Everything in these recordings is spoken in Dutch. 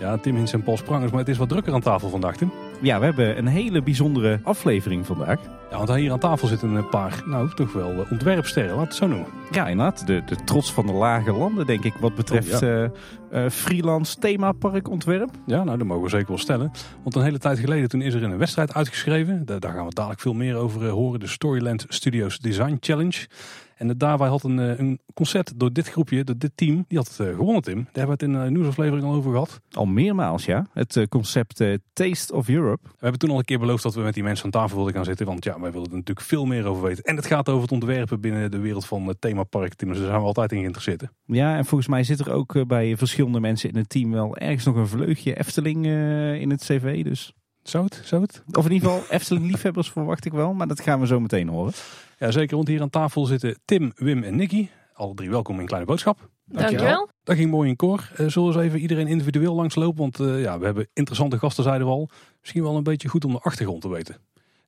Ja, Tim Hins en Paul Sprangers, maar het is wat drukker aan tafel vandaag, Tim. Ja, we hebben een hele bijzondere aflevering vandaag. Ja, want hier aan tafel zitten een paar, nou toch wel eh, ontwerpsterren, laat het zo noemen. Ja, inderdaad. De, de trots van de lage landen, denk ik, wat betreft Oh, eh, eh, freelance themaparkontwerp. Ja, nou dat mogen we zeker wel stellen. Want een hele tijd geleden toen is er een wedstrijd uitgeschreven. Da- Daar gaan we dadelijk veel meer over horen. De Storyland Studios Design Challenge. En daarbij had een, eh, een concert door dit groepje, door dit team, die had het eh, gewonnen Tim. Daar hebben we het in een nieuwsaflevering al over gehad. Al meermaals, ja. Het eh, concept eh, Taste of Europe. We hebben toen al een keer beloofd dat we met die mensen aan tafel wilden gaan zitten. Want ja, wij willen er natuurlijk veel meer over weten. En het gaat over het ontwerpen binnen de wereld van het themapark. Tim, dus daar zijn we altijd in geïnteresseerd. hè? Ja, en volgens mij zit er ook eh, bij verschillende mensen in het team wel ergens nog een vleugje Efteling eh, in het cv. Dus. Zou het? Zou het? Of in ieder geval Efteling-liefhebbers verwacht ik wel, maar dat gaan we zo meteen horen. Ja, zeker. Want hier aan tafel zitten Tim, Wim en Nicky. Alle drie welkom in Kleine Boodschap. Dankjewel. Dat ging mooi in koor. Eh, zullen we eens even iedereen individueel langslopen? Want eh, ja, we hebben interessante gasten, zeiden we al. Misschien wel een beetje goed om de achtergrond te weten.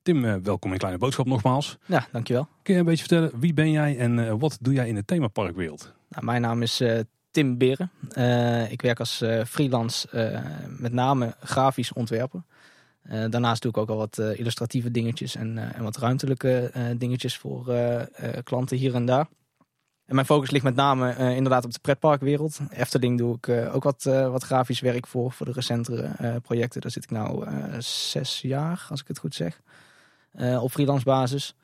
Tim, eh, welkom in Kleine Boodschap nogmaals. Ja, dankjewel. Kun je een beetje vertellen, wie ben jij en eh, wat doe jij in de themaparkwereld? Nou, mijn naam is eh, Tim Beren. Eh, ik werk als eh, freelance eh, met name grafisch ontwerper. Eh, daarnaast doe ik ook al wat eh, illustratieve dingetjes en, eh, en wat ruimtelijke dingetjes voor klanten hier en daar. En mijn focus ligt met name inderdaad op de pretparkwereld. Efteling doe ik ook wat, wat grafisch werk voor, voor de recentere projecten. Daar zit ik eh, zes jaar, als ik het goed zeg, op freelance basis.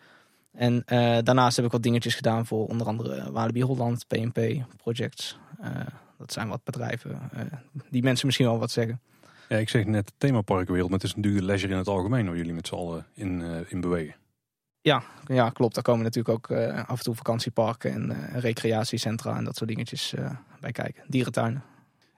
En daarnaast heb ik wat dingetjes gedaan voor onder andere Walibi Holland, PNP, Projects. Dat zijn wat bedrijven die mensen misschien wel wat zeggen. Ja, ik zeg net themaparkwereld, maar het is natuurlijk de leisure in het algemeen waar jullie met z'n allen in, eh, in bewegen. Ja, klopt. Daar komen natuurlijk ook eh, af en toe vakantieparken en eh, recreatiecentra en dat soort dingetjes eh, bij kijken. Dierentuinen.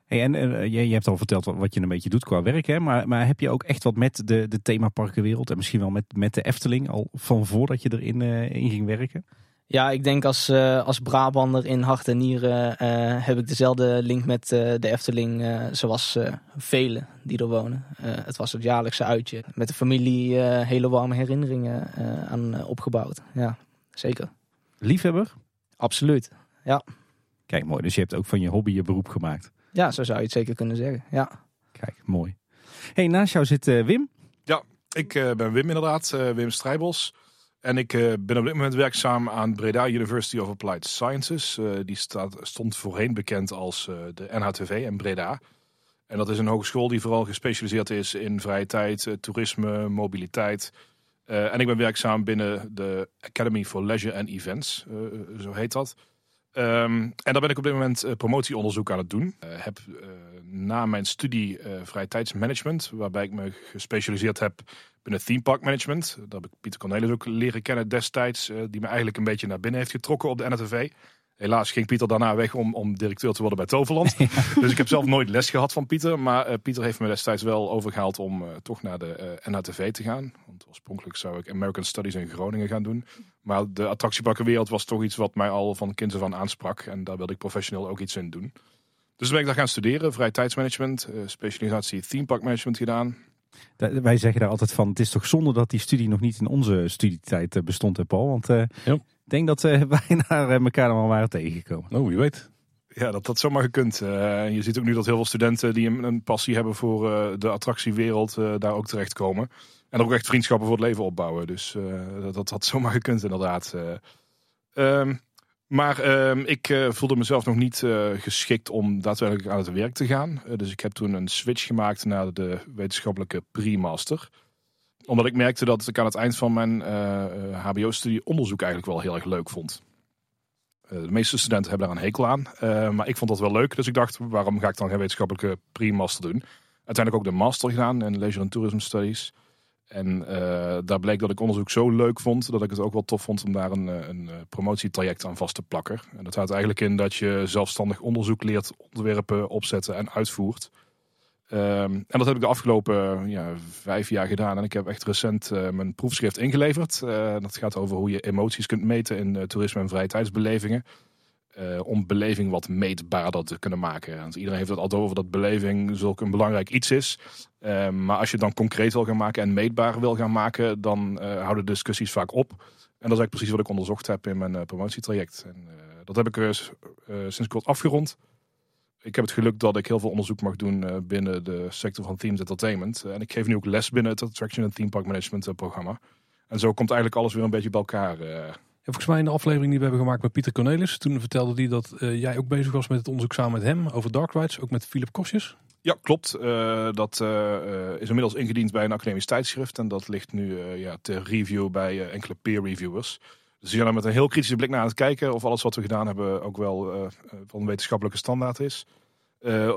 Hey, en je, je hebt al verteld wat, wat je een beetje doet qua werk, hè? Maar, maar heb je ook echt wat met de, de themaparkenwereld en misschien wel met, met de Efteling al van voordat je erin eh, in ging werken? Ja, ik denk als, eh, als Brabander in hart en nieren eh, heb ik dezelfde link met eh, de Efteling zoals eh, velen die er wonen. Eh, het was het jaarlijkse uitje. Met de familie eh, hele warme herinneringen eh, aan opgebouwd. Ja, zeker. Liefhebber? Absoluut. Kijk, mooi. Dus je hebt ook van je hobby je beroep gemaakt. Ja, zo zou je het zeker kunnen zeggen. Ja. Kijk, mooi. Hey, naast jou zit Wim. Ik eh, ben Wim inderdaad, eh, Wim Strijbos. En ik eh, ben op dit moment werkzaam aan Breda University of Applied Sciences. Eh, die staat, stond voorheen bekend als eh, de NHTV in Breda. En dat is een hogeschool die vooral gespecialiseerd is in vrije tijd, toerisme, mobiliteit. En ik ben werkzaam binnen de Academy for Leisure and Events, zo heet dat. Ehm, en daar ben ik op dit moment promotieonderzoek aan het doen. Heb na mijn studie vrije tijdsmanagement, waarbij ik me gespecialiseerd heb binnen theme park management. Daar heb ik Pieter Cornelis ook leren kennen destijds, eh, die me eigenlijk een beetje naar binnen heeft getrokken op de NRTV. Helaas ging Pieter daarna weg om, om directeur te worden bij Toverland. dus ik heb zelf nooit les gehad van Pieter. Maar eh, Pieter heeft me destijds wel overgehaald om eh, toch naar de eh NHTV te gaan. Want oorspronkelijk zou ik American Studies in Groningen gaan doen. Maar de attractieparkenwereld was toch iets wat mij al van kinds af aan aansprak. En daar wilde ik professioneel ook iets in doen. Dus toen ben ik daar gaan studeren. Vrije tijdsmanagement, specialisatie theme park management gedaan. Wij zeggen daar altijd van, het is toch zonde dat die studie nog niet in onze studietijd eh, bestond, hè Paul? Want eh, Ja. ik denk dat wij naar eh, elkaar allemaal waren tegengekomen. Oh, wie weet. Ja, dat dat zomaar gekund. Eh, je ziet ook nu dat heel veel studenten die een, een passie hebben voor eh, de attractiewereld eh, daar ook terechtkomen. En er ook echt vriendschappen voor het leven opbouwen. Dus eh, dat, dat had zomaar gekund inderdaad. Eh, ehm, maar ehm, ik eh, voelde mezelf nog niet eh, geschikt om daadwerkelijk aan het werk te gaan. Eh, dus ik heb toen een switch gemaakt naar de wetenschappelijke pre-master. Omdat ik merkte dat ik aan het eind van mijn hbo-studie onderzoek eigenlijk wel heel erg leuk vond. De meeste studenten hebben daar een hekel aan. Maar ik vond dat wel leuk. Dus ik dacht, waarom ga ik dan geen wetenschappelijke pre-master doen? Uiteindelijk ook de master gedaan in Leisure and Tourism Studies. En eh, daar bleek dat ik onderzoek zo leuk vond, dat ik het ook wel tof vond om daar een, eh, een eh, promotietraject aan vast te plakken. En dat houdt eigenlijk in dat je zelfstandig onderzoek leert ontwerpen, opzetten en uitvoert. Ehm, en dat heb ik de afgelopen ja, vijf jaar gedaan. En ik heb echt recent mijn proefschrift ingeleverd. Dat gaat over hoe je emoties kunt meten in toerisme en vrije tijdsbelevingen. om beleving wat meetbaarder te kunnen maken. Want iedereen heeft het altijd over dat beleving zulk een belangrijk iets is. Eh, maar als je dan concreet wil gaan maken en meetbaar wil gaan maken, dan eh, houden discussies vaak op. En dat is eigenlijk precies wat ik onderzocht heb in mijn eh, promotietraject. En, eh, dat heb ik sinds kort afgerond. Ik heb het geluk dat ik heel veel onderzoek mag doen binnen de sector van Themes Entertainment. en ik geef nu ook les binnen het Attraction en Theme Park Management programma. En zo komt eigenlijk alles weer een beetje bij elkaar. Ja, volgens mij in de aflevering die we hebben gemaakt met Pieter Cornelis. Toen vertelde hij dat jij ook bezig was met het onderzoek samen met hem over dark rides. Ook met Philip Kosjes. Ja, klopt. Eh, dat eh, eh, is inmiddels ingediend bij een academisch tijdschrift. En dat ligt nu eh, ja, ter review bij enkele peer reviewers. Dus die zijn er met een heel kritische blik naar aan het kijken of alles wat we gedaan hebben ook wel van wetenschappelijke standaard is.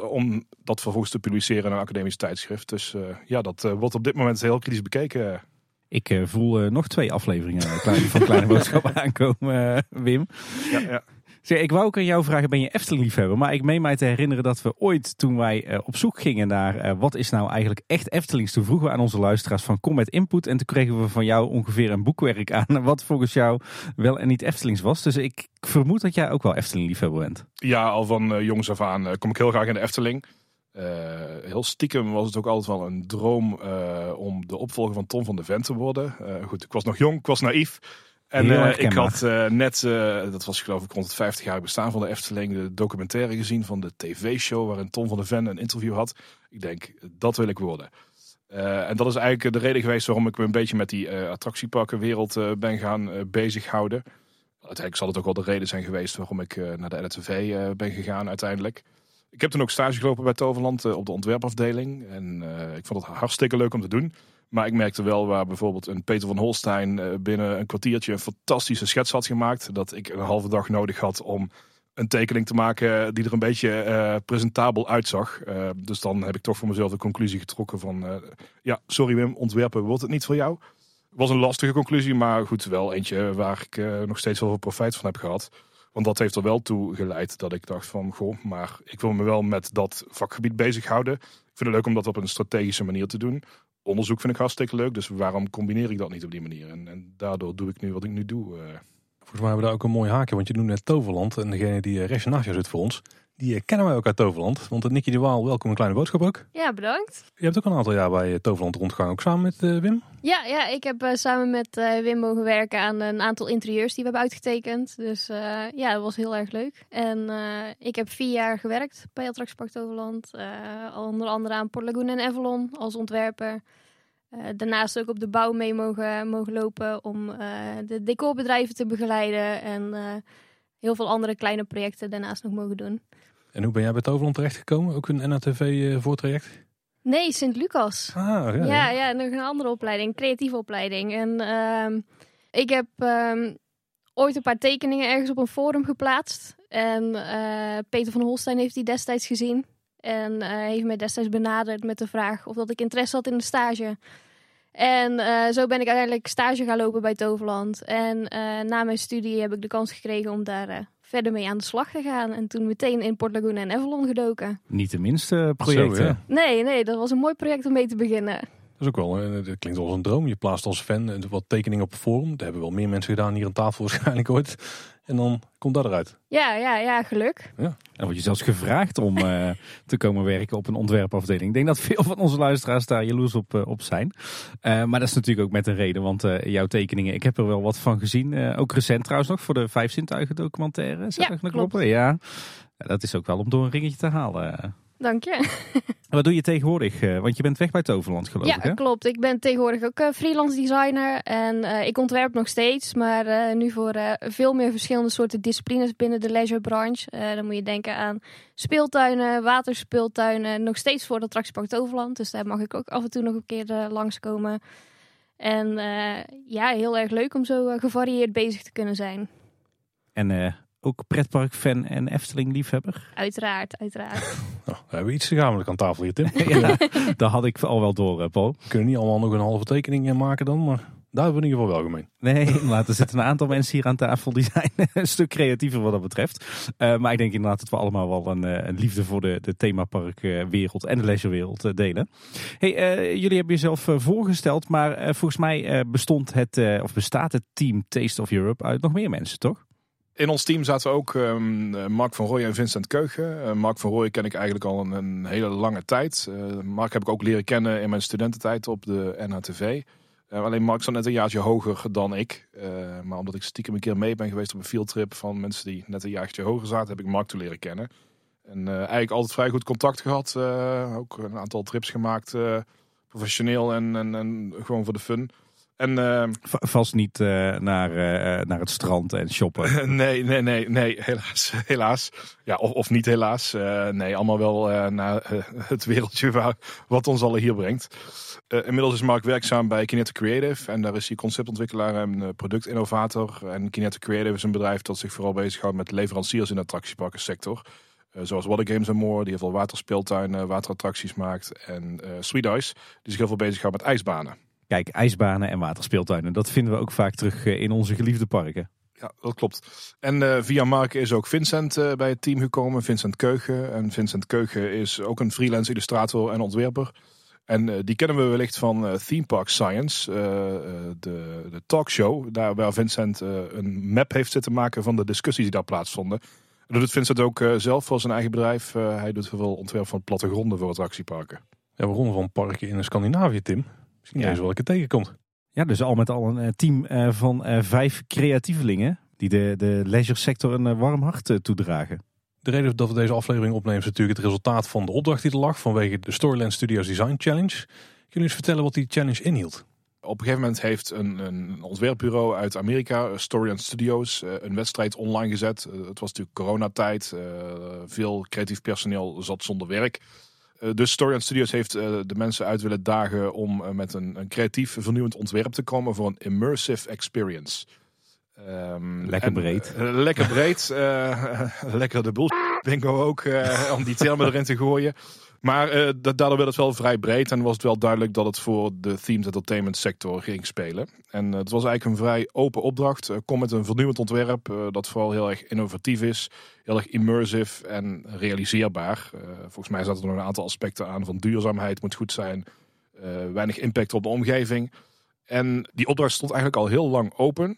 Om dat vervolgens te publiceren in een academisch tijdschrift. Dus ja, dat wordt op dit moment heel kritisch bekeken. Ik voel nog twee afleveringen van Kleine Boodschappen aankomen, Wim. Ja, ja. Zeg, ik wou ook aan jou vragen, ben je Efteling-liefhebber? Maar ik meen mij te herinneren dat we ooit, toen wij eh, op zoek gingen naar eh, wat is nou eigenlijk echt Eftelings, toen vroegen we aan onze luisteraars van kom met input. En toen kregen we van jou ongeveer een boekwerk aan wat volgens jou wel en niet Eftelings was. Dus ik vermoed dat jij ook wel Efteling-liefhebber bent. Ja, al van eh, jongs af aan kom ik heel graag in de Efteling. Heel stiekem was het ook altijd wel een droom om de opvolger van Tom van de Ven te worden. Goed, ik was nog jong, ik was naïef. En eh, ik had eh, net, eh, dat was geloof ik rond het 50 jaar bestaan van de Efteling, de documentaire gezien van de tv-show waarin Tom van de Ven een interview had. Ik denk, dat wil ik worden. En dat is eigenlijk de reden geweest waarom ik me een beetje met die attractieparkenwereld eh, ben gaan bezighouden. Uiteindelijk zal het ook wel de reden zijn geweest waarom ik naar de NTV ben gegaan uiteindelijk. Ik heb toen ook stage gelopen bij Toverland op de ontwerpafdeling. En ik vond het hartstikke leuk om te doen. Maar ik merkte wel waar bijvoorbeeld een Peter van Holstein eh, binnen een kwartiertje een fantastische schets had gemaakt. Dat ik een halve dag nodig had om een tekening te maken die er een beetje eh, presentabel uitzag. Eh, dus dan heb ik toch voor mezelf de conclusie getrokken van... ja, sorry Wim, ontwerpen wordt het niet voor jou. Was een lastige conclusie, maar goed, wel eentje waar ik nog steeds wel veel profijt van heb gehad. Want dat heeft er wel toe geleid dat ik dacht van, goh, maar ik wil me wel met dat vakgebied bezighouden. Ik vind het leuk om dat op een strategische manier te doen. Onderzoek vind ik hartstikke leuk, dus waarom combineer ik dat niet op die manier? En, en daardoor doe ik nu wat ik nu doe. eh. Volgens mij hebben we daar ook een mooi haakje. Want je noemt net Toverland. En degene die eh, rechts naast zit voor ons. Die eh, kennen wij ook uit Toverland. Want Nicky de Waal, welkom een kleine boodschap ook. Ja, bedankt. Je hebt ook een aantal jaar bij eh, Toverland rondgegaan. Ook samen met eh, Wim. Ja, ja ik heb samen met Wim mogen werken aan een aantal interieurs die we hebben uitgetekend. Dus ja, dat was heel erg leuk. En ik heb vier jaar gewerkt bij Attractiepark Toverland. Onder andere aan Port Lagoon en Avalon als ontwerper. Daarnaast ook op de bouw mee mogen, mogen lopen om de decorbedrijven te begeleiden. En heel veel andere kleine projecten daarnaast nog mogen doen. En hoe ben jij bij Toverland terechtgekomen? Ook een NATV eh voortraject? Nee, Sint-Lucas. Ah, ja. Ja, ja. ja, nog een andere opleiding, creatieve opleiding. En ehm, ik heb ehm, ooit een paar tekeningen ergens op een forum geplaatst. En eh, Peter van Holstein heeft die destijds gezien. En eh, heeft mij destijds benaderd met de vraag of dat ik interesse had in de stage. En eh, zo ben ik uiteindelijk stage gaan lopen bij Toverland. En eh, na mijn studie heb ik de kans gekregen om daar eh, verder mee aan de slag te gaan. En toen meteen in Port Laguna en Avalon gedoken. Niet de minste projecten. Zo, ja. Nee, nee, dat was een mooi project om mee te beginnen. Dat is ook wel, dat klinkt wel als een droom. Je plaatst als fan wat tekeningen op een forum. Dat hebben wel meer mensen gedaan hier aan tafel waarschijnlijk ooit. En dan komt dat eruit. Ja, ja, ja, geluk. En dan word je zelfs gevraagd om eh, te komen werken op een ontwerpafdeling. Ik denk dat veel van onze luisteraars daar jaloers op, eh, op zijn. Eh, maar dat is natuurlijk ook met een reden, want eh, jouw tekeningen, ik heb er wel wat van gezien. Eh, ook recent trouwens nog voor de Vijf Zintuigen documentaire. Zeg Ja, ik nog klopt. kloppen? Ja. ja. Dat is ook wel om door een ringetje te halen. Dank je. Wat doe je tegenwoordig? Eh, want je bent weg bij Toverland geloof Ja, ik hè? klopt. Ik ben tegenwoordig ook eh, freelance designer. En eh, ik ontwerp nog steeds, maar nu voor veel meer verschillende soorten disciplines binnen de leisurebranche. Eh dan moet je denken aan speeltuinen, waterspeeltuinen. Nog steeds voor het attractiepark Toverland. Dus daar mag ik ook af en toe nog een keer eh, langskomen. En ja, heel erg leuk om zo gevarieerd bezig te kunnen zijn. En ook pretpark-fan en Efteling-liefhebber. Uiteraard, uiteraard. Nou, we hebben iets gezamenlijk aan tafel hier, Tim. ja, dat had ik al wel door, eh, Paul. We kunnen niet allemaal nog een halve tekening in maken dan. Maar daar hebben we in ieder geval wel gemeen. Nee, inderdaad. Er zitten een aantal mensen hier aan tafel die zijn een stuk creatiever wat dat betreft. Eh, maar ik denk inderdaad dat we allemaal wel een, eh, een liefde voor de, de themaparkwereld en de leisurewereld eh, delen. Hey, eh, jullie hebben jezelf eh, voorgesteld, maar eh, volgens mij eh, bestond het, eh, of bestaat het team Taste of Europe uit nog meer mensen, toch? In ons team zaten ook ehm, eh, Mark van Rooij en Vincent Keugen. Eh, Mark van Rooij ken ik eigenlijk al een, hele lange tijd. Eh, Mark heb ik ook leren kennen in mijn studententijd op de NHTV. Eh, alleen Mark zat net een jaartje hoger dan ik. Maar omdat ik stiekem een keer mee ben geweest op een fieldtrip van mensen die net een jaartje hoger zaten, heb ik Mark toen leren kennen. En eigenlijk altijd vrij goed contact gehad. Eh, ook een aantal trips gemaakt, professioneel en, en, en gewoon voor de fun. En eh, V- Vast niet eh, naar, eh, naar het strand en shoppen. nee, nee, nee, nee, helaas. helaas. Ja, of, of niet helaas. Eh, nee, allemaal wel eh, naar eh, het wereldje waar, wat ons alle hier brengt. Eh, inmiddels is Mark werkzaam bij Kinetic Creative. En daar is hij conceptontwikkelaar en eh, productinnovator. En Kinetic Creative is een bedrijf dat zich vooral bezighoudt met leveranciers in de attractieparkensector. Eh, zoals Water Games More, die heel veel waterspeeltuinen, waterattracties maakt. En eh Sweet Ice, die zich heel veel bezighoudt met ijsbanen. Kijk, ijsbanen en waterspeeltuinen. Dat vinden we ook vaak terug eh, in onze geliefde parken. Ja, dat klopt. En eh, via Mark is ook Vincent eh, bij het team gekomen, Vincent Keugen. En Vincent Keugen is ook een freelance illustrator en ontwerper. En eh, die kennen we wellicht van eh, Theme Park Science, eh, eh, de, de talkshow. Daar waar Vincent eh, een map heeft zitten maken van de discussies die daar plaatsvonden. En dat doet Vincent ook eh, zelf voor zijn eigen bedrijf. Eh, hij doet veel ontwerp van plattegronden voor attractieparken. Ja, we ronden van parken in Scandinavië, Tim. Misschien Ja. deze wel een keer tegenkomt. Ja, dus al met al een eh, team eh, van eh, vijf creatievelingen die de, de leisure sector een warm hart toedragen. De reden dat we deze aflevering opnemen is natuurlijk het resultaat van de opdracht die er lag vanwege de Storyland Studios Design Challenge. Kunnen jullie eens vertellen wat die challenge inhield? Op een gegeven moment heeft een, een ontwerpbureau uit Amerika, Storyland Studios, een wedstrijd online gezet. Het was natuurlijk coronatijd. eh, Veel creatief personeel zat zonder werk. Dus Storyland Studios heeft eh, de mensen uit willen dagen om eh, met een, een creatief vernieuwend ontwerp te komen voor een immersive experience. Ehm, Lekker en, breed. lekker breed. eh, lekker de bullshit bingo ook, om die termen erin te gooien. Maar da- daardoor werd het wel vrij breed en was het wel duidelijk dat het voor de themed entertainment sector ging spelen. En eh, het was eigenlijk een vrij open opdracht. Eh, kom met een vernieuwend ontwerp dat vooral heel erg innovatief is, heel erg immersive en realiseerbaar. Volgens mij zaten er nog een aantal aspecten aan van duurzaamheid moet goed zijn, weinig impact op de omgeving. En die opdracht stond eigenlijk al heel lang open.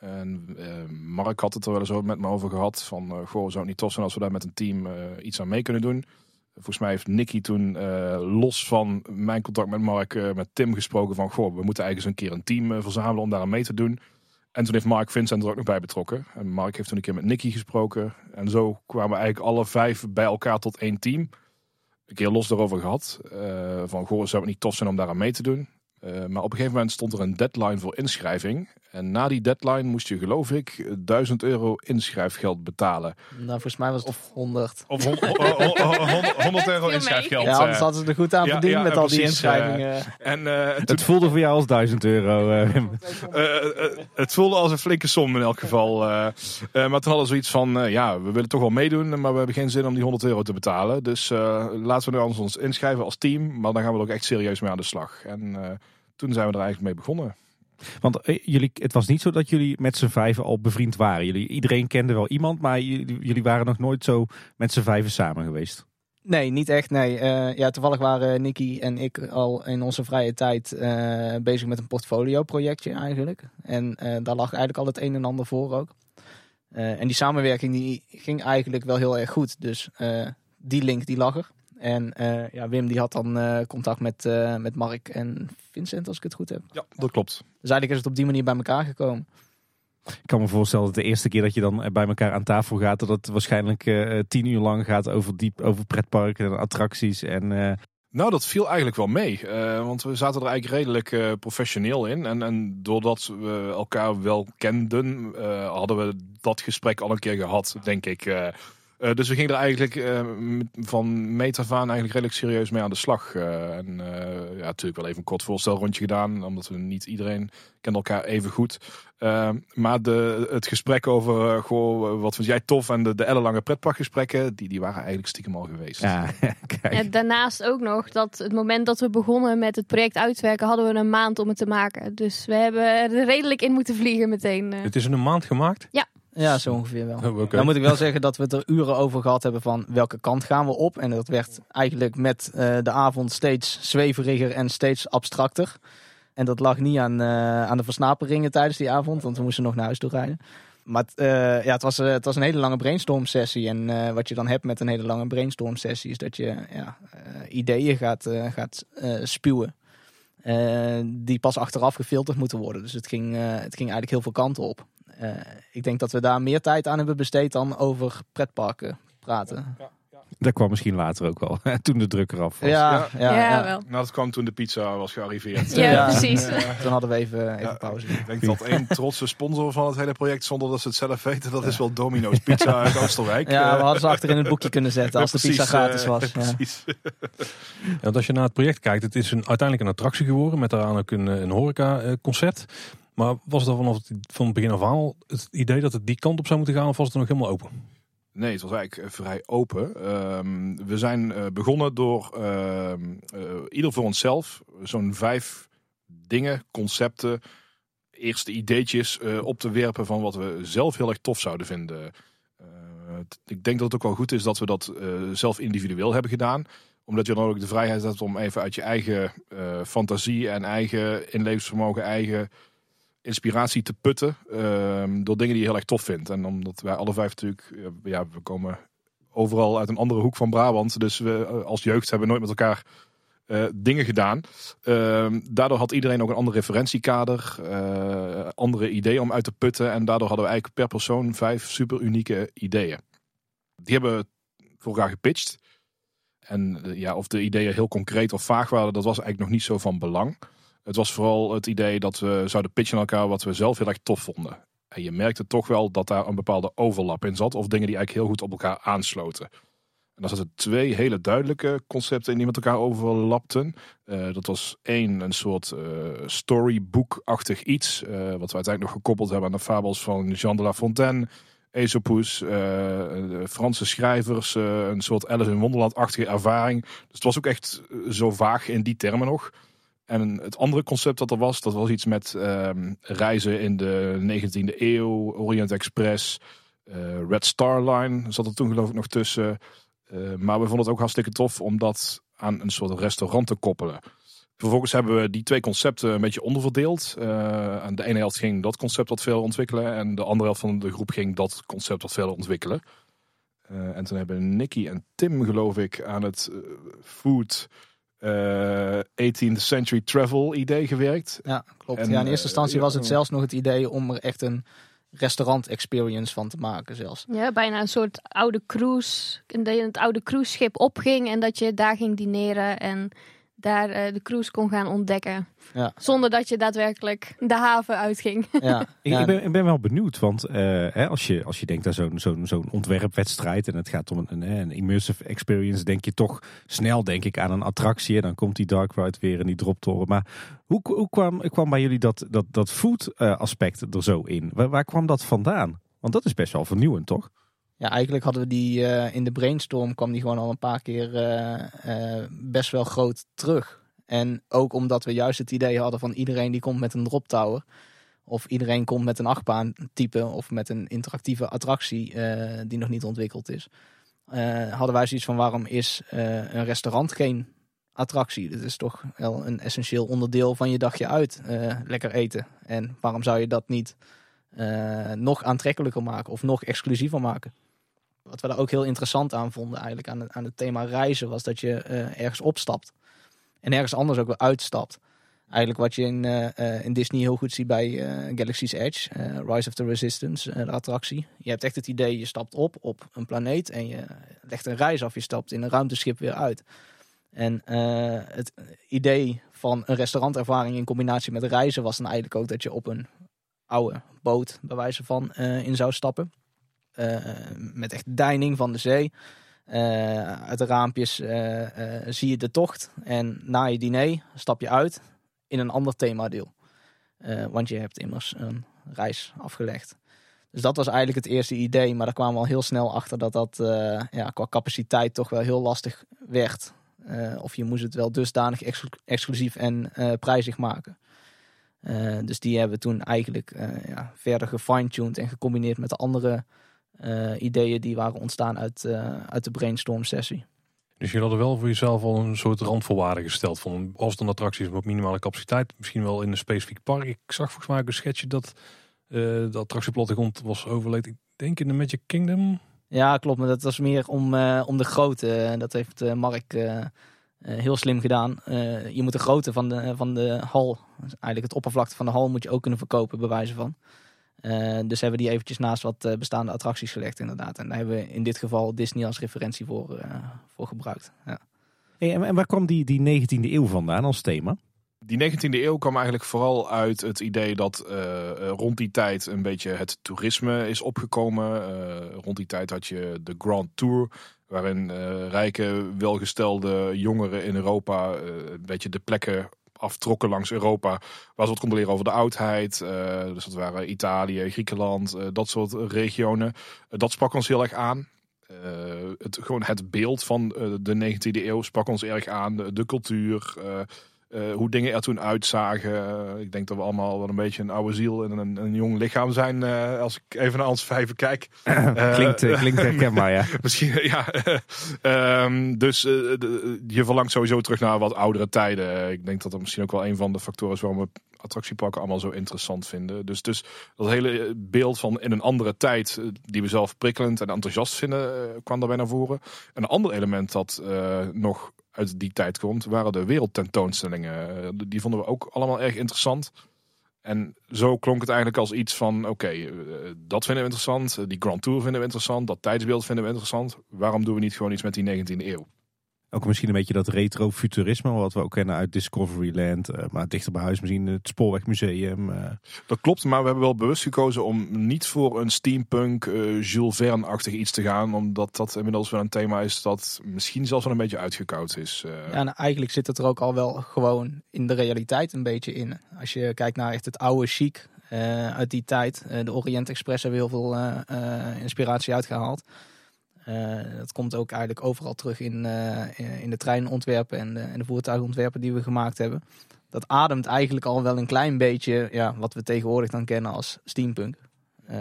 En Mark had het er wel eens met me over gehad. Van, goh, zou het niet tof zijn als we daar met een team iets aan mee kunnen doen. Volgens mij heeft Nicky toen eh, los van mijn contact met Mark, eh, met Tim gesproken van, goh, we moeten eigenlijk eens een keer een team eh, verzamelen om daar aan mee te doen. En toen heeft Mark Vincent er ook nog bij betrokken. En Mark heeft toen een keer met Nicky gesproken. En zo kwamen eigenlijk alle vijf bij elkaar tot één team. Een keer los daarover gehad. eh, van, goh, zou het niet tof zijn om daar aan mee te doen? Maar op een gegeven moment stond er een deadline voor inschrijving. En na die deadline moest je, geloof ik, 1000 euro inschrijfgeld betalen. Nou, volgens mij was het 100. Of 100 euro inschrijfgeld. Ja, anders hadden ze er goed aan ja, verdiend ja, met al die precies, inschrijvingen. En eh, toen, Het voelde voor jou als 1000 euro, eh, eh, eh, het voelde als een flinke som in elk geval. eh. Eh, maar toen hadden we zoiets van, eh, ja, we willen toch wel meedoen, maar we hebben geen zin om die 100 euro te betalen. Dus eh, laten we nu anders ons inschrijven als team, maar dan gaan we er ook echt serieus mee aan de slag. En eh, toen zijn we er eigenlijk mee begonnen. Want eh, jullie, het was niet zo dat jullie met z'n vijven al bevriend waren. Jullie, iedereen kende wel iemand, maar jullie, jullie waren nog nooit zo met z'n vijven samen geweest. Nee, niet echt. Nee. Eh, ja, toevallig waren Nicky en ik al in onze vrije tijd eh, bezig met een portfolio-projectje eigenlijk. En daar lag eigenlijk al het een en ander voor ook. En die samenwerking die ging eigenlijk wel heel erg goed. Dus die link die lag er. En eh, ja, Wim die had dan eh, contact met, eh, met Mark en Vincent, als ik het goed heb. Ja, dat klopt. Dus eigenlijk is het op die manier bij elkaar gekomen. Ik kan me voorstellen dat de eerste keer dat je dan bij elkaar aan tafel gaat, dat het waarschijnlijk eh, tien uur lang gaat over, diep, over pretparken en attracties. En eh, Nou, dat viel eigenlijk wel mee. eh, want we zaten er eigenlijk redelijk eh, professioneel in. En, en doordat we elkaar wel kenden, eh, hadden we dat gesprek al een keer gehad, denk ik. Eh. Dus we gingen er eigenlijk eh, van meet af aan eigenlijk redelijk serieus mee aan de slag. Eh, en eh, ja, natuurlijk wel even een kort voorstelrondje gedaan, omdat we niet iedereen kende elkaar even goed. Maar de, het gesprek over, goh, wat vind jij tof en de, de ellenlange pretparkgesprekken, die, die waren eigenlijk stiekem al geweest. ja, kijk. En daarnaast ook nog dat het moment dat we begonnen met het project uitwerken, hadden we een maand om het te maken. Dus we hebben er redelijk in moeten vliegen meteen. Het is in een maand gemaakt. Ja, zo ongeveer wel. Dan moet ik wel zeggen dat we het er uren over gehad hebben van welke kant gaan we op. En dat werd eigenlijk met eh, de avond steeds zweveriger en steeds abstracter. En dat lag niet aan, eh, aan de versnaperingen tijdens die avond, want we moesten nog naar huis toe rijden. Maar het, eh, ja, het, was, het was een hele lange brainstorm sessie. En wat je dan hebt met een hele lange brainstorm sessie is dat je ja, ideeën gaat, gaat spuwen. die pas achteraf gefilterd moeten worden. Dus het ging, het ging eigenlijk heel veel kanten op. Eh, ik denk dat we daar meer tijd aan hebben besteed dan over pretparken praten. Dat kwam misschien later ook wel, toen de druk eraf was. Ja, ja, Ja, ja. wel. Nou, dat kwam toen de pizza was gearriveerd. Ja, Ja. precies. Toen hadden we even, even Ja. pauze. Ik denk dat één trotse sponsor van het hele project, zonder dat ze het zelf weten, dat is wel Domino's Pizza uit Oosterwijk. Ja, we Eh, hadden ze achter in het boekje kunnen zetten als de precies, pizza gratis eh, was. Ja. Precies. Ja, want als je naar het project kijkt, het is een, uiteindelijk een attractie geworden met daaraan ook een, een horeca-concept. Maar was er vanaf het, van het begin af aan het idee dat het die kant op zou moeten gaan of was het nog helemaal open? Nee, het was eigenlijk eh, vrij open. Ehm, we zijn eh, begonnen door ehm, eh, ieder voor onszelf zo'n vijf dingen, concepten, eerste ideetjes op te werpen van wat we zelf heel erg tof zouden vinden. Ik denk dat het ook wel goed is dat we dat zelf individueel hebben gedaan. Omdat je dan ook de vrijheid hebt om even uit je eigen fantasie en eigen inlevensvermogen, eigen inspiratie te putten. ehm, door dingen die je heel erg tof vindt. En omdat wij alle vijf natuurlijk, eh, ja, we komen overal uit een andere hoek van Brabant. Dus we eh, als jeugd hebben nooit met elkaar eh, dingen gedaan. Ehm, daardoor had iedereen ook een ander referentiekader, eh, andere ideeën om uit te putten. En daardoor hadden we eigenlijk per persoon vijf super unieke ideeën. Die hebben we voor elkaar gepitcht. En ja, of de ideeën heel concreet of vaag waren, dat was eigenlijk nog niet zo van belang. Het was vooral het idee dat we zouden pitchen aan elkaar wat we zelf heel erg tof vonden. En je merkte toch wel dat daar een bepaalde overlap in zat. Of dingen die eigenlijk heel goed op elkaar aansloten. En dan zaten twee hele duidelijke concepten in die met elkaar overlapten. Eh, dat was één, een soort eh storybook-achtig iets. eh, wat we uiteindelijk nog gekoppeld hebben aan de fabels van Jean de La Fontaine. Aesopus, Franse schrijvers, een soort Alice in Wonderland-achtige ervaring. Dus het was ook echt zo vaag in die termen nog. En het andere concept dat er was, dat was iets met ehm, reizen in de 19e eeuw, Orient Express, eh, Red Star Line zat er toen geloof ik nog tussen. Eh, maar we vonden het ook hartstikke tof om dat aan een soort restaurant te koppelen. Vervolgens hebben we die twee concepten een beetje onderverdeeld. Eh, aan de ene helft ging dat concept wat verder ontwikkelen. En de andere helft van de groep ging dat concept wat verder ontwikkelen. Eh, en toen hebben Nicky en Tim, geloof ik, aan het eh, food eh 18th century travel idee gewerkt. Ja, klopt. En, ja, in eerste eh, instantie ja, was het zelfs nog het idee om er echt een restaurant experience van te maken zelfs. Ja, bijna een soort oude cruise. Dat je het oude cruiseschip opging en dat je daar ging dineren en daar eh, de cruise kon gaan ontdekken. Ja. Zonder dat je daadwerkelijk de haven uitging. Ja, Ik, ja, ik, ben, ik ben wel benieuwd, want eh, hè, als, je, als je denkt aan zo'n zo'n zo'n ontwerpwedstrijd en het gaat om een, een, een immersive experience, denk je toch snel denk ik aan een attractie. En dan komt die Dark Ride weer en die droptoren. Maar hoe, hoe kwam, kwam bij jullie dat, dat, dat food eh, aspect er zo in? Waar, waar kwam dat vandaan? Want dat is best wel vernieuwend, toch? Ja, eigenlijk hadden we die eh, in de brainstorm kwam die gewoon al een paar keer eh, eh, best wel groot terug. En ook omdat we juist het idee hadden van iedereen die komt met een drop tower. Of iedereen komt met een achtbaan type of met een interactieve attractie die nog niet ontwikkeld is. Hadden wij zoiets van waarom is een restaurant geen attractie? Dat is toch wel een essentieel onderdeel van je dagje uit. lekker eten. En waarom zou je dat niet nog aantrekkelijker maken of nog exclusiever maken? Wat we daar ook heel interessant aan vonden, eigenlijk aan het, aan het thema reizen, was dat je eh, ergens opstapt en ergens anders ook weer uitstapt. Eigenlijk wat je in, eh, eh, in Disney heel goed ziet bij Galaxy's Edge, Rise of the Resistance, de attractie. Je hebt echt het idee, je stapt op op een planeet en je legt een reis af. Je stapt in een ruimteschip weer uit. En het idee van een restaurantervaring in combinatie met reizen was dan eigenlijk ook dat je op een oude boot, bij wijze van, in zou stappen. Eh, met echt deining van de zee. Eh, uit de raampjes eh, zie je de tocht. En na je diner stap je uit in een ander themadeel. Want je hebt immers een reis afgelegd. Dus dat was eigenlijk het eerste idee. Maar daar kwamen we al heel snel achter dat dat ja, qua capaciteit toch wel heel lastig werd. Of je moest het wel dusdanig exclu- exclusief en prijzig maken. Dus die hebben we toen eigenlijk ja, verder gefine-tuned en gecombineerd met de andere ideeën die waren ontstaan uit, eh, uit de brainstorm sessie. Dus jullie hadden wel voor jezelf al een soort randvoorwaarden gesteld. Van als het een attractie is met minimale capaciteit, misschien wel in een specifiek park. Ik zag volgens mij ook een schetsje dat Eh, de attractieplattegrond was overleed, ik denk in de Magic Kingdom. Ja, klopt. Maar dat was meer om, eh, om de grootte. Dat heeft eh, Mark eh, eh, heel slim gedaan. Eh, je moet de grootte van de, van de hal, eigenlijk het oppervlakte van de hal, moet je ook kunnen verkopen, bij wijze van. Eh, dus hebben we die eventjes naast wat eh, bestaande attracties gelegd, inderdaad. En daar hebben we in dit geval Disney als referentie voor, eh, voor gebruikt. Ja. Hey, en, en waar kwam die, die 19e eeuw vandaan als thema? Die 19e eeuw kwam eigenlijk vooral uit het idee dat rond die tijd een beetje het toerisme is opgekomen. Eh, rond die tijd had je de Grand Tour, waarin eh, rijke, welgestelde jongeren in Europa eh, een beetje de plekken aftrokken langs Europa, waar ze wat konden leren over de oudheid. Eh, dus dat waren Italië, Griekenland, eh, dat soort regionen. Eh, dat sprak ons heel erg aan. Het, gewoon het beeld van de 19e eeuw sprak ons erg aan. De, de cultuur, eh, hoe dingen er toen uitzagen. Eh, ik denk dat we allemaal wel een beetje een oude ziel en een, een jong lichaam zijn. eh, als ik even naar ons vijven kijk. Klinkt, eh, klinkt herkenbaar, ja. Misschien, ja. Ehm, dus de- je verlangt sowieso terug naar wat oudere tijden. Ik denk dat dat misschien ook wel een van de factoren is waarom we attractieparken allemaal zo interessant vinden. Dus, dus dat hele beeld van in een andere tijd, die we zelf prikkelend en enthousiast vinden, kwam daarbij naar voren. Een ander element dat nog uit die tijd komt, waren de wereldtentoonstellingen. Eh, die vonden we ook allemaal erg interessant. En zo klonk het eigenlijk als iets van: oké, eh, dat vinden we interessant. eh, Die Grand Tour vinden we interessant. Dat tijdsbeeld vinden we interessant. Waarom doen we niet gewoon iets met die 19e eeuw? Ook misschien een beetje dat retro-futurisme, wat we ook kennen uit Discoveryland. eh, maar dichter bij huis misschien het Spoorwegmuseum. eh. Dat klopt, maar we hebben wel bewust gekozen om niet voor een steampunk, eh, Jules Verne-achtig iets te gaan. Omdat dat inmiddels wel een thema is dat misschien zelfs wel een beetje uitgekoud is. eh. Ja, en eigenlijk zit het er ook al wel gewoon in de realiteit een beetje in. Als je kijkt naar echt het oude chic eh, uit die tijd. eh, de Orient Express hebben heel veel inspiratie uitgehaald. Eh, dat komt ook eigenlijk overal terug in, eh, in de treinontwerpen en de, de voertuigontwerpen die we gemaakt hebben. Dat ademt eigenlijk al wel een klein beetje ja, wat we tegenwoordig dan kennen als steampunk. Eh,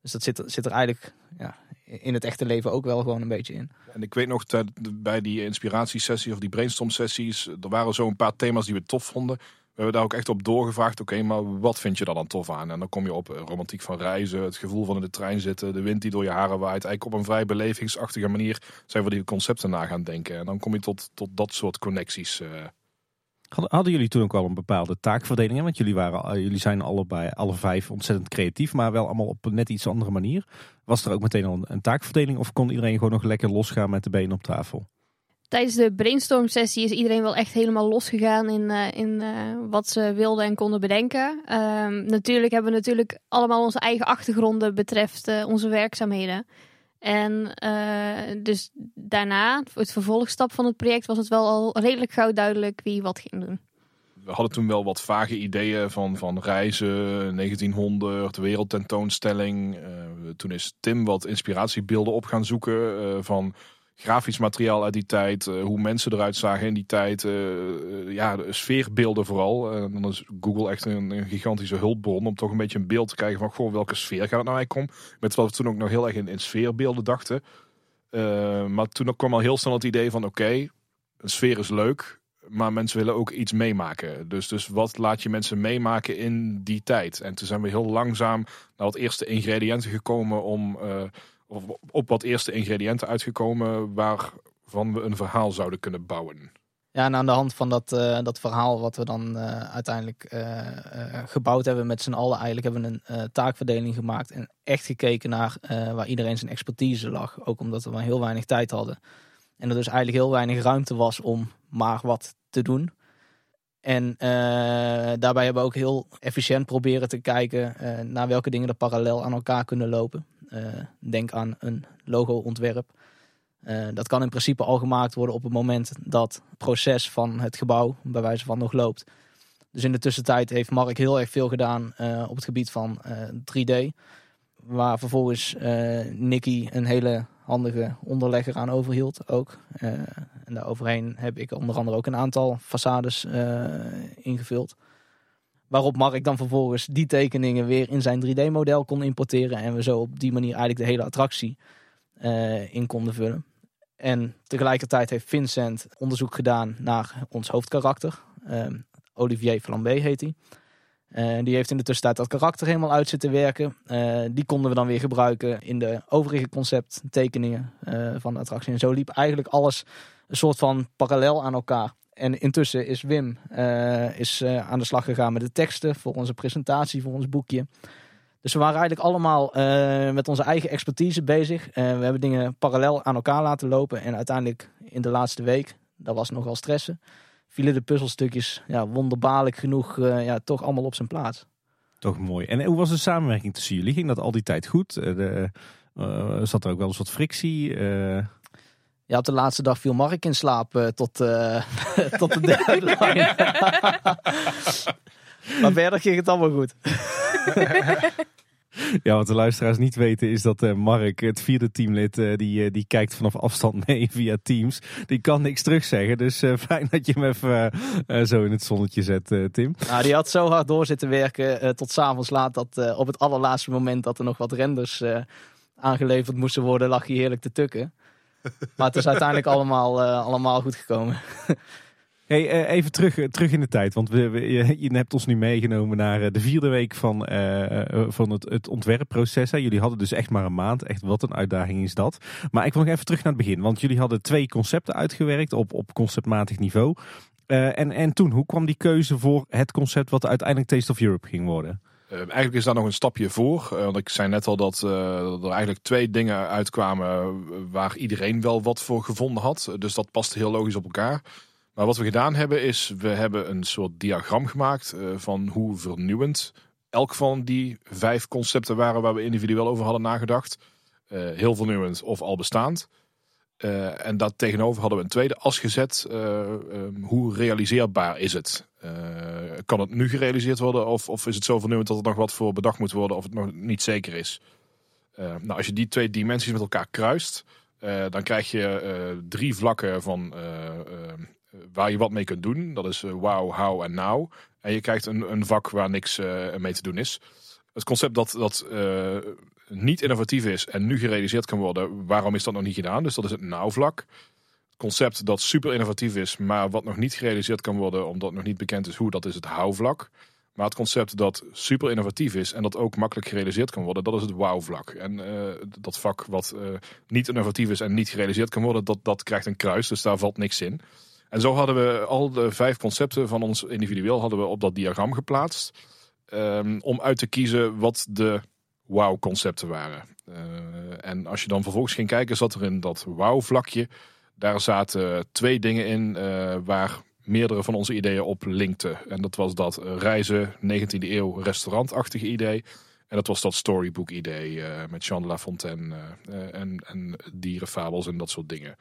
dus dat zit, zit er eigenlijk ja, in het echte leven ook wel gewoon een beetje in. En ik weet nog bij die inspiratiesessie of die brainstorm sessies, er waren zo een paar thema's die we tof vonden. We hebben daar ook echt op doorgevraagd, oké, maar wat vind je daar dan tof aan? En dan kom je op eh, romantiek van reizen, het gevoel van in de trein zitten, de wind die door je haren waait. Eigenlijk op een vrij belevingsachtige manier zijn we die concepten na gaan denken. En dan kom je tot, tot dat soort connecties. eh. Hadden, jullie toen ook al een bepaalde taakverdeling? Want jullie, waren, al- jullie zijn allebei, alle vijf ontzettend creatief, maar wel allemaal op net iets andere manier. Was er ook meteen al een taakverdeling of kon iedereen gewoon nog lekker losgaan met de benen op tafel? Tijdens de brainstorm sessie is iedereen wel echt helemaal losgegaan in, eh, in eh, wat ze wilden en konden bedenken. Ehm, natuurlijk hebben we natuurlijk allemaal onze eigen achtergronden betreft eh, onze werkzaamheden. En dus daarna, het vervolgstap van het project, was het wel al redelijk gauw duidelijk wie wat ging doen. we hadden toen wel wat vage ideeën van, van reizen, 1900, wereldtentoonstelling. Toen is Tim wat inspiratiebeelden op gaan zoeken van grafisch materiaal uit die tijd, eh, hoe mensen eruit zagen in die tijd. eh, eh, ja, de sfeerbeelden vooral. Eh, dan is Google echt een, gigantische hulpbron om toch een beetje een beeld te krijgen van goh, welke sfeer gaat het nou eigenlijk om. Met wat we toen ook nog heel erg in, sfeerbeelden dachten. Maar toen kwam al heel snel het idee van oké, een sfeer is leuk, maar mensen willen ook iets meemaken. Dus, dus wat laat je mensen meemaken in die tijd? En toen zijn we heel langzaam naar wat eerste ingrediënten gekomen om, of op wat eerste ingrediënten uitgekomen waarvan we een verhaal zouden kunnen bouwen. Ja, en aan de hand van dat, eh, dat verhaal wat we dan eh, uiteindelijk eh, gebouwd hebben met z'n allen, eigenlijk hebben we een taakverdeling gemaakt en echt gekeken naar waar iedereen zijn expertise lag. Ook omdat we maar heel weinig tijd hadden. En er dus eigenlijk heel weinig ruimte was om maar wat te doen. En daarbij hebben we ook heel efficiënt proberen te kijken naar welke dingen er parallel aan elkaar kunnen lopen. Eh, denk aan een logo-ontwerp. Eh, dat kan in principe al gemaakt worden op het moment dat het proces van het gebouw bij wijze van nog loopt. Dus in de tussentijd heeft Mark heel erg veel gedaan eh, op het gebied van eh, 3D. Waar vervolgens Nicky een hele handige onderlegger aan overhield ook. Eh, en daaroverheen heb ik onder andere ook een aantal façades ingevuld. Waarop Mark dan vervolgens die tekeningen weer in zijn 3D-model kon importeren. En we zo op die manier eigenlijk de hele attractie eh, in konden vullen. En tegelijkertijd heeft Vincent onderzoek gedaan naar ons hoofdkarakter. Ehm, Olivier Flambé heet hij. Eh, die heeft in de tussentijd dat karakter helemaal uit zitten werken. Eh, die konden we dan weer gebruiken in de overige concepttekeningen van de attractie. En zo liep eigenlijk alles een soort van parallel aan elkaar. En intussen is Wim is, aan de slag gegaan met de teksten voor onze presentatie, voor ons boekje. Dus we waren eigenlijk allemaal met onze eigen expertise bezig. we hebben dingen parallel aan elkaar laten lopen. En uiteindelijk in de laatste week, dat was nogal stressen vielen de puzzelstukjes ja, wonderbaarlijk genoeg ja, toch allemaal op zijn plaats. Toch mooi. En hoe was de samenwerking tussen jullie? Ging dat al die tijd goed? De, zat er ook wel eens wat frictie? Ja, op de laatste dag viel Mark in slaap tot, tot de deadline. maar verder ging het allemaal goed. Ja, wat de luisteraars niet weten is dat uh, Mark, het vierde teamlid, uh, die, uh, die kijkt vanaf afstand mee via Teams. Die kan niks terugzeggen, dus fijn dat je hem even zo in het zonnetje zet, Tim. Nou, die had zo hard door zitten werken tot s'avonds laat dat op het allerlaatste moment dat er nog wat renders aangeleverd moesten worden, lag hij heerlijk te tukken. Maar het is uiteindelijk allemaal, allemaal goed gekomen. Hey, uh, even terug, uh, terug in de tijd, want we, je, hebt ons nu meegenomen naar de vierde week van, van het, het ontwerpproces. Jullie hadden dus echt maar een maand. Echt, wat een uitdaging is dat. Maar ik wil nog even terug naar het begin, want jullie hadden twee concepten uitgewerkt op, op conceptmatig niveau. en, en toen, hoe kwam die keuze voor het concept wat uiteindelijk Taste of Europe ging worden? Eigenlijk is daar nog een stapje voor. want ik zei net al dat er eigenlijk twee dingen uitkwamen waar iedereen wel wat voor gevonden had. Dus dat past heel logisch op elkaar. Maar wat we gedaan hebben is, we hebben een soort diagram gemaakt uh, van hoe vernieuwend elk van die vijf concepten waren waar we individueel over hadden nagedacht. Heel vernieuwend of al bestaand. En dat tegenover hadden we een tweede as gezet. Um, hoe realiseerbaar is het? Kan het nu gerealiseerd worden of, of is het zo vernieuwend dat er nog wat voor bedacht moet worden of het nog niet zeker is? nou, als je die twee dimensies met elkaar kruist, dan krijg je drie vlakken van waar je wat mee kunt doen. Dat is wow, how en now. En je krijgt een, een vak waar niks mee te doen is. Het concept dat, dat niet innovatief is en nu gerealiseerd kan worden, waarom is dat nog niet gedaan? Dus dat is het now-vlak. Concept dat super innovatief is, maar wat nog niet gerealiseerd kan worden, omdat nog niet bekend is hoe, dat is het how-vlak. Maar het concept dat super innovatief is en dat ook makkelijk gerealiseerd kan worden, dat is het wow-vlak. En dat vak wat niet innovatief is en niet gerealiseerd kan worden, dat, dat krijgt een kruis, dus daar valt niks in. En zo hadden we al de vijf concepten van ons individueel hadden we op dat diagram geplaatst. Um, om uit te kiezen wat de wow-concepten waren. Uh, en als je dan vervolgens ging kijken, zat er in dat wow-vlakje. Daar zaten twee dingen in uh, waar meerdere van onze ideeën op linkten. En dat was dat reizen, 19e eeuw, restaurantachtige idee. En dat was dat storybook idee uh, met Jean de La Fontaine en, en dierenfabels en dat soort dingen.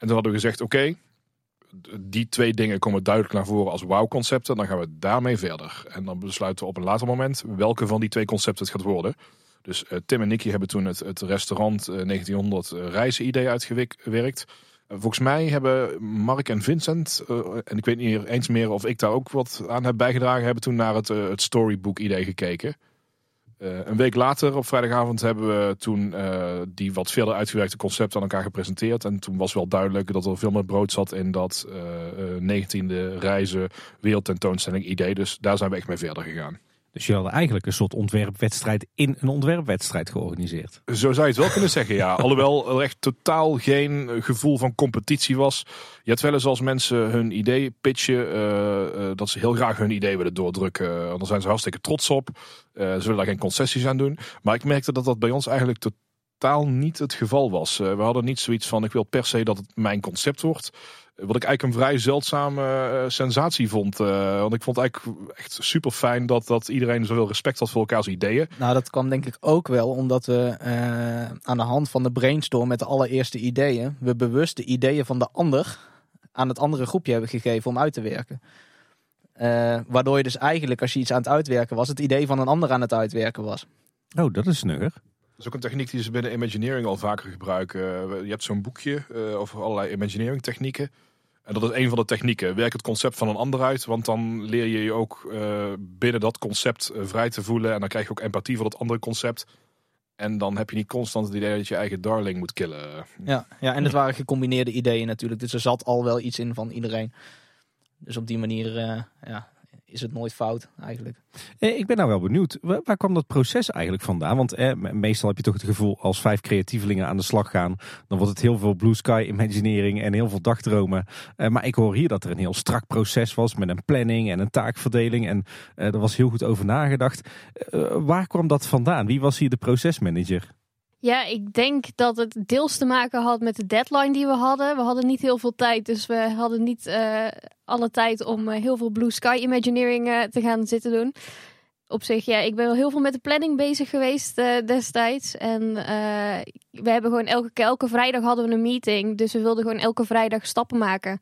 En toen hadden we gezegd, oké, die twee dingen komen duidelijk naar voren als wow-concepten. Dan gaan we daarmee verder. En dan besluiten we op een later moment welke van die twee concepten het gaat worden. Dus uh, Tim en Nicky hebben toen het, het restaurant uh, 1900 uh, reizen idee uitgewerkt. Volgens mij hebben Mark en Vincent, uh, en ik weet niet eens meer of ik daar ook wat aan heb bijgedragen, hebben toen naar het, het storybook idee gekeken. Uh, een week later, op vrijdagavond, hebben we toen die wat verder uitgewerkte concept aan elkaar gepresenteerd. En toen was wel duidelijk dat er veel meer brood zat in dat uh, 19e reizen wereldtentoonstelling idee. Dus daar zijn we echt mee verder gegaan. Dus je had eigenlijk een soort ontwerpwedstrijd in een ontwerpwedstrijd georganiseerd. Zo zou je het wel kunnen zeggen, ja. Alhoewel er echt totaal geen gevoel van competitie was. Je hebt wel eens als mensen hun idee pitchen, uh, uh, dat ze heel graag hun idee willen doordrukken. Daar zijn ze hartstikke trots op. ze willen daar geen concessies aan doen. Maar ik merkte dat dat bij ons eigenlijk totaal niet het geval was. we hadden niet zoiets van, ik wil per se dat het mijn concept wordt. Wat ik eigenlijk een vrij zeldzame uh, sensatie vond. Uh, want ik vond eigenlijk echt super fijn dat, dat iedereen zoveel respect had voor elkaars ideeën. Nou, dat kwam denk ik ook wel omdat we uh, aan de hand van de brainstorm met de allereerste ideeën, we bewust de ideeën van de ander aan het andere groepje hebben gegeven om uit te werken. waardoor je dus eigenlijk, als je iets aan het uitwerken was, het idee van een ander aan het uitwerken was. Oh, dat is snugger. Dat is ook een techniek die ze binnen Imagineering al vaker gebruiken. Je hebt zo'n boekje over allerlei Imagineering technieken. En dat is een van de technieken. Werk het concept van een ander uit. Want dan leer je je ook uh, binnen dat concept uh, vrij te voelen. En dan krijg je ook empathie voor dat andere concept. En dan heb je niet constant het idee dat je eigen darling moet killen. Ja, ja en het waren gecombineerde ideeën natuurlijk. Dus er zat al wel iets in van iedereen. Dus op die manier uh, ja, is het nooit fout eigenlijk. Eh, Ik ben nou wel benieuwd, waar, kwam dat proces eigenlijk vandaan? Want eh, me- meestal heb je toch het gevoel als vijf creatievelingen aan de slag gaan, dan wordt het heel veel blue sky imagineering en heel veel dagdromen. Eh, maar ik hoor hier dat er een heel strak proces was met een planning en een taakverdeling en eh, er was heel goed over nagedacht. Eh, waar kwam dat vandaan? Wie was hier de procesmanager? Ja, ik denk dat het deels te maken had met de deadline die we hadden. We hadden niet heel veel tijd, dus we hadden niet eh, alle tijd om eh, heel veel Blue Sky Imagineering eh, te gaan zitten doen. Op zich, ja, ik ben wel heel veel met de planning bezig geweest destijds. En we hebben gewoon elke, elke vrijdag hadden we een meeting. Dus we wilden gewoon elke vrijdag stappen maken.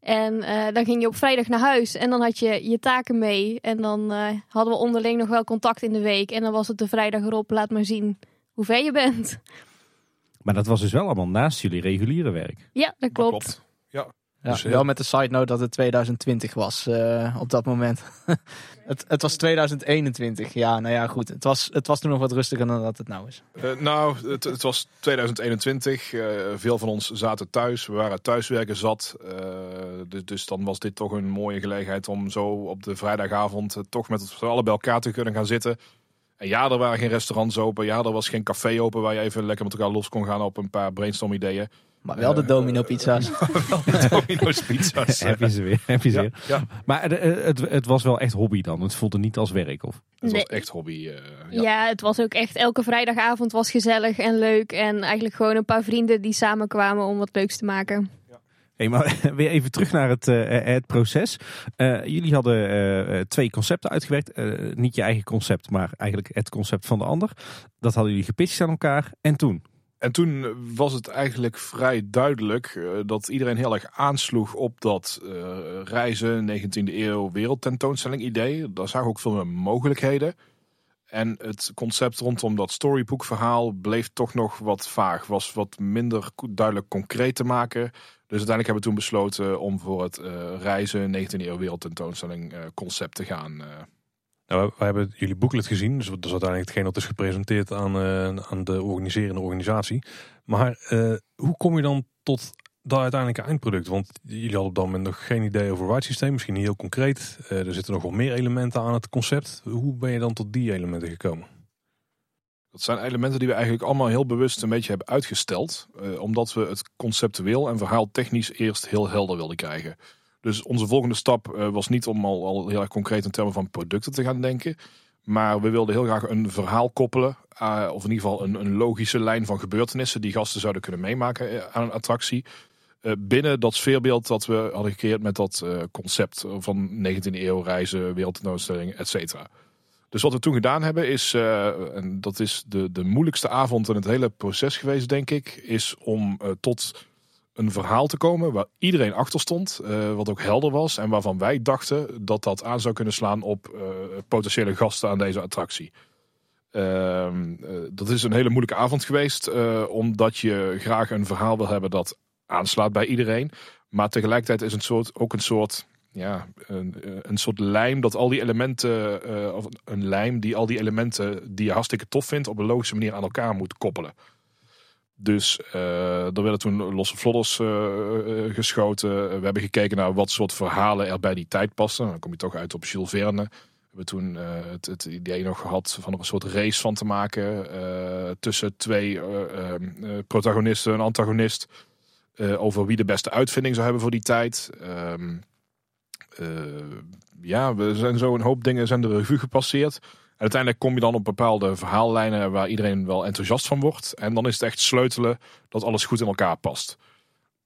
En dan ging je op vrijdag naar huis en dan had je je taken mee. En dan hadden we onderling nog wel contact in de week. En dan was het de vrijdag erop, laat maar zien hoe ver je bent. Maar dat was dus wel allemaal naast jullie reguliere werk. Ja, dat klopt. Ja, Dus, eh, wel met de side note dat het 2020 was eh, op dat moment. het, het was 2021. Ja, nou ja, goed. Het was, het was toen nog wat rustiger dan dat het nou is. Eh, nou, het, het was 2021. Eh, veel van ons zaten thuis. We waren thuiswerken zat. Eh, dus, dus dan was dit toch een mooie gelegenheid om zo op de vrijdagavond toch met z'n allen bij elkaar te kunnen gaan zitten. En ja, er waren geen restaurants open. Ja, er was geen café open waar je even lekker met elkaar los kon gaan op een paar brainstorm ideeën. Maar wel de Eh, domino pizza's. Domino's pizza's. heb je ze weer. Heb je ze Ja, weer. ja, Maar eh, het, het was wel echt hobby dan. Het voelde niet als werk. Of? het was echt hobby. eh, Ja. ja. het was ook echt elke vrijdagavond was gezellig en leuk. En eigenlijk gewoon een paar vrienden die samenkwamen om wat leuks te maken. Hey, maar weer even terug naar het, eh, het proces. Eh, jullie hadden eh, eh, twee concepten uitgewerkt. Eh, niet je eigen concept, maar eigenlijk het concept van de ander. Dat hadden jullie gepitcht aan elkaar. En toen? En toen was het eigenlijk vrij duidelijk eh, dat iedereen heel erg aansloeg op dat eh, reizen 19e eeuw wereldtentoonstelling idee. Daar we ook veel meer mogelijkheden. En het concept rondom dat storybookverhaal bleef toch nog wat vaag. Was wat minder duidelijk concreet te maken. Dus uiteindelijk hebben we toen besloten om voor het eh, reizen 19e eeuw wereldtentoonstelling eh, concept te gaan. eh. Nou, we- hebben jullie booklet gezien, dus dat is uiteindelijk hetgeen dat is gepresenteerd aan, aan de organiserende organisatie. Maar hoe kom je dan tot dat uiteindelijke eindproduct? Want jullie hadden op dat moment nog geen idee over het systeem, misschien niet heel concreet. Eh, er zitten nog wel meer elementen aan het concept. Hoe ben je dan tot die elementen gekomen? Dat zijn elementen die we eigenlijk allemaal heel bewust een beetje hebben uitgesteld. eh, omdat we het conceptueel en verhaaltechnisch eerst heel helder wilden krijgen. Dus onze volgende stap eh, was niet om al, al heel erg concreet in termen van producten te gaan denken. Maar we wilden heel graag een verhaal koppelen. of in ieder geval een, een logische lijn van gebeurtenissen die gasten zouden kunnen meemaken aan een attractie. Eh, binnen dat sfeerbeeld dat we hadden gecreëerd met dat eh, concept van 19e eeuw reizen, wereldtentoonstelling, et cetera. Dus wat we toen gedaan hebben is, eh, en dat is de, de moeilijkste avond in het hele proces geweest, denk ik, is om tot een verhaal te komen waar iedereen achter stond, wat ook helder was en waarvan wij dachten dat dat aan zou kunnen slaan op potentiële gasten aan deze attractie. Ehm, eh, dat is een hele moeilijke avond geweest, omdat je graag een verhaal wil hebben dat aanslaat bij iedereen. Maar tegelijkertijd is het soort, ook een soort, ja, een, een soort lijm dat al die elementen, eh, of een lijm die al die elementen die je hartstikke tof vindt, op een logische manier aan elkaar moet koppelen. Dus eh er werden toen losse vlodders eh, geschoten. We hebben gekeken naar wat soort verhalen er bij die tijd passen. Dan kom je toch uit op Jules Verne. We hebben toen het, het idee nog gehad van er een soort race van te maken tussen twee protagonisten en antagonist. Eh, over wie de beste uitvinding zou hebben voor die tijd. Ehm, eh, ja, we zijn zo een hoop dingen zijn de revue gepasseerd. En uiteindelijk kom je dan op bepaalde verhaallijnen waar iedereen wel enthousiast van wordt. En dan is het echt sleutelen dat alles goed in elkaar past.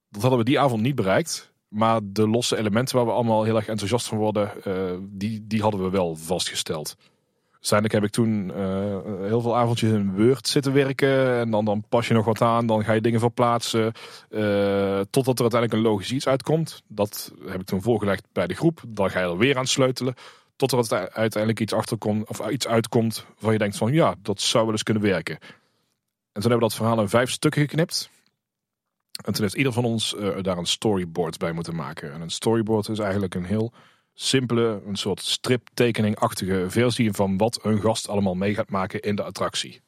Dat hadden we die avond niet bereikt. Maar de losse elementen waar we allemaal heel erg enthousiast van worden, eh, die, die hadden we wel vastgesteld. Uiteindelijk heb ik toen eh, heel veel avondjes in Word zitten werken. En dan, dan pas je nog wat aan, dan ga je dingen verplaatsen. eh, totdat er uiteindelijk een logisch iets uitkomt. Dat heb ik toen voorgelegd bij de groep. Dan ga je er weer aan sleutelen. Tot er uite- uiteindelijk iets, achterkomt, of iets uitkomt waarvan je denkt van ja, dat zou wel eens kunnen werken. En toen hebben we dat verhaal in vijf stukken geknipt. En toen heeft ieder van ons eh, daar een storyboard bij moeten maken. En een storyboard is eigenlijk een heel simpele, een soort striptekeningachtige versie van wat een gast allemaal mee gaat maken in de attractie.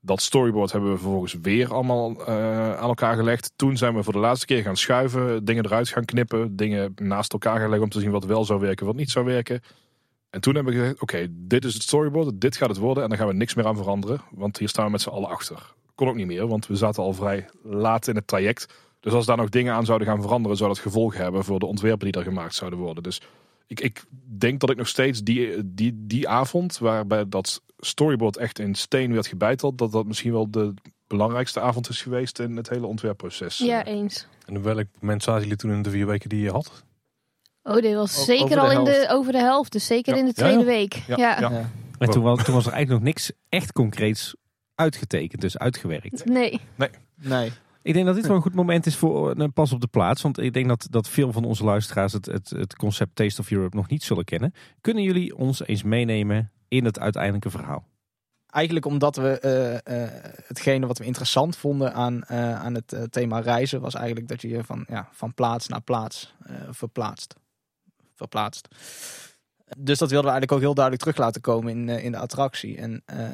Dat storyboard hebben we vervolgens weer allemaal eh, aan elkaar gelegd. Toen zijn we voor de laatste keer gaan schuiven, dingen eruit gaan knippen, dingen naast elkaar gaan leggen om te zien wat wel zou werken, wat niet zou werken. En toen hebben we gezegd, oké, dit is het storyboard, dit gaat het worden en daar gaan we niks meer aan veranderen, want hier staan we met z'n allen achter. Kon ook niet meer, want we zaten al vrij laat in het traject. Dus als daar nog dingen aan zouden gaan veranderen, zou dat gevolgen hebben voor de ontwerpen die er gemaakt zouden worden. Dus ik, ik denk dat ik nog steeds die, die, die avond, waarbij dat storyboard echt in steen werd gebeiteld, dat dat misschien wel de belangrijkste avond is geweest in het hele ontwerpproces. Ja, eens. En op welk moment zaten jullie toen in de vier weken die je had? Oh, dit was O- zeker al in de, over de helft. Dus zeker Ja. in de tweede ja. week. Ja, Ja. ja. Ja. En toen was, toen was er eigenlijk nog niks echt concreets uitgetekend, dus uitgewerkt. Nee. Nee. Ik denk dat dit wel een goed moment is voor een pas op de plaats. Want ik denk dat, dat veel van onze luisteraars het, het, het concept Taste of Europe nog niet zullen kennen. Kunnen jullie ons eens meenemen in het uiteindelijke verhaal? Eigenlijk omdat we eh, eh, hetgene wat we interessant vonden aan, eh, aan het eh, thema reizen, was eigenlijk dat je je van, ja, van plaats naar plaats eh, verplaatst. Verplaatst. Dus dat wilden we eigenlijk ook heel duidelijk terug laten komen in, eh, in de attractie. En eh,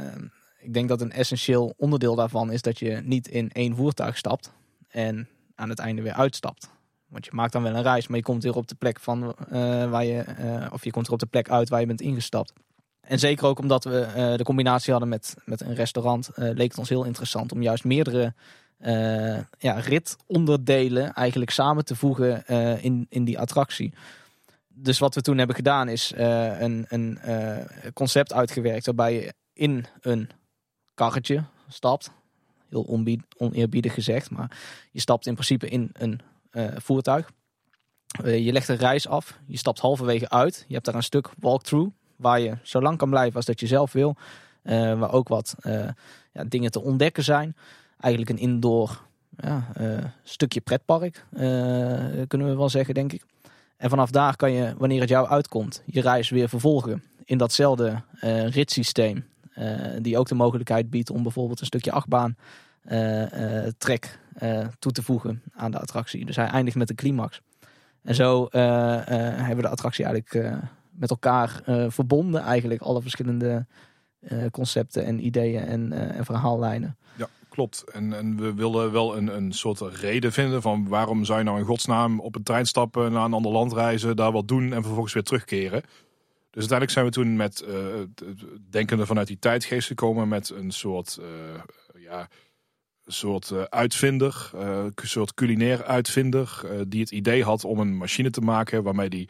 ik denk dat een essentieel onderdeel daarvan is dat je niet in één voertuig stapt en aan het einde weer uitstapt. Want je maakt dan wel een reis, maar je komt weer op de plek van eh, waar je, eh, of je komt er op de plek uit waar je bent ingestapt. En zeker ook omdat we eh, de combinatie hadden met, met een restaurant, leek het ons heel interessant om juist meerdere ja, ritonderdelen eigenlijk samen te voegen in, in die attractie. Dus wat we toen hebben gedaan is een, een concept uitgewerkt waarbij je in een karretje stapt. Heel onbied, oneerbiedig gezegd, maar je stapt in principe in een eh, voertuig. Eh, je legt een reis af, je stapt halverwege uit. Je hebt daar een stuk walkthrough waar je zo lang kan blijven als dat je zelf wil. Eh, waar ook wat ja, dingen te ontdekken zijn. Eigenlijk een indoor ja, stukje pretpark, kunnen we wel zeggen, denk ik. En vanaf daar kan je, wanneer het jou uitkomt, je reis weer vervolgen in datzelfde ritssysteem. Eh, die ook de mogelijkheid biedt om bijvoorbeeld een stukje achtbaan eh, eh, trek toe te voegen aan de attractie. Dus hij eindigt met de climax. En zo hebben we de attractie eigenlijk met elkaar verbonden. Eigenlijk alle verschillende concepten en ideeën en, en verhaallijnen. Ja, klopt. En, en we wilden wel een, een soort reden vinden van waarom zou je nou in godsnaam op een trein stappen, naar een ander land reizen, daar wat doen en vervolgens weer terugkeren. Dus uiteindelijk zijn we toen met, het denkende vanuit die tijdgeest gekomen met een soort, eh, ja, soort eh, uitvinder, een soort culinair uitvinder, die het idee had om een machine te maken waarmee die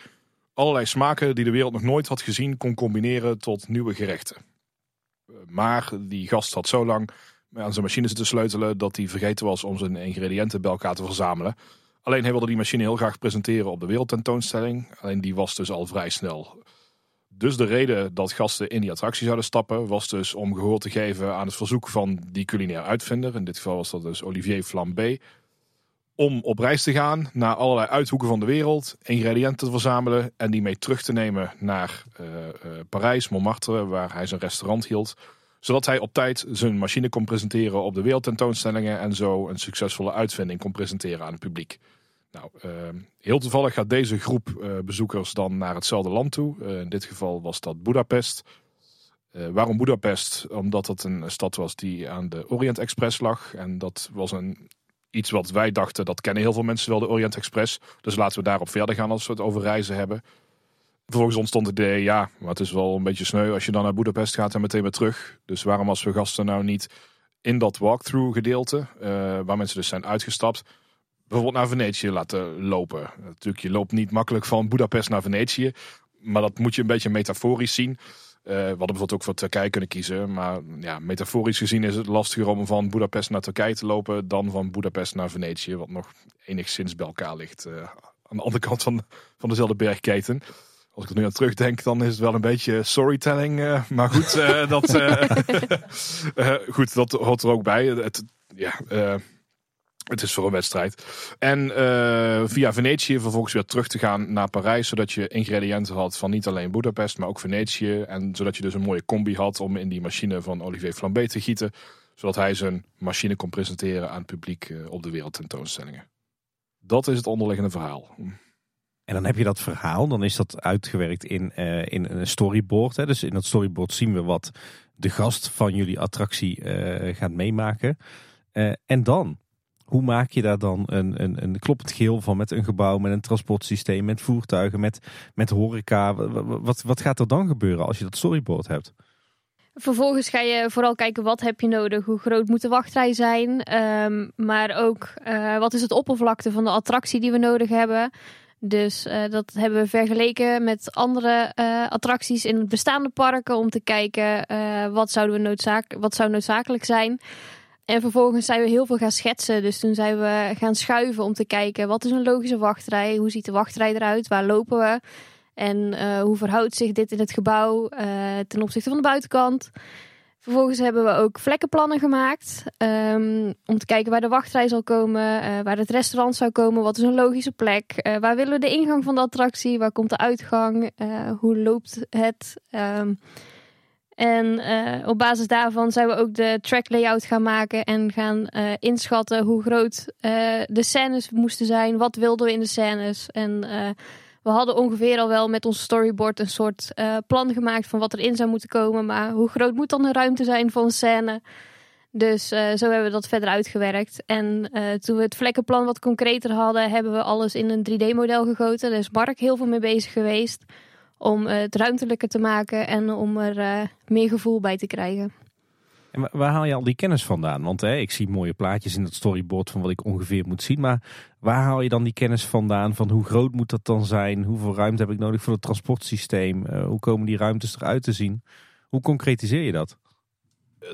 allerlei smaken die de wereld nog nooit had gezien kon combineren tot nieuwe gerechten. Maar die gast had zo lang aan zijn machine zitten sleutelen dat hij vergeten was om zijn ingrediënten bij elkaar te verzamelen. Alleen hij wilde die machine heel graag presenteren op de wereldtentoonstelling. Alleen die was dus al vrij snel. Dus de reden dat gasten in die attractie zouden stappen was dus om gehoor te geven aan het verzoek van die culinair uitvinder. In dit geval was dat dus Olivier Flambé. Om op reis te gaan naar allerlei uithoeken van de wereld, ingrediënten te verzamelen en die mee terug te nemen naar eh, eh, Parijs, Montmartre, waar hij zijn restaurant hield zodat hij op tijd zijn machine kon presenteren op de wereldtentoonstellingen en zo een succesvolle uitvinding kon presenteren aan het publiek. Nou, eh, heel toevallig gaat deze groep eh, bezoekers dan naar hetzelfde land toe. Eh, in dit geval was dat Budapest. Eh, waarom Budapest? Omdat het een stad was die aan de Orient Express lag. En dat was een, iets wat wij dachten, dat kennen heel veel mensen wel, de Orient Express. Dus laten we daarop verder gaan als we het over reizen hebben. Vervolgens ontstond het idee, ja, maar het is wel een beetje sneu als je dan naar Budapest gaat en meteen weer terug. Dus waarom als we gasten nou niet in dat walkthrough gedeelte, waar mensen dus zijn uitgestapt, bijvoorbeeld naar Venetië laten lopen. Natuurlijk, je loopt niet makkelijk van Budapest naar Venetië, maar dat moet je een beetje metaforisch zien. Eh, we hadden bijvoorbeeld ook voor Turkije kunnen kiezen, maar ja, metaforisch gezien is het lastiger om van Budapest naar Turkije te lopen dan van Budapest naar Venetië, wat nog enigszins bij elkaar ligt. eh, aan de andere kant van, van dezelfde bergketen. Als ik er nu aan terugdenk, dan is het wel een beetje storytelling. eh, maar goed, dat, goed, dat hoort er ook bij. Het, ja, het is voor een wedstrijd. En eh, via Venetië vervolgens weer terug te gaan naar Parijs. Zodat je ingrediënten had van niet alleen Budapest, maar ook Venetië. En zodat je dus een mooie combi had om in die machine van Olivier Flambé te gieten. Zodat hij zijn machine kon presenteren aan het publiek eh, op de wereldtentoonstellingen. Dat is het onderliggende verhaal. En dan heb je dat verhaal, dan is dat uitgewerkt in, eh, in een storyboard. Hè. Dus in dat storyboard zien we wat de gast van jullie attractie gaat meemaken. En dan, hoe maak je daar dan een, een, een kloppend geheel van met een gebouw, met een transportsysteem, met voertuigen, met, met horeca? Wat, wat, gaat er dan gebeuren als je dat storyboard hebt? Vervolgens ga je vooral kijken wat heb je nodig, hoe groot moet de wachtrij zijn, Ehm, maar ook eh, wat is het oppervlakte van de attractie die we nodig hebben. Dus eh, dat hebben we vergeleken met andere eh, attracties in bestaande parken om te kijken wat, zouden we noodzaak wat zou noodzakelijk zijn. En vervolgens zijn we heel veel gaan schetsen. Dus toen zijn we gaan schuiven om te kijken wat is een logische wachtrij, hoe ziet de wachtrij eruit, waar lopen we en eh, hoe verhoudt zich dit in het gebouw eh, ten opzichte van de buitenkant. Vervolgens hebben we ook vlekkenplannen gemaakt. ehm, om te kijken waar de wachtrij zal komen, eh, waar het restaurant zou komen, wat is een logische plek. waar willen we de ingang van de attractie, waar komt de uitgang, hoe loopt het. Ehm, en eh, op basis daarvan zijn we ook de track layout gaan maken en gaan eh, inschatten hoe groot eh, de scènes moesten zijn. Wat wilden we in de scènes. En we hadden ongeveer al wel met ons storyboard een soort plan gemaakt van wat erin zou moeten komen. Maar hoe groot moet dan de ruimte zijn voor een scène? Dus zo hebben we dat verder uitgewerkt. En toen we het vlekkenplan wat concreter hadden, hebben we alles in een 3D-model gegoten. Daar is Mark heel veel mee bezig geweest om eh, het ruimtelijker te maken en om er eh, meer gevoel bij te krijgen. En wa- waar haal je al die kennis vandaan? Want hè, ik zie mooie plaatjes in dat storyboard van wat ik ongeveer moet zien. Maar waar haal je dan die kennis vandaan? Van hoe groot moet dat dan zijn? Hoeveel ruimte heb ik nodig voor het transportsysteem? Eh, hoe komen die ruimtes eruit te zien? Hoe concretiseer je dat?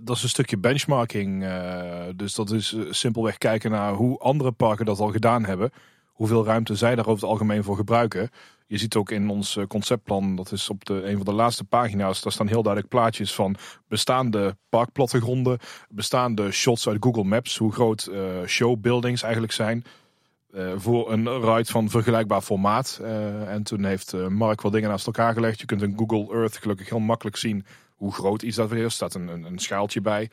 Dat is een stukje benchmarking. eh, dus dat is simpelweg kijken naar hoe andere parken dat al gedaan hebben. Hoeveel ruimte zij daar over het algemeen voor gebruiken. Je ziet ook in ons eh, conceptplan, dat is op de, een van de laatste pagina's, daar staan heel duidelijk plaatjes van bestaande parkplattegronden, bestaande shots uit Google Maps, hoe groot eh, showbuildings eigenlijk zijn. eh, voor een ride van vergelijkbaar formaat. En toen heeft Mark wat dingen naast elkaar gelegd. Je kunt in Google Earth gelukkig heel makkelijk zien hoe groot iets dat weer is. Er staat een, een, een schaaltje bij.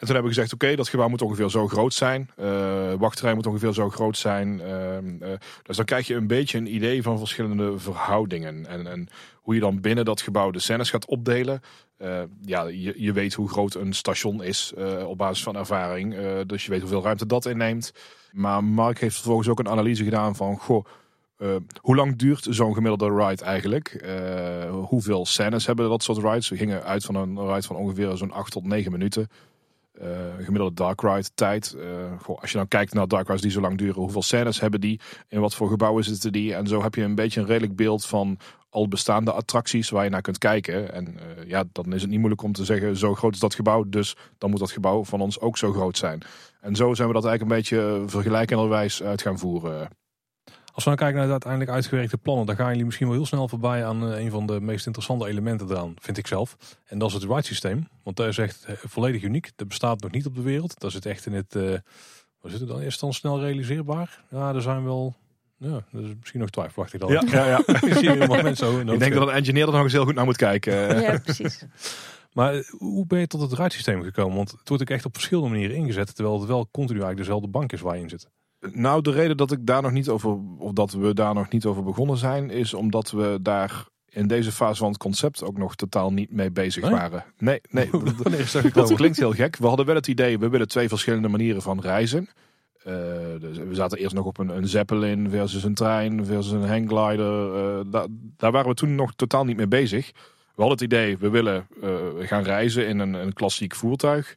En toen hebben we gezegd, oké, dat gebouw moet ongeveer zo groot zijn. Eh wachtrij moet ongeveer zo groot zijn. Ehm, eh, dus dan krijg je een beetje een idee van verschillende verhoudingen. En, en hoe je dan binnen dat gebouw de scènes gaat opdelen. Eh, ja, je, je weet hoe groot een station is op basis van ervaring. Dus je weet hoeveel ruimte dat inneemt. Maar Mark heeft vervolgens ook een analyse gedaan van... Goh, hoe lang duurt zo'n gemiddelde ride eigenlijk? Hoeveel scènes hebben dat soort rides? We gingen uit van een ride van ongeveer zo'n 8 tot 9 minuten. Eh, gemiddelde dark ride tijd. Eh, als je dan kijkt naar dark rides die zo lang duren, hoeveel scènes hebben die? In wat voor gebouwen zitten die? En zo heb je een beetje een redelijk beeld van al bestaande attracties waar je naar kunt kijken. En eh, ja, dan is het niet moeilijk om te zeggen, zo groot is dat gebouw, dus dan moet dat gebouw van ons ook zo groot zijn. En zo zijn we dat eigenlijk een beetje vergelijkenderwijs uit gaan voeren. Als we nou kijken naar de uiteindelijk uitgewerkte plannen, dan gaan jullie misschien wel heel snel voorbij aan eh, een van de meest interessante elementen eraan, vind ik zelf. En dat is het ride systeem. Want dat is echt eh, volledig uniek. Dat bestaat nog niet op de wereld. Dat zit echt in het, uh, waar zit het dan? Is het dan snel realiseerbaar? Ja, er zijn wel, ja, dat is misschien nog twijfelachtig dan. Ja, ja, ja. mensen zo Ik denk dat een engineer er nog eens heel goed naar moet kijken. Ja, precies. Maar hoe ben je tot het ruitsysteem gekomen? Want het wordt ook echt op verschillende manieren ingezet, terwijl het wel continu eigenlijk dezelfde bank is waar je in zit. Nou, de reden dat ik daar nog niet over, of dat we daar nog niet over begonnen zijn, is omdat we daar in deze fase van het concept ook nog totaal niet mee bezig Nee? waren. Nee, nee. Dat Dat klinkt heel gek. We hadden wel het idee, we willen twee verschillende manieren van reizen. Eh, dus we zaten eerst nog op een, een zeppelin versus een trein versus een hangglider. Eh, da- daar waren we toen nog totaal niet mee bezig. We hadden het idee, we willen eh, gaan reizen in een, een klassiek voertuig.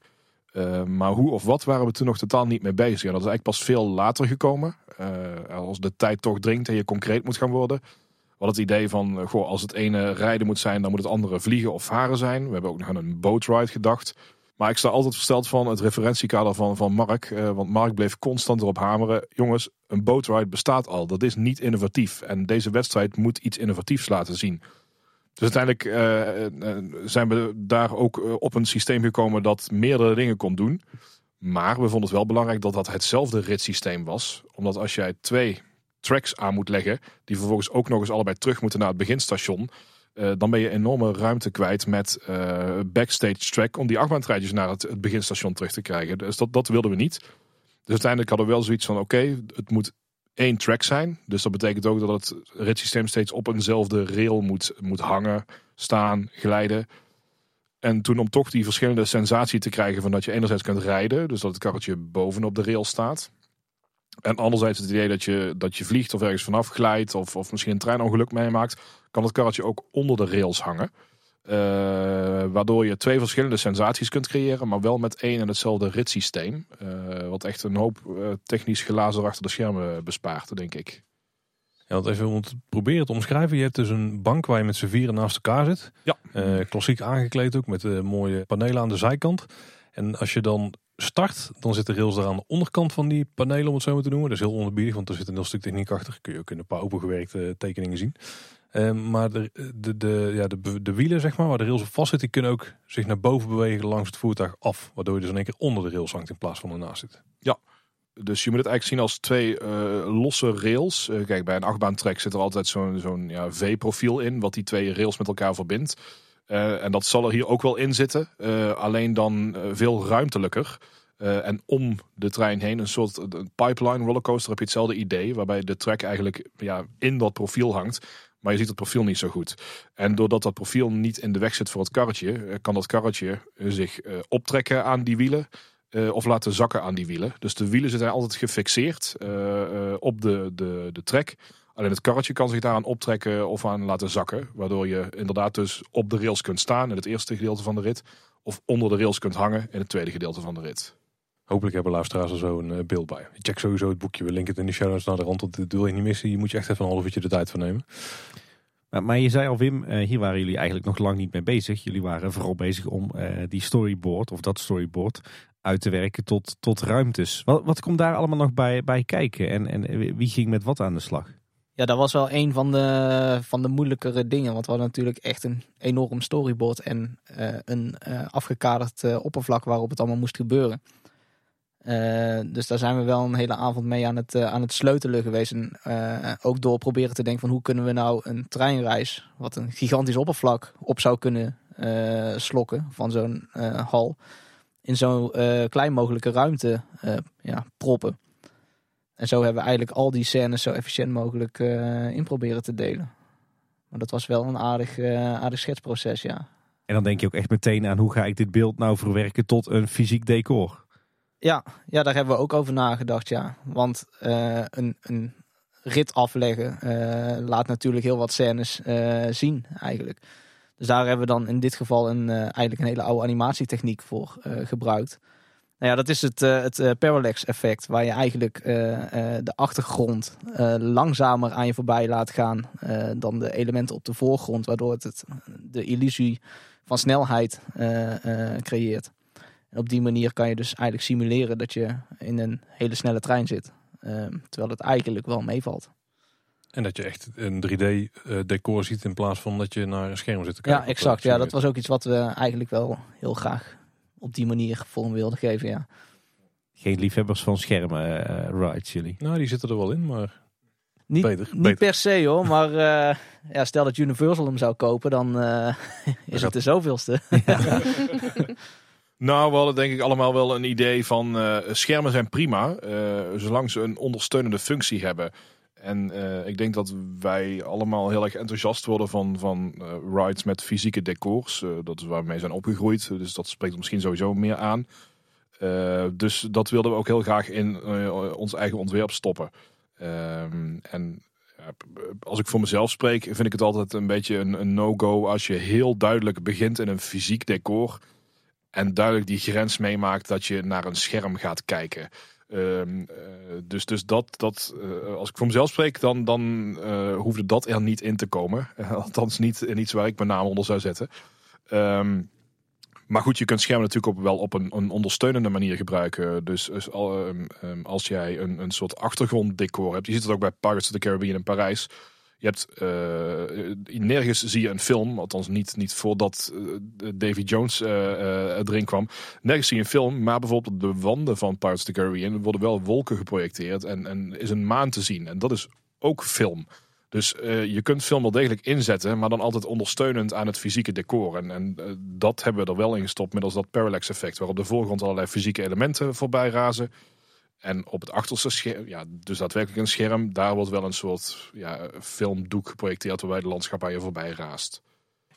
Eh, maar hoe of wat waren we toen nog totaal niet mee bezig. Dat is eigenlijk pas veel later gekomen. Eh, als de tijd toch dringt en je concreet moet gaan worden. Hadden het idee van, eh, goh, als het ene rijden moet zijn, dan moet het andere vliegen of varen zijn. We hebben ook nog aan een boatride gedacht. Maar ik sta altijd versteld van het referentiekader van, van Mark. want Mark bleef constant erop hameren. Jongens, een boatride bestaat al. Dat is niet innovatief. En deze wedstrijd moet iets innovatiefs laten zien. Dus uiteindelijk eh, eh, zijn we daar ook eh, op een systeem gekomen dat meerdere dingen kon doen. Maar we vonden het wel belangrijk dat dat hetzelfde ritssysteem was. Omdat als jij twee tracks aan moet leggen, die vervolgens ook nog eens allebei terug moeten naar het beginstation. dan ben je enorme ruimte kwijt met backstage track om die achtbaantreintjes naar het, het beginstation terug te krijgen. Dus dat, dat wilden we niet. Dus uiteindelijk hadden we wel zoiets van oké, het moet één track zijn. Dus dat betekent ook dat het ritssysteem steeds op eenzelfde rail moet, moet hangen, staan, glijden. En toen om toch die verschillende sensatie te krijgen van dat je enerzijds kunt rijden, dus dat het karretje bovenop de rail staat. En anderzijds het idee dat je, dat je vliegt of ergens vanaf glijdt of, of misschien een treinongeluk meemaakt, kan het karretje ook onder de rails hangen. Eh, waardoor je twee verschillende sensaties kunt creëren, maar wel met één en hetzelfde ritssysteem. Uh, wat echt een hoop uh, technisch glazen achter de schermen bespaart, denk ik. Ja, want even om het proberen te omschrijven. Je hebt dus een bank waar je met z'n vieren naast elkaar zit. Ja. klassiek aangekleed ook, met mooie panelen aan de zijkant. En als je dan start, dan zit de rails er aan de onderkant van die panelen, om het zo maar te noemen. Dat is heel onderbiedig, want er zit een heel stuk techniek achter. Kun je ook in een paar opengewerkte tekeningen zien. Um, maar de, de, de, ja, de, de wielen, zeg maar, waar de rails op vast zit, die kunnen ook zich naar boven bewegen langs het voertuig af. Waardoor je dus in één keer onder de rails hangt in plaats van ernaast zit. Ja, dus je moet het eigenlijk zien als twee uh, losse rails. Uh, kijk, bij een achtbaantrek zit er altijd zo'n zo'n ja, V-profiel in, wat die twee rails met elkaar verbindt. Uh, en dat zal er hier ook wel in zitten, alleen dan veel ruimtelijker. en om de trein heen, een soort een pipeline rollercoaster, heb je hetzelfde idee. Waarbij de track eigenlijk ja, in dat profiel hangt. Maar je ziet het profiel niet zo goed. En doordat dat profiel niet in de weg zit voor het karretje, eh, kan dat karretje eh, zich uh, optrekken aan die wielen. Of laten zakken aan die wielen. Dus de wielen zitten altijd gefixeerd op de, de, de trek. Alleen het karretje kan zich daaraan optrekken of aan laten zakken. Waardoor je inderdaad dus op de rails kunt staan in het eerste gedeelte van de rit. Of onder de rails kunt hangen in het tweede gedeelte van de rit. Hopelijk hebben luisteraars er zo een beeld bij. Check sowieso het boekje. We linken het in de show notes naar de rand. Want dit wil je niet missen. Je moet je echt even een half uurtje de tijd voor nemen. Maar, maar je zei al Wim, uh, hier waren jullie eigenlijk nog lang niet mee bezig. Jullie waren vooral bezig om uh, die storyboard of dat storyboard uit te werken tot, tot ruimtes. Wat, wat komt daar allemaal nog bij, bij kijken? En, en wie ging met wat aan de slag? Ja, dat was wel een van de, van de moeilijkere dingen. Want we hadden natuurlijk echt een enorm storyboard en uh, een afgekaderd oppervlak waarop het allemaal moest gebeuren. Uh, dus daar zijn we wel een hele avond mee aan het, uh, aan het sleutelen geweest. En uh, ook door proberen te denken van hoe kunnen we nou een treinreis, wat een gigantisch oppervlak op zou kunnen slokken van zo'n hal, in zo'n klein mogelijke ruimte ja, proppen. En zo hebben we eigenlijk al die scènes zo efficiënt mogelijk in proberen te delen. Maar dat was wel een aardig, aardig schetsproces, ja. En dan denk je ook echt meteen aan hoe ga ik dit beeld nou verwerken tot een fysiek decor. Ja, ja, daar hebben we ook over nagedacht, ja. Want uh, een, een rit afleggen uh, laat natuurlijk heel wat scènes uh, zien, eigenlijk. Dus daar hebben we dan in dit geval een, eigenlijk een hele oude animatietechniek voor gebruikt. Nou ja, dat is het, het parallax effect, waar je eigenlijk de achtergrond langzamer aan je voorbij laat gaan dan de elementen op de voorgrond, waardoor het, het de illusie van snelheid creëert op die manier kan je dus eigenlijk simuleren dat je in een hele snelle trein zit. Ehm, terwijl het eigenlijk wel meevalt. En dat je echt een 3D-decor eh, ziet in plaats van dat je naar een scherm zit te kijken. Ja, exact. Ja, dat was ook iets wat we eigenlijk wel heel graag op die manier vorm wilden geven. Ja. Geen liefhebbers van schermen, uh, rides jullie? Nou, die zitten er wel in, maar niet, beter, niet per se hoor, maar uh, ja, stel dat Universal hem zou kopen, dan uh, is het de zoveelste. Ja. Nou, we hadden denk ik allemaal wel een idee van uh, schermen zijn prima, uh, zolang ze een ondersteunende functie hebben. En uh, ik denk dat wij allemaal heel erg enthousiast worden van, van rides met fysieke decors. dat is waar we zijn opgegroeid, dus dat spreekt misschien sowieso meer aan. dus dat wilden we ook heel graag in ons eigen ontwerp stoppen. Ehm, en als ik voor mezelf spreek, vind ik het altijd een beetje een no-go als je heel duidelijk begint in een fysiek decor en duidelijk die grens meemaakt dat je naar een scherm gaat kijken. Um, uh, dus, dus dat, dat uh, als ik voor mezelf spreek, dan, dan uh, hoefde dat er niet in te komen. althans, niet in iets waar ik mijn naam onder zou zetten. Um, maar goed, je kunt schermen natuurlijk ook wel op een, een ondersteunende manier gebruiken. Dus, dus um, als jij een, een soort achtergronddecor hebt, je ziet het ook bij Pirates of the Caribbean in Parijs. Je hebt uh, nergens zie je een film, althans niet, niet voordat uh, Davy Jones uh, erin kwam. Nergens zie je een film, maar bijvoorbeeld de wanden van Pirates of the Caribbean worden wel wolken geprojecteerd en, en is een maan te zien. En dat is ook film. Dus je kunt film wel degelijk inzetten, maar dan altijd ondersteunend aan het fysieke decor. En, en dat hebben we er wel in gestopt middels dat parallax effect, waarop de voorgrond allerlei fysieke elementen voorbij razen. En op het achterste scherm, ja, dus daadwerkelijk een scherm, daar wordt wel een soort ja, filmdoek geprojecteerd waarbij de landschap je voorbij raast.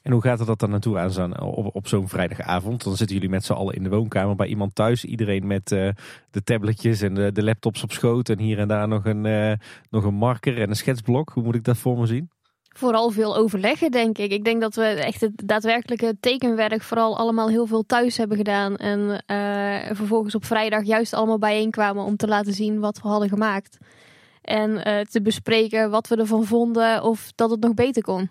En hoe gaat er dat dan naartoe aan zo'n, op, op zo'n vrijdagavond? Dan zitten jullie met z'n allen in de woonkamer bij iemand thuis. Iedereen met eh, de tabletjes en de, de, laptops op schoot. En hier en daar nog een, eh, nog een marker en een schetsblok. Hoe moet ik dat voor me zien? Vooral veel overleggen, denk ik. Ik denk dat we echt het daadwerkelijke tekenwerk vooral allemaal heel veel thuis hebben gedaan. En uh, vervolgens op vrijdag juist allemaal bijeenkwamen om te laten zien wat we hadden gemaakt. En te bespreken wat we ervan vonden of dat het nog beter kon.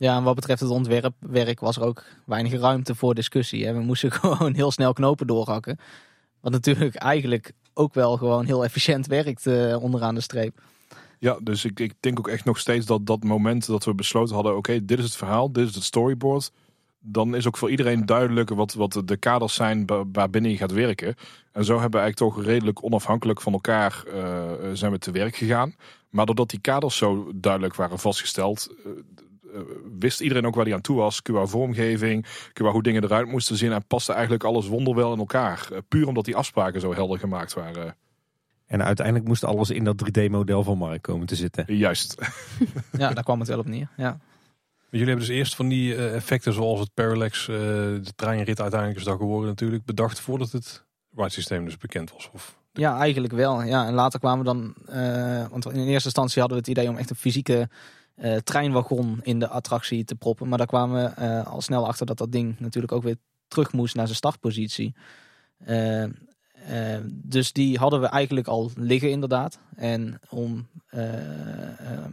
Ja, en wat betreft het ontwerpwerk was er ook weinig ruimte voor discussie. We moesten gewoon heel snel knopen doorhakken. Wat natuurlijk eigenlijk ook wel gewoon heel efficiënt werkt uh, onderaan de streep. Ja, dus ik, ik denk ook echt nog steeds dat dat moment dat we besloten hadden... oké, dit is het verhaal, dit is het storyboard... dan is ook voor iedereen duidelijk wat, wat de kaders zijn waarbinnen je gaat werken. En zo hebben we eigenlijk toch redelijk onafhankelijk van elkaar uh, zijn we te werk gegaan. Maar doordat die kaders zo duidelijk waren vastgesteld... Eh, wist iedereen ook waar hij aan toe was. Qua vormgeving, qua hoe dingen eruit moesten zien. En paste eigenlijk alles wonderwel in elkaar. Eh, puur omdat die afspraken zo helder gemaakt waren. En uiteindelijk moest alles in dat 3D-model van Mark komen te zitten. Juist. ja, daar kwam het wel op neer. Ja. Jullie hebben dus eerst van die uh, effecten zoals het parallax, uh, de treinrit uiteindelijk is dat geworden natuurlijk, bedacht voordat het ride systeem dus bekend was? Of? Ja, eigenlijk wel. Ja, en later kwamen we dan, uh, want in eerste instantie hadden we het idee om echt een fysieke uh, treinwagon in de attractie te proppen. Maar daar kwamen we uh, al snel achter dat dat ding natuurlijk ook weer terug moest naar zijn startpositie. Uh, dus die hadden we eigenlijk al liggen inderdaad. En om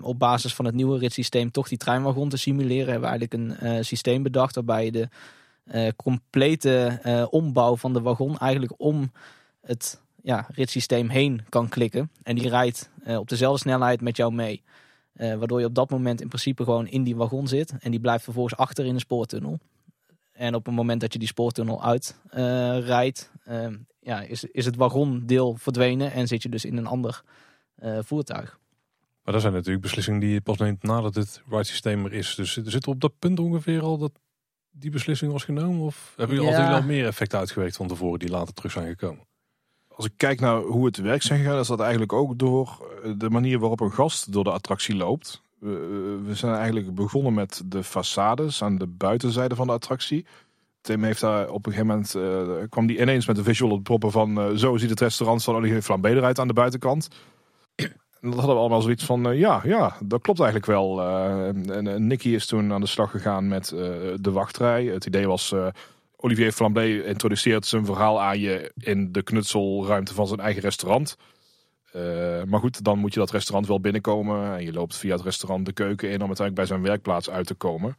op basis van het nieuwe ritssysteem toch die treinwagon te simuleren... hebben we eigenlijk een systeem bedacht waarbij je de complete ombouw van de wagon... eigenlijk om het ja, ritssysteem heen kan klikken. En die rijdt op dezelfde snelheid met jou mee. Waardoor je op dat moment in principe gewoon in die wagon zit. En die blijft vervolgens achter in de spoortunnel. En op het moment dat je die spoortunnel uitrijdt, uh, uh, ja, is, is het wagondeel verdwenen. En zit je dus in een ander eh, voertuig. Maar dat zijn natuurlijk beslissingen die je pas neemt nadat het ride systeem er is. Dus zit er op dat punt ongeveer al dat die beslissing was genomen? Of hebben jullie ja. altijd al meer effecten uitgewerkt van tevoren die later terug zijn gekomen? als ik kijk naar hoe het werk zijn gegaan, is dat eigenlijk ook door eh, de manier waarop een gast door de attractie loopt. We, we zijn eigenlijk begonnen met de façades aan de buitenzijde van de attractie. Tim heeft daar op een gegeven moment, uh, kwam die ineens met de visual op proppen van uh, zo ziet het restaurant van Olivier Flambé eruit aan de buitenkant. En dat hadden we allemaal zoiets van, uh, ja, ja, dat klopt eigenlijk wel. en, en Nicky is toen aan de slag gegaan met de wachtrij. Het idee was, Olivier Flambé introduceert zijn verhaal aan je in de knutselruimte van zijn eigen restaurant. Maar goed, dan moet je dat restaurant wel binnenkomen. En je loopt via het restaurant de keuken in om uiteindelijk bij zijn werkplaats uit te komen.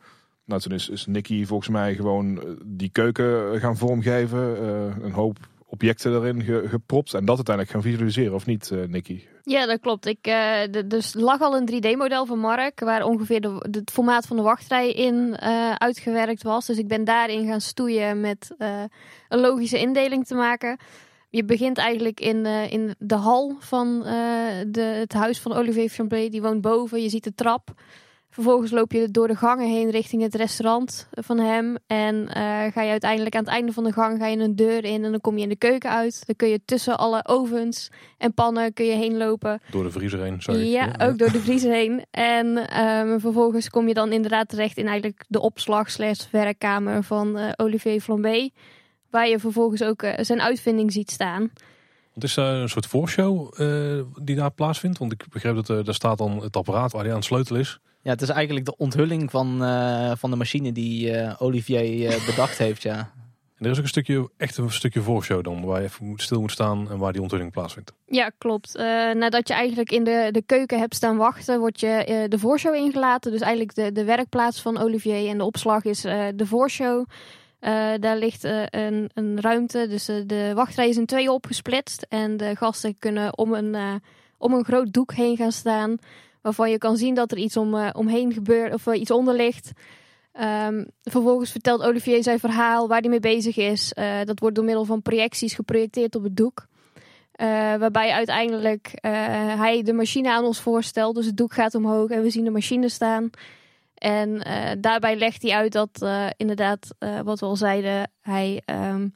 Nou, toen is, is Nicky volgens mij gewoon eh, die keuken gaan vormgeven. Uh, een hoop objecten erin gepropt. En dat uiteindelijk gaan visualiseren, of niet, uh, Nicky? Ja, dat klopt. Ik, dus lag al een 3D-model van Mark, waar ongeveer de, het formaat van de wachtrij in uitgewerkt was. Dus ik ben daarin gaan stoeien met een logische indeling te maken. Je begint eigenlijk in, in de hal van de, het huis van Olivier Chamblay. Die woont boven. Je ziet de trap. Vervolgens loop je door de gangen heen richting het restaurant van hem. En uh, ga je uiteindelijk aan het einde van de gang ga je een deur in en dan kom je in de keuken uit. Dan kun je tussen alle ovens en pannen kun je heen lopen. Door de vriezer heen, sorry. Ja, ook door de vriezer heen. En um, vervolgens kom je dan inderdaad terecht in eigenlijk de opslag slash werkkamer van uh, Olivier Flambé. Waar je vervolgens ook uh, zijn uitvinding ziet staan. Het is een soort voorshow uh, die daar plaatsvindt. Want ik begreep dat uh, daar staat dan het apparaat waar hij aan het sleutelen is. Ja, het is eigenlijk de onthulling van, uh, van de machine die Olivier bedacht heeft, ja. En er is ook een stukje, echt een stukje voorshow dan, waar je even stil moet staan en waar die onthulling plaatsvindt. Ja, klopt. nadat je eigenlijk in de, de keuken hebt staan wachten, wordt je de voorshow ingelaten. Dus eigenlijk de, de werkplaats van Olivier en de opslag is de voorshow. Uh, daar ligt uh, een, een, ruimte, dus uh, de wachtrij is in twee opgesplitst. En de gasten kunnen om een, om een groot doek heen gaan staan. Waarvan je kan zien dat er iets om, omheen gebeurt of iets onder ligt. Um, vervolgens vertelt Olivier zijn verhaal waar hij mee bezig is. dat wordt door middel van projecties geprojecteerd op het doek. waarbij uiteindelijk hij de machine aan ons voorstelt. Dus het doek gaat omhoog en we zien de machine staan. En uh, daarbij legt hij uit dat uh, inderdaad, uh, wat we al zeiden, hij um,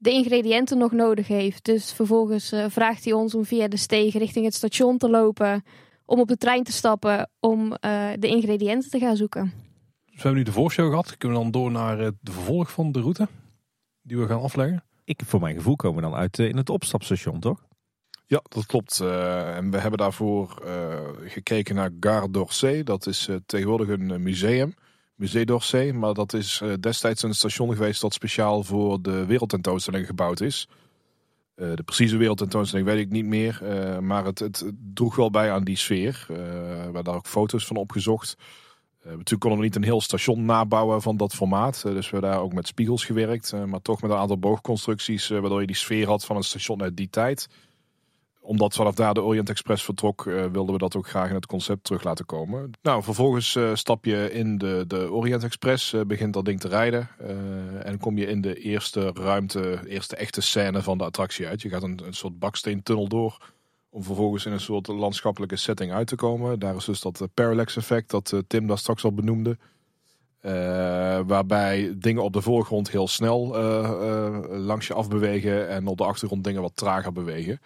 de ingrediënten nog nodig heeft. Dus vervolgens eh, vraagt hij ons om via de steeg richting het station te lopen. Om op de trein te stappen om eh, de ingrediënten te gaan zoeken. Dus we hebben nu de voorshow gehad. Kunnen we dan door naar eh, de vervolg van de route die we gaan afleggen? Ik, voor mijn gevoel komen we dan uit eh, in het opstapstation, toch? Ja, dat klopt. Eh, en we hebben daarvoor eh, gekeken naar Gare d'Orsay. Dat is eh, tegenwoordig een museum. Musée d'Orsay. Maar dat is destijds een station geweest dat speciaal voor de wereldtentoonstelling gebouwd is. De precieze wereldtentoonstelling weet ik niet meer. maar het, het droeg wel bij aan die sfeer. We hebben daar ook foto's van opgezocht. Natuurlijk konden we niet een heel station nabouwen van dat formaat. Dus we hebben daar ook met spiegels gewerkt. maar toch met een aantal boogconstructies. waardoor je die sfeer had van een station uit die tijd omdat vanaf daar de Orient Express vertrok, eh, wilden we dat ook graag in het concept terug laten komen. Nou, vervolgens eh, stap je in de, de Orient Express, eh, begint dat ding te rijden. en kom je in de eerste ruimte, eerste echte scène van de attractie uit. Je gaat een, een soort baksteentunnel door, om vervolgens in een soort landschappelijke setting uit te komen. Daar is dus dat parallax effect dat Tim daar straks al benoemde. Waarbij dingen op de voorgrond heel snel langs je afbewegen en op de achtergrond dingen wat trager bewegen.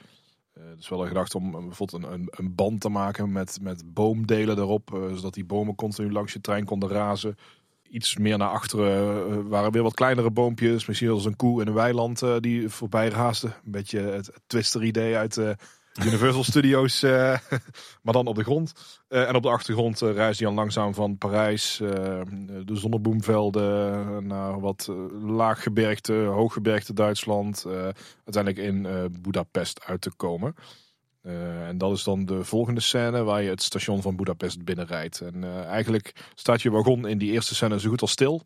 Eh, Het is wel een gedachte om bijvoorbeeld een, een, band te maken met, met boomdelen erop, eh, zodat die bomen continu langs je trein konden razen. Iets meer naar achteren eh, waren weer wat kleinere boompjes, misschien als een koe in een weiland die voorbij raasde. Een beetje het, twister idee uit Universal Studios, eh, maar dan op de grond. Eh, en op de achtergrond uh, reist hij dan langzaam van Parijs, de zonneboomvelden, naar wat laaggebergte, hooggebergte Duitsland. Uiteindelijk in Budapest uit te komen. En dat is dan de volgende scène waar je het station van Budapest binnenrijdt. En eigenlijk staat je wagon in die eerste scène zo goed als stil.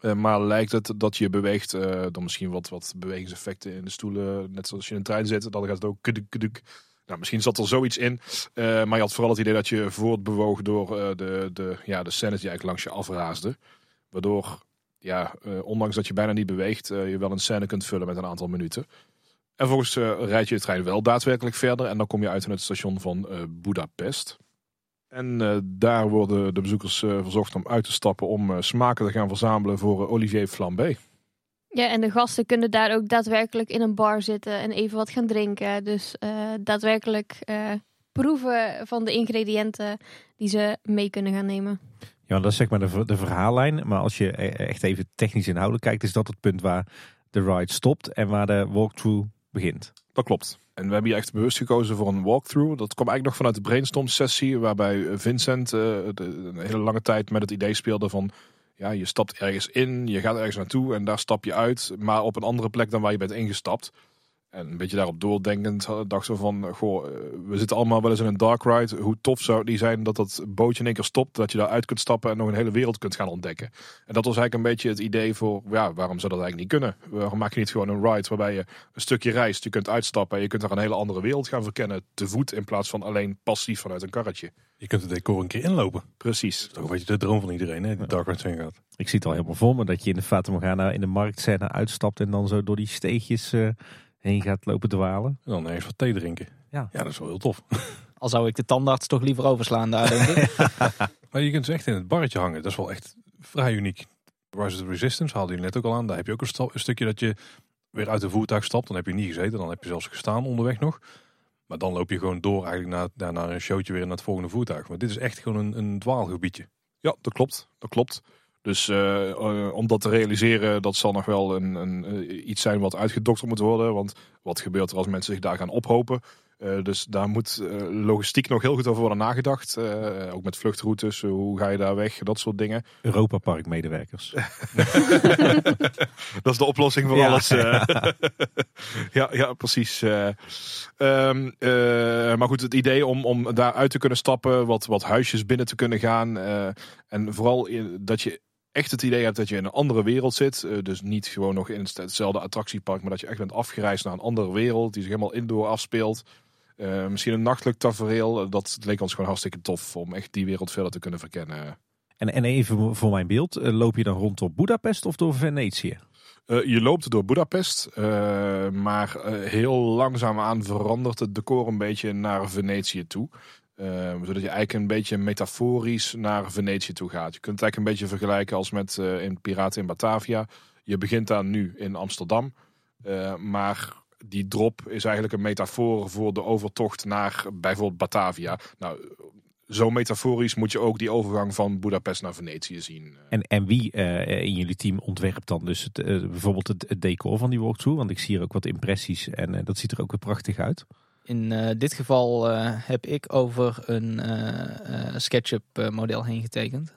Uh, maar lijkt het dat je beweegt, uh, dan misschien wat, wat bewegingseffecten in de stoelen, net zoals je in een trein zit, dan gaat het ook kuduk, kuduk. Nou, misschien zat er zoiets in, uh, maar je had vooral het idee dat je voortbewoog door de, de, ja, de scènes die eigenlijk langs je afraasden. Waardoor, ja, ondanks dat je bijna niet beweegt, je wel een scène kunt vullen met een aantal minuten. En volgens rijd je de trein wel daadwerkelijk verder en dan kom je uit in het station van Budapest. En uh, daar worden de bezoekers uh, verzocht om uit te stappen om uh, smaken te gaan verzamelen voor Olivier Flambé. Ja, en de gasten kunnen daar ook daadwerkelijk in een bar zitten en even wat gaan drinken. Dus uh, daadwerkelijk uh, proeven van de ingrediënten die ze mee kunnen gaan nemen. Ja, dat is zeg maar de, de verhaallijn. Maar als je echt even technisch inhoudelijk kijkt, is dat het punt waar de ride stopt en waar de walkthrough begint. Dat klopt. En we hebben hier echt bewust gekozen voor een walkthrough. Dat kwam eigenlijk nog vanuit de brainstorm sessie, waarbij Vincent de, een hele lange tijd met het idee speelde van ja, je stapt ergens in, je gaat ergens naartoe en daar stap je uit, maar op een andere plek dan waar je bent ingestapt. En een beetje daarop doordenkend dachten we van, goh, we zitten allemaal wel eens in een dark ride. Hoe tof zou die zijn dat dat bootje in één keer stopt, dat je daar uit kunt stappen en nog een hele wereld kunt gaan ontdekken. En dat was eigenlijk een beetje het idee voor, ja, waarom zou dat eigenlijk niet kunnen? Waarom maak je niet gewoon een ride waarbij je een stukje reist, je kunt uitstappen en je kunt daar een hele andere wereld gaan verkennen, te voet in plaats van alleen passief vanuit een karretje. Je kunt het decor een keer inlopen. Precies. Dat is toch een beetje de droom van iedereen, hè? Die dark rides gaat. Ik zie het al helemaal voor me, dat je in de Fata Morgana in de marktscène uitstapt en dan zo door die steegjes... Uh heen gaat lopen dwalen. En dan ergens wat thee drinken. Ja. ja, dat is wel heel tof. Al zou ik de tandarts toch liever overslaan daar, denk ik. maar je kunt ze echt in het barretje hangen. Dat is wel echt vrij uniek. Rise of the Resistance haalde je net ook al aan. Daar heb je ook een, een, stukje dat je weer uit de voertuig stapt. Dan heb je niet gezeten. Dan heb je zelfs gestaan onderweg nog. Maar dan loop je gewoon door eigenlijk naar, naar een showtje weer naar het volgende voertuig. Maar dit is echt gewoon een, een dwaalgebiedje. Ja, dat klopt. Dat klopt. Dus uh, uh, om dat te realiseren, dat zal nog wel een, een, uh, iets zijn wat uitgedokterd moet worden. Want wat gebeurt er als mensen zich daar gaan ophopen? dus daar moet logistiek nog heel goed over worden nagedacht. ook met vluchtroutes, hoe ga je daar weg, dat soort dingen. Europa Park medewerkers. dat is de oplossing voor ja. alles. ja, ja, precies. Um, maar goed, het idee om, om daar uit te kunnen stappen, wat, wat huisjes binnen te kunnen gaan. en vooral dat je echt het idee hebt dat je in een andere wereld zit. Uh, dus niet gewoon nog in hetzelfde attractiepark, maar dat je echt bent afgereisd naar een andere wereld die zich helemaal indoor afspeelt. Uh, misschien een nachtelijk tafereel. Dat leek ons gewoon hartstikke tof om echt die wereld verder te kunnen verkennen. En, en even voor mijn beeld, uh, loop je dan rond op Budapest of door Venetië? je loopt door Budapest, maar heel langzaamaan verandert het decor een beetje naar Venetië toe. Uh, zodat je eigenlijk een beetje metaforisch naar Venetië toe gaat. Je kunt het eigenlijk een beetje vergelijken als met uh, in Piraten in Batavia. Je begint daar nu in Amsterdam. Eh, maar die drop is eigenlijk een metafoor voor de overtocht naar bijvoorbeeld Batavia. Nou, zo metaforisch moet je ook die overgang van Budapest naar Venetië zien. En, en wie eh, in jullie team ontwerpt dan dus het, eh, bijvoorbeeld het, decor van die walkthrough? Want ik zie hier ook wat impressies en eh, dat ziet er ook weer prachtig uit. In eh, dit geval eh, heb ik over een eh, SketchUp model heen getekend.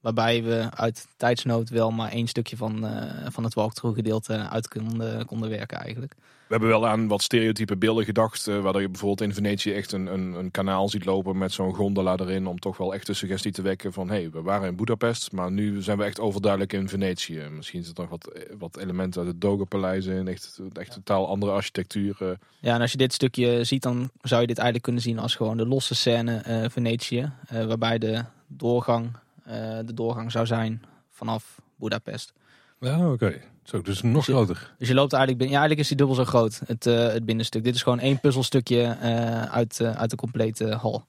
Waarbij we uit tijdsnood wel maar één stukje van, van het walkthrough gedeelte uit konden, konden werken eigenlijk. We hebben wel aan wat stereotype beelden gedacht. eh, waardoor je bijvoorbeeld in Venetië echt een, een, een kanaal ziet lopen met zo'n gondola erin. Om toch wel echt de suggestie te wekken van hé, hey, we waren in Budapest. Maar nu zijn we echt overduidelijk in Venetië. Misschien zit er nog wat, wat elementen uit het Doge-paleis in. Echt, echt totaal andere architectuur. eh. Ja, en als je dit stukje ziet, dan zou je dit eigenlijk kunnen zien als gewoon de losse scène eh, Venetië. eh, waarbij de doorgang, eh, de doorgang zou zijn vanaf Budapest. Ja, oké. Zo, dus nog je- groter. Dus je loopt eigenlijk binnen. Ja, eigenlijk is die dubbel zo groot, het, eh, het binnenstuk. Dit is gewoon één puzzelstukje eh, uit, eh, uit de complete hal.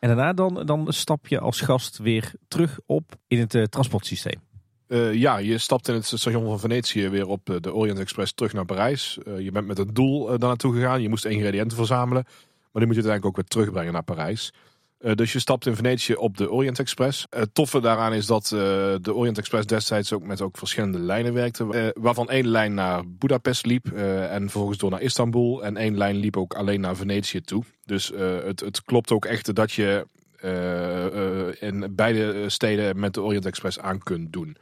En daarna dan, dan stap je als gast weer terug op in het transportsysteem. Eh, ja, je stapt in het station van Venetië weer op de Orient Express terug naar Parijs. Eh, je bent met een doel daar naartoe gegaan. Je moest ingrediënten verzamelen. Maar die moet je uiteindelijk ook weer terugbrengen naar Parijs. Eh, dus je stapt in Venetië op de Orient Express. Het toffe daaraan is dat eh, de Orient Express destijds ook met ook verschillende lijnen werkte. eh, waarvan één lijn naar Budapest liep eh, en vervolgens door naar Istanbul. En één lijn liep ook alleen naar Venetië toe. Dus eh, het, het klopt ook echt dat je eh, eh, in beide steden met de Orient Express aan kunt doen.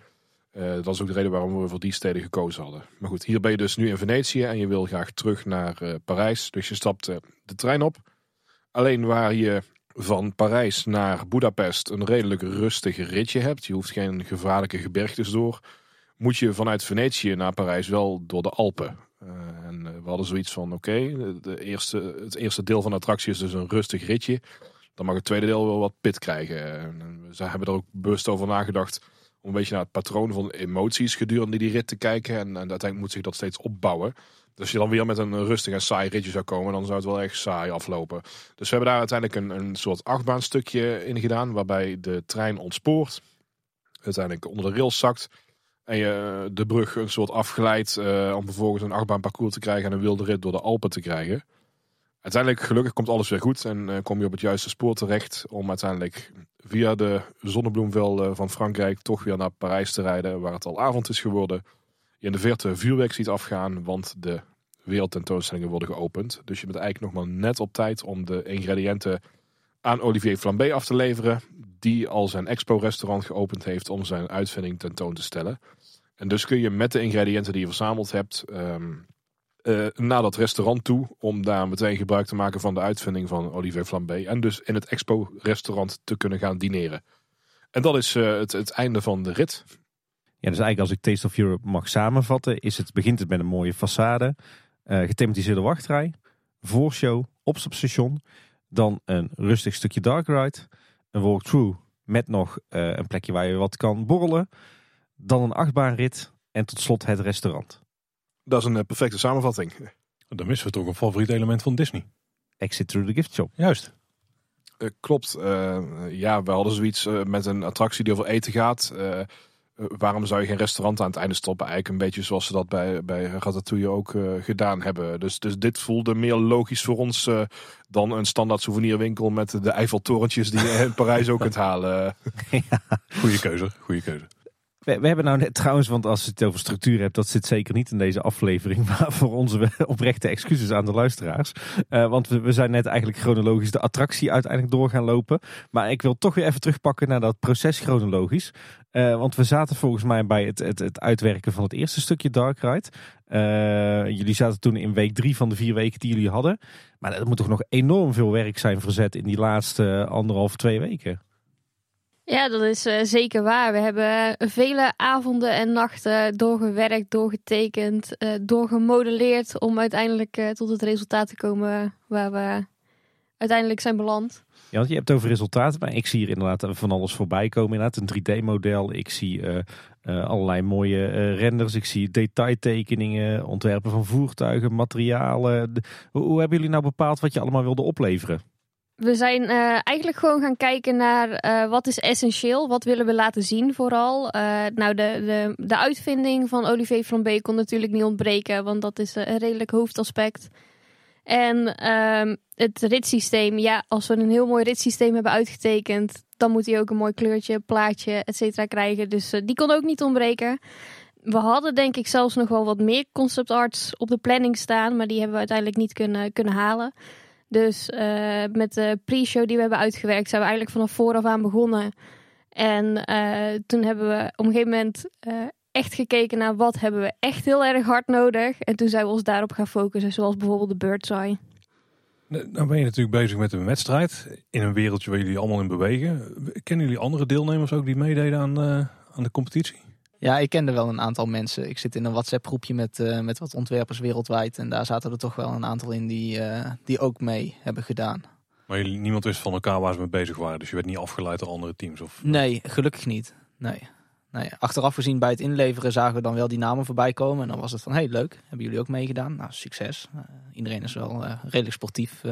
Eh, dat is ook de reden waarom we voor die steden gekozen hadden. Maar goed, hier ben je dus nu in Venetië en je wil graag terug naar eh, Parijs. Dus je stapt eh, de trein op. Alleen waar je van Parijs naar Budapest een redelijk rustig ritje hebt. Je hoeft geen gevaarlijke gebergtes door. Moet je vanuit Venetië naar Parijs wel door de Alpen. Eh, en eh, we hadden zoiets van, oké, de- eerste, het eerste deel van de attractie is dus een rustig ritje. Dan mag het tweede deel wel wat pit krijgen. En we hebben er ook bewust over nagedacht om een beetje naar het patroon van emoties gedurende die rit te kijken. En, en uiteindelijk moet zich dat steeds opbouwen. Dus je dan weer met een rustig en saai ritje zou komen, dan zou het wel echt saai aflopen. Dus we hebben daar uiteindelijk een, een soort achtbaanstukje in gedaan, waarbij de trein ontspoort. Uiteindelijk onder de rails zakt. En je de brug een soort afgeleid eh, om vervolgens een achtbaanparcours te krijgen en een wilde rit door de Alpen te krijgen. Uiteindelijk, gelukkig, komt alles weer goed en eh, kom je op het juiste spoor terecht om uiteindelijk via de zonnebloemvelden van Frankrijk toch weer naar Parijs te rijden, waar het al avond is geworden. In de verte vuurwerk ziet afgaan, want de wereldtentoonstellingen worden geopend. Dus je bent eigenlijk nog maar net op tijd om de ingrediënten aan Olivier Flambé af te leveren, die al zijn expo-restaurant geopend heeft om zijn uitvinding tentoon te stellen. En dus kun je met de ingrediënten die je verzameld hebt ehm, eh, naar dat restaurant toe, om daar meteen gebruik te maken van de uitvinding van Olivier Flambé. En dus in het expo-restaurant te kunnen gaan dineren. En dat is eh, het, het einde van de rit. Ja, dus eigenlijk als ik Taste of Europe mag samenvatten, is het, begint het met een mooie façade, eh gethematiseerde wachtrij, voorshow, opstapstation, dan een rustig stukje dark ride, een walkthrough met nog eh, een plekje waar je wat kan borrelen, dan een achtbaanrit en tot slot het restaurant. Dat is een eh, perfecte samenvatting. Dan missen we toch een favoriet element van Disney. Exit through the gift shop. Juist. Eh, klopt. Eh, ja, we hadden zoiets eh, met een attractie die over eten gaat. Eh, waarom zou je geen restaurant aan het einde stoppen? Eigenlijk een beetje zoals ze dat bij, bij Ratatouille ook eh, gedaan hebben. Dus, dus dit voelde meer logisch voor ons eh, dan een standaard souvenirwinkel met de Eiffeltorentjes die je in Parijs ook kunt halen. Goeie keuze. Goeie keuze. We, we hebben nou net trouwens, want als je het over structuur hebt, dat zit zeker niet in deze aflevering. Maar voor onze oprechte excuses aan de luisteraars. Eh, want we, zijn net eigenlijk chronologisch de attractie uiteindelijk door gaan lopen. Maar ik wil toch weer even terugpakken naar dat proces chronologisch. Eh, want we zaten volgens mij bij het, het, het uitwerken van het eerste stukje Dark Ride. Eh, jullie zaten toen in week drie van de vier weken die jullie hadden. Maar er moet toch nog enorm veel werk zijn verzet in die laatste anderhalf, twee weken. Ja, dat is eh, zeker waar. We hebben vele avonden en nachten doorgewerkt, doorgetekend, eh, doorgemodelleerd om uiteindelijk eh, tot het resultaat te komen waar we uiteindelijk zijn beland. Ja, want je hebt het over resultaten, maar ik zie hier inderdaad van alles voorbij komen. Inderdaad, een 3D-model. Ik zie eh, eh, allerlei mooie eh, renders. Ik zie detailtekeningen, ontwerpen van voertuigen, materialen. Hoe hebben jullie nou bepaald wat je allemaal wilde opleveren? We zijn eh, eigenlijk gewoon gaan kijken naar eh, wat is essentieel, wat willen we laten zien vooral. Eh, nou, de, de, de uitvinding van Olivier Flambé kon natuurlijk niet ontbreken, want dat is een redelijk hoofdaspect. En ehm, het ritssysteem, ja, als we een heel mooi ritssysteem hebben uitgetekend, dan moet hij ook een mooi kleurtje, plaatje, et cetera krijgen. Dus die kon ook niet ontbreken. We hadden denk ik zelfs nog wel wat meer concept arts op de planning staan, maar die hebben we uiteindelijk niet kunnen, kunnen halen. Dus uh, met de pre-show die we hebben uitgewerkt, zijn we eigenlijk vanaf vooraf aan begonnen. En uh, toen hebben we op een gegeven moment uh, echt gekeken naar wat hebben we echt heel erg hard nodig. En toen zijn we ons daarop gaan focussen, zoals bijvoorbeeld de Bird's Eye. Nou ben je natuurlijk bezig met een wedstrijd in een wereldje waar jullie allemaal in bewegen. Kennen jullie andere deelnemers ook die meededen aan, aan de competitie? Ja, ik kende wel een aantal mensen. Ik zit in een WhatsApp groepje met, uh, met wat ontwerpers wereldwijd. En daar zaten er toch wel een aantal in die, uh, die ook mee hebben gedaan. Maar jullie, niemand wist van elkaar waar ze mee bezig waren. Dus je werd niet afgeleid door andere teams? Of... Nee, gelukkig niet. Nee. nee. Achteraf gezien bij het inleveren zagen we dan wel die namen voorbij komen. En dan was het van, hey leuk, hebben jullie ook meegedaan? Nou, succes. Uh, iedereen is wel redelijk sportief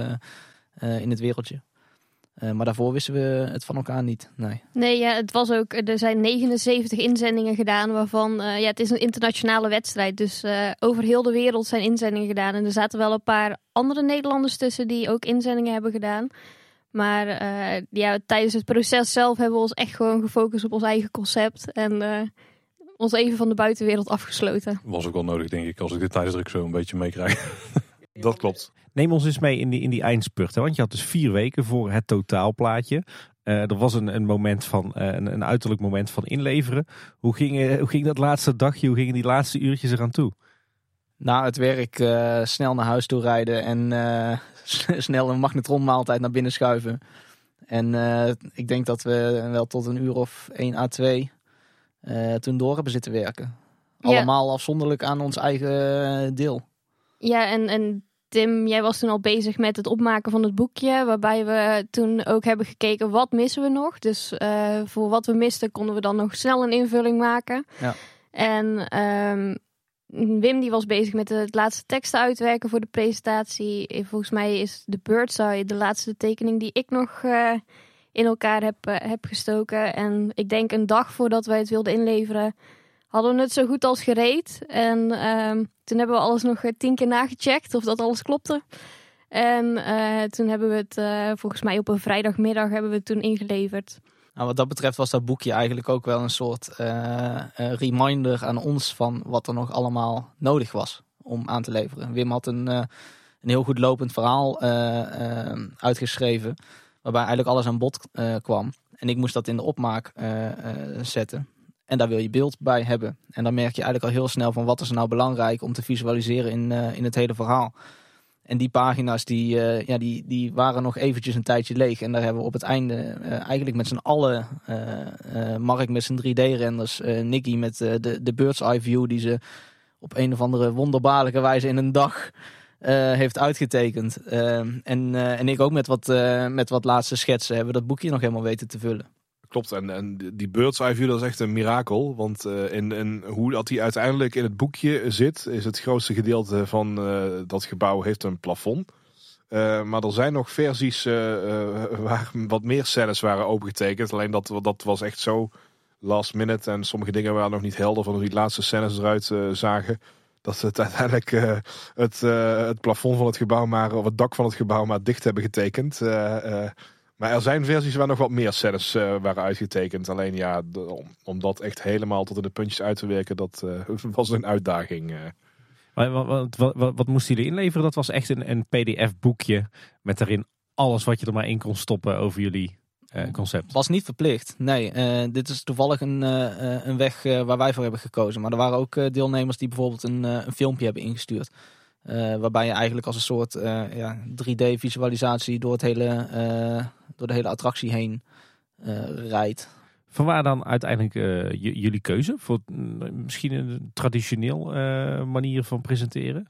in het wereldje. Uh, maar daarvoor wisten we het van elkaar niet. Nee, nee ja, het was ook, er zijn 79 inzendingen gedaan, waarvan uh, ja, het is een internationale wedstrijd. Dus uh, over heel de wereld zijn inzendingen gedaan. En er zaten wel een paar andere Nederlanders tussen die ook inzendingen hebben gedaan. Maar ja, tijdens het proces zelf hebben we ons echt gewoon gefocust op ons eigen concept. En ons even van de buitenwereld afgesloten. Was ook wel nodig, denk ik, als ik dit tijdsdruk zo een beetje meekrijg. Dat klopt. Neem ons eens mee in die, in die eindspurt. Hè? Want je had dus vier weken voor het totaalplaatje. Uh, er was een, een moment van, uh, een, een, uiterlijk moment van inleveren. Hoe ging, hoe ging dat laatste dagje, hoe gingen die laatste uurtjes eraan toe? Na het werk uh, snel naar huis toe rijden en snel een magnetronmaaltijd naar binnen schuiven. En ik denk dat we wel tot een uur of 1 à 2 toen door hebben zitten werken. Allemaal ja. afzonderlijk aan ons eigen deel. Ja, en, en Tim, jij was toen al bezig met het opmaken van het boekje, waarbij we toen ook hebben gekeken wat missen we nog. Dus uh, voor wat we misten konden we dan nog snel een invulling maken. Ja. En um, Wim die was bezig met het laatste teksten uitwerken voor de presentatie. Volgens mij is de Birdseye de laatste tekening die ik nog uh, in elkaar heb, uh, heb gestoken. En ik denk een dag voordat wij het wilden inleveren, hadden we het zo goed als gereed. En um, toen hebben we alles nog tien keer nagecheckt of dat alles klopte. En uh, toen hebben we het uh, volgens mij op een vrijdagmiddag hebben we het toen ingeleverd. Nou, wat dat betreft was dat boekje eigenlijk ook wel een soort reminder aan ons van wat er nog allemaal nodig was om aan te leveren. Wim had een, een heel goed lopend verhaal uitgeschreven, waarbij eigenlijk alles aan bod kwam. En ik moest dat in de opmaak zetten. En daar wil je beeld bij hebben. En dan merk je eigenlijk al heel snel van wat is nou belangrijk om te visualiseren in, uh, in het hele verhaal. En die pagina's die, uh, ja, die, die waren nog eventjes een tijdje leeg. En daar hebben we op het einde uh, eigenlijk met z'n allen, Mark met zijn 3D-renders, Nicky met de, de bird's eye view die ze op een of andere wonderbaarlijke wijze in een dag heeft uitgetekend. en, en ik ook met wat, met wat laatste schetsen hebben dat boekje nog helemaal weten te vullen. Klopt, en, en die bird's is echt een mirakel. Want uh, in, in hoe dat die uiteindelijk in het boekje zit, is het grootste gedeelte van uh, dat gebouw heeft een plafond. Uh, maar er zijn nog versies waar wat meer scènes waren opengetekend. Alleen dat, dat was echt zo last minute. En sommige dingen waren nog niet helder van hoe die laatste scènes eruit zagen. Dat ze het uiteindelijk het, het plafond van het gebouw maar, of het dak van het gebouw maar dicht hebben getekend. Maar er zijn versies waar nog wat meer scènes uh, waren uitgetekend. Alleen ja, om, om, dat echt helemaal tot in de puntjes uit te werken, dat uh, was een uitdaging. Uh. Wat, wat, wat, wat, moesten jullie inleveren? Dat was echt een, een pdf-boekje met daarin alles wat je er maar in kon stoppen over jullie concept. Was niet verplicht. Nee, dit is toevallig een, een weg waar wij voor hebben gekozen. Maar er waren ook deelnemers die bijvoorbeeld een, een filmpje hebben ingestuurd. Waarbij je eigenlijk als een soort ja, 3D-visualisatie door het hele door de hele attractie heen rijdt. Vanwaar dan uiteindelijk jullie keuze voor mm, misschien een traditioneel manier van presenteren?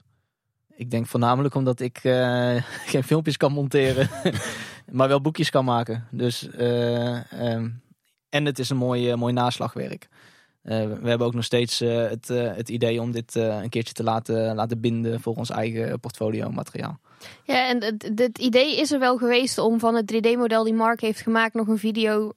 Ik denk voornamelijk omdat ik geen filmpjes kan monteren, maar wel boekjes kan maken. Dus, um, en het is een mooi, mooi naslagwerk. Eh, we hebben ook nog steeds eh, het, eh, het idee om dit een keertje te laten, laten binden voor ons eigen portfolio materiaal. Ja, en het, idee is er wel geweest om van het 3D-model die Mark heeft gemaakt nog een video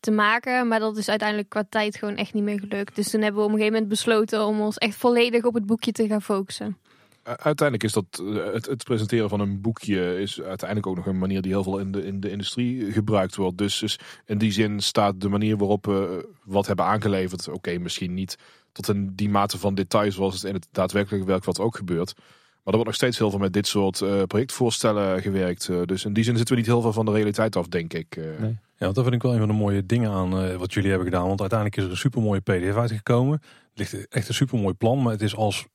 te maken. Maar dat is uiteindelijk qua tijd gewoon echt niet meer gelukt. Dus toen hebben we op een gegeven moment besloten om ons echt volledig op het boekje te gaan focussen. Uiteindelijk is dat eh, het, het presenteren van een boekje is uiteindelijk ook nog een manier die heel veel in de, in de industrie gebruikt wordt. Dus, dus in die zin staat de manier waarop we wat hebben aangeleverd, oké, misschien niet tot in die mate van detail zoals het in het daadwerkelijke werk wat ook gebeurt. Maar er wordt nog steeds heel veel met dit soort eh, projectvoorstellen gewerkt. Eh, dus in die zin zitten we niet heel veel van de realiteit af, denk ik. eh. Ja, want dat vind ik wel een van de mooie dingen aan eh, wat jullie hebben gedaan. Want uiteindelijk is er een supermooie pdf uitgekomen. Het ligt echt een supermooi plan. Maar het is als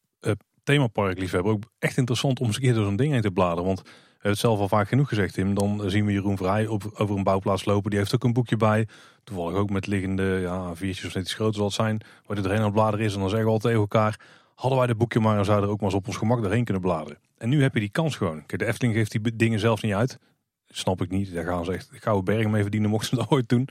uh, themaparkliefhebber ook echt interessant om eens een keer door zo'n ding heen te bladeren. Want we hebben het zelf al vaak genoeg gezegd, Tim. Dan zien we Jeroen Vrij op, over een bouwplaats lopen. Die heeft ook een boekje bij. Toevallig ook met liggende ja, viertjes of net iets groter zal zijn. Waar erheen aan het bladeren is. En dan zeggen we altijd tegen elkaar... Hadden wij dit boekje maar, dan zouden er ook maar eens op ons gemak doorheen kunnen bladeren. En nu heb je die kans gewoon. Kijk, de Efteling geeft die dingen zelfs niet uit. Snap ik niet. Daar gaan ze echt gouden berg mee verdienen mochten ze dat ooit doen.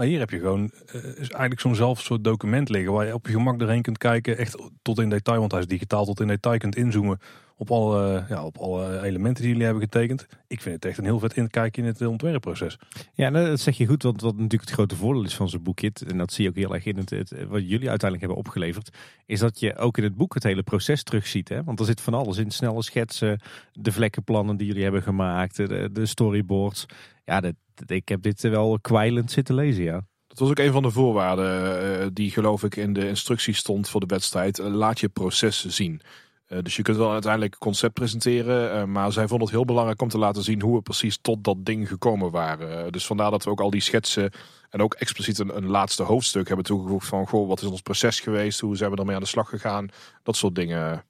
Maar hier heb je gewoon eh, eigenlijk zo'n zelf soort document liggen waar je op je gemak doorheen kunt kijken. Echt tot in detail, want hij is digitaal tot in detail kunt inzoomen op alle, ja, op alle elementen die jullie hebben getekend. Ik vind het echt een heel vet inkijkje in het ontwerpproces. Ja, nou, dat zeg je goed, want wat natuurlijk het grote voordeel is van zo'n boekje, en dat zie je ook heel erg in het, het- wat jullie uiteindelijk hebben opgeleverd, is dat je ook in het boek het hele proces terugziet. Hè? Want er zit van alles in, snelle schetsen, de vlekkenplannen die jullie hebben gemaakt, de, de storyboards. Ja, dat- ik heb dit wel kwijlend zitten lezen, ja. Dat was ook een van de voorwaarden eh, die geloof ik in de instructie stond voor de wedstrijd. Eh, laat je proces zien. Eh, dus je kunt wel uiteindelijk concept presenteren. eh, maar zij vonden het heel belangrijk om te laten zien hoe we precies tot dat ding gekomen waren. Eh, dus vandaar dat we ook al die schetsen en ook expliciet een, een laatste hoofdstuk hebben toegevoegd van goh, wat is ons proces geweest? Hoe zijn we ermee aan de slag gegaan? Dat soort dingen.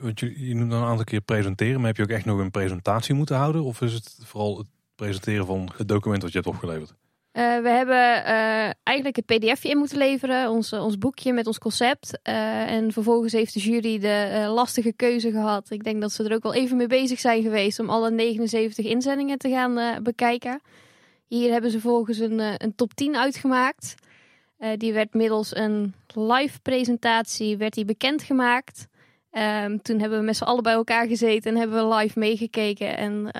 Want je, je noemt dan een aantal keer presenteren, maar heb je ook echt nog een presentatie moeten houden? Of is het vooral het presenteren van het document wat je hebt opgeleverd? Eh, we hebben eh, eigenlijk het pdfje in moeten leveren, ons, eh, ons boekje met ons concept. En vervolgens heeft de jury de lastige keuze gehad. Ik denk dat ze er ook wel even mee bezig zijn geweest om alle 79 inzendingen te gaan bekijken. Hier hebben ze volgens een, een top 10 uitgemaakt. Die werd middels een live presentatie werd die bekendgemaakt. Ehm, toen hebben we met z'n allen bij elkaar gezeten en hebben we live meegekeken. En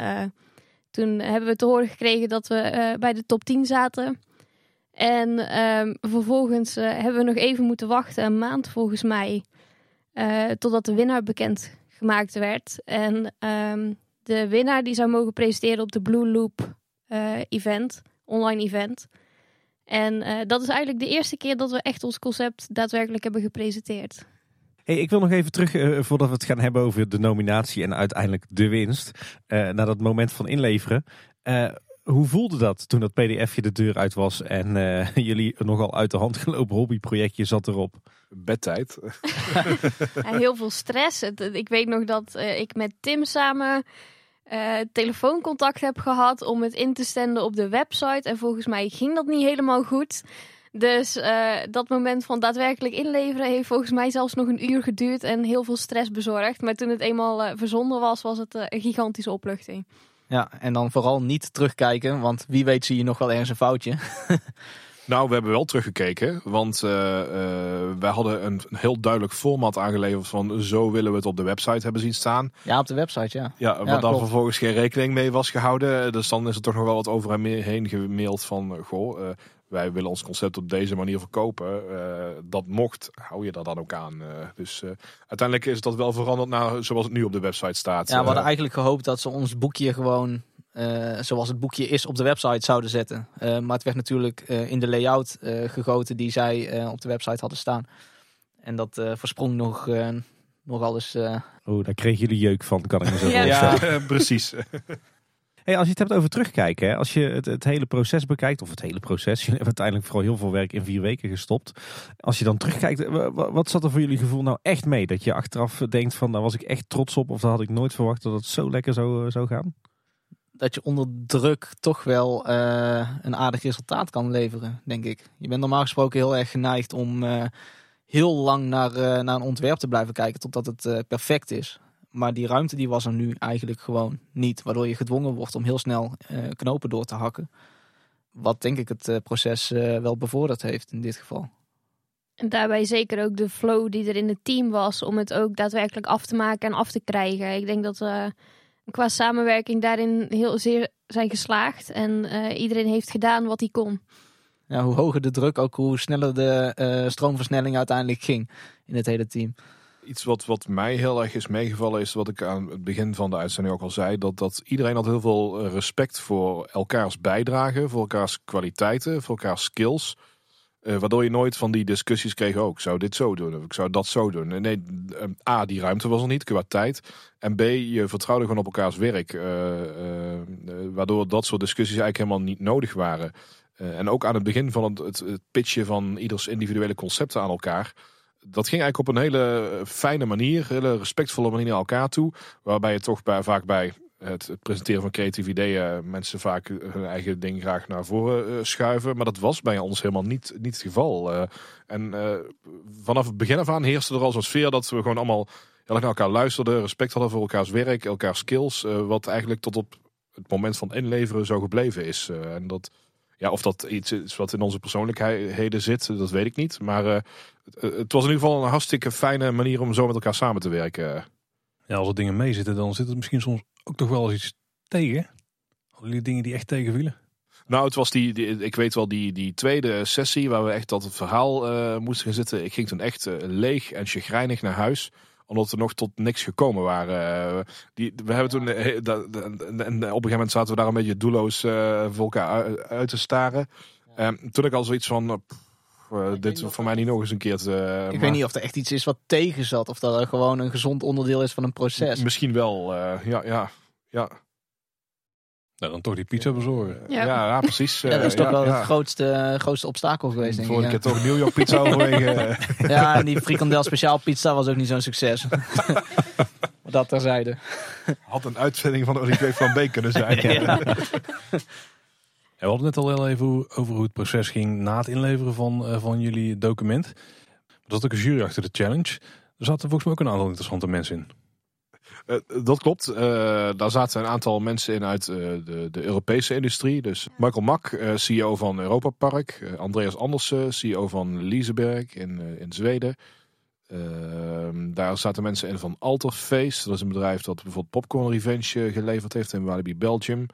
toen hebben we te horen gekregen dat we eh, bij de top 10 zaten. En ehm, vervolgens eh, hebben we nog even moeten wachten, een maand volgens mij, eh, totdat de winnaar bekend gemaakt werd. En ehm, de winnaar die zou mogen presenteren op de Blue Loop event, online event. En dat is eigenlijk de eerste keer dat we echt ons concept daadwerkelijk hebben gepresenteerd. Hey, ik wil nog even terug, eh, voordat we het gaan hebben over de nominatie en uiteindelijk de winst, eh, naar dat moment van inleveren. Eh, hoe voelde dat toen dat pdfje de deur uit was en eh, jullie een nogal uit de hand gelopen hobbyprojectje zat erop? Bedtijd. Ja, heel veel stress. Ik weet nog dat eh, ik met Tim samen eh, telefooncontact heb gehad om het in te stenden op de website. En volgens mij ging dat niet helemaal goed. Dus eh, dat moment van daadwerkelijk inleveren heeft volgens mij zelfs nog een uur geduurd en heel veel stress bezorgd. Maar toen het eenmaal eh, verzonden was, was het eh, een gigantische opluchting. Ja, en dan vooral niet terugkijken, want wie weet zie je nog wel ergens een foutje. Nou, we hebben wel teruggekeken, want eh, eh, wij hadden een, een heel duidelijk format aangeleverd van zo willen we het op de website hebben zien staan. Ja, op de website, ja. Ja, waar Ja, dan klopt. vervolgens geen rekening mee was gehouden. Dus dan is er toch nog wel wat over en heen gemaild van, goh, eh, wij willen ons concept op deze manier verkopen. Eh, dat mocht, hou je daar dan ook aan. Eh, dus eh, uiteindelijk is dat wel veranderd naar zoals het nu op de website staat. Ja, we hadden eigenlijk gehoopt dat ze ons boekje gewoon eh, zoals het boekje is op de website zouden zetten. Eh, maar het werd natuurlijk eh, in de layout eh, gegoten die zij eh, op de website hadden staan. En dat eh, versprong nog, eh nog alles. eh, Oh, daar kregen jullie jeuk van, kan ik me zo Ja. voorstellen. ja, precies. Hey, als je het hebt over terugkijken, als je het, het hele proces bekijkt, of het hele proces, jullie hebben uiteindelijk vooral heel veel werk in vier weken gestopt. Als je dan terugkijkt, eh, wa- wa- wat zat er voor jullie gevoel nou echt mee? Dat je achteraf denkt van, daar was ik echt trots op, of dat had ik nooit verwacht dat het zo lekker zou, eh, zou gaan? dat je onder druk toch wel eh, een aardig resultaat kan leveren, denk ik. Je bent normaal gesproken heel erg geneigd om heel lang naar, naar een ontwerp te blijven kijken totdat het perfect is. Maar die ruimte die was er nu eigenlijk gewoon niet. Waardoor je gedwongen wordt om heel snel eh, knopen door te hakken. Wat denk ik het eh, proces eh, wel bevorderd heeft in dit geval. En daarbij zeker ook de flow die er in het team was om het ook daadwerkelijk af te maken en af te krijgen. Ik denk dat we qua samenwerking daarin heel zeer zijn geslaagd. En iedereen heeft gedaan wat hij kon. Ja, hoe hoger de druk, ook hoe sneller de stroomversnelling uiteindelijk ging in het hele team. Iets wat, wat mij heel erg is meegevallen is wat ik aan het begin van de uitzending ook al zei. Dat, dat iedereen had heel veel eh, respect voor elkaars bijdrage, voor elkaars kwaliteiten, voor elkaars skills. Eh, waardoor je nooit van die discussies kreeg ook. Ik zou dit zo doen of ik zou dat zo doen. Nee, eh, A, die ruimte was er niet qua tijd. En B, je vertrouwde gewoon op elkaars werk. waardoor dat soort discussies eigenlijk helemaal niet nodig waren. En ook aan het begin van het, het pitchen van ieders individuele concepten aan elkaar. Dat ging eigenlijk op een hele fijne manier, hele respectvolle manier naar elkaar toe. Waarbij je toch bij, vaak bij het, presenteren van creatieve ideeën mensen vaak hun eigen ding graag naar voren eh, schuiven. Maar dat was bij ons helemaal niet, niet het geval. Eh, en eh, vanaf het begin af aan heerste er al zo'n sfeer dat we gewoon allemaal naar elkaar luisterden. Respect hadden voor elkaars werk, elkaars skills. eh, wat eigenlijk tot op het moment van inleveren zo gebleven is. Eh, en dat, ja, of dat iets is wat in onze persoonlijkheden zit, dat weet ik niet. Maar eh, het, was in ieder geval een hartstikke fijne manier om zo met elkaar samen te werken. Ja, als er dingen mee zitten, dan zit het misschien soms ook toch wel eens iets tegen. Hadden jullie dingen die echt tegenvielen? Nou, het was die, die- ik weet wel, die, die tweede sessie waar we echt dat het verhaal eh, moesten gaan zitten. Ik ging toen echt eh, leeg en chagrijnig naar huis omdat we nog tot niks gekomen waren. Eh, die, we hebben toen, eh, da- en op een gegeven moment zaten we daar een beetje doelloos eh, voor elkaar uit te staren. En toen ik al zoiets van, eh, eh, dit is voor mij niet nog eens een keer te... Ik weet niet of er echt iets is wat tegen zat. Of dat er gewoon een gezond onderdeel is van een proces. Misschien wel, eh, ja, ja, ja. Nou, dan toch die pizza bezorgen. Ja, Ja. ja, precies. Ja, dat is Eh, toch ja, wel ja. het grootste, grootste obstakel geweest, denk ik. Vorige keer toch New York pizza overwege. eh, Ja, en die frikandel speciaal pizza was ook niet zo'n succes. dat terzijde. Had een uitzending van Olivier van Beek kunnen zijn. We hadden net al heel even hoe- over hoe het proces ging na het inleveren van, eh, van jullie document. Er zat ook een jury achter de challenge. Er zaten volgens mij ook een aantal interessante mensen in. Eh, dat klopt. Eh, daar zaten een aantal mensen in uit eh, de, de Europese industrie. Dus Michael eh, CEO van Europa Park. Andreas Andersen, CEO van Liseberg in, in Zweden. Ehm, daar zaten mensen in van Alterface. Dat is een bedrijf dat bijvoorbeeld Popcorn Revenge geleverd heeft in Walibi Belgium.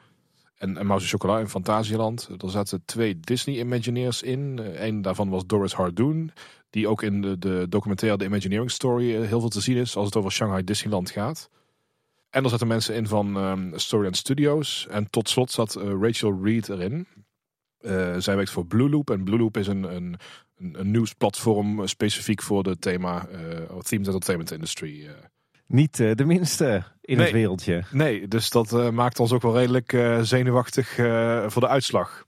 En, en Mouse Chocola in Fantasieland. Er zaten twee Disney Imagineers in. Een daarvan was Doris Hardoon. Die ook in de, de documentaire The Imagineering Story heel veel te zien is. Als het over Shanghai Disneyland gaat. En er zaten mensen in van ehm Storyland Studios. En tot slot zat eh, Rachel Reed erin. Eh, zij werkt voor Blue Loop. En Blue Loop is een, een, een, een nieuwsplatform specifiek voor de thema eh Themes Entertainment Industry. Niet de minste in Nee. het wereldje. Nee, dus dat eh, maakt ons ook wel redelijk eh, zenuwachtig eh, voor de uitslag.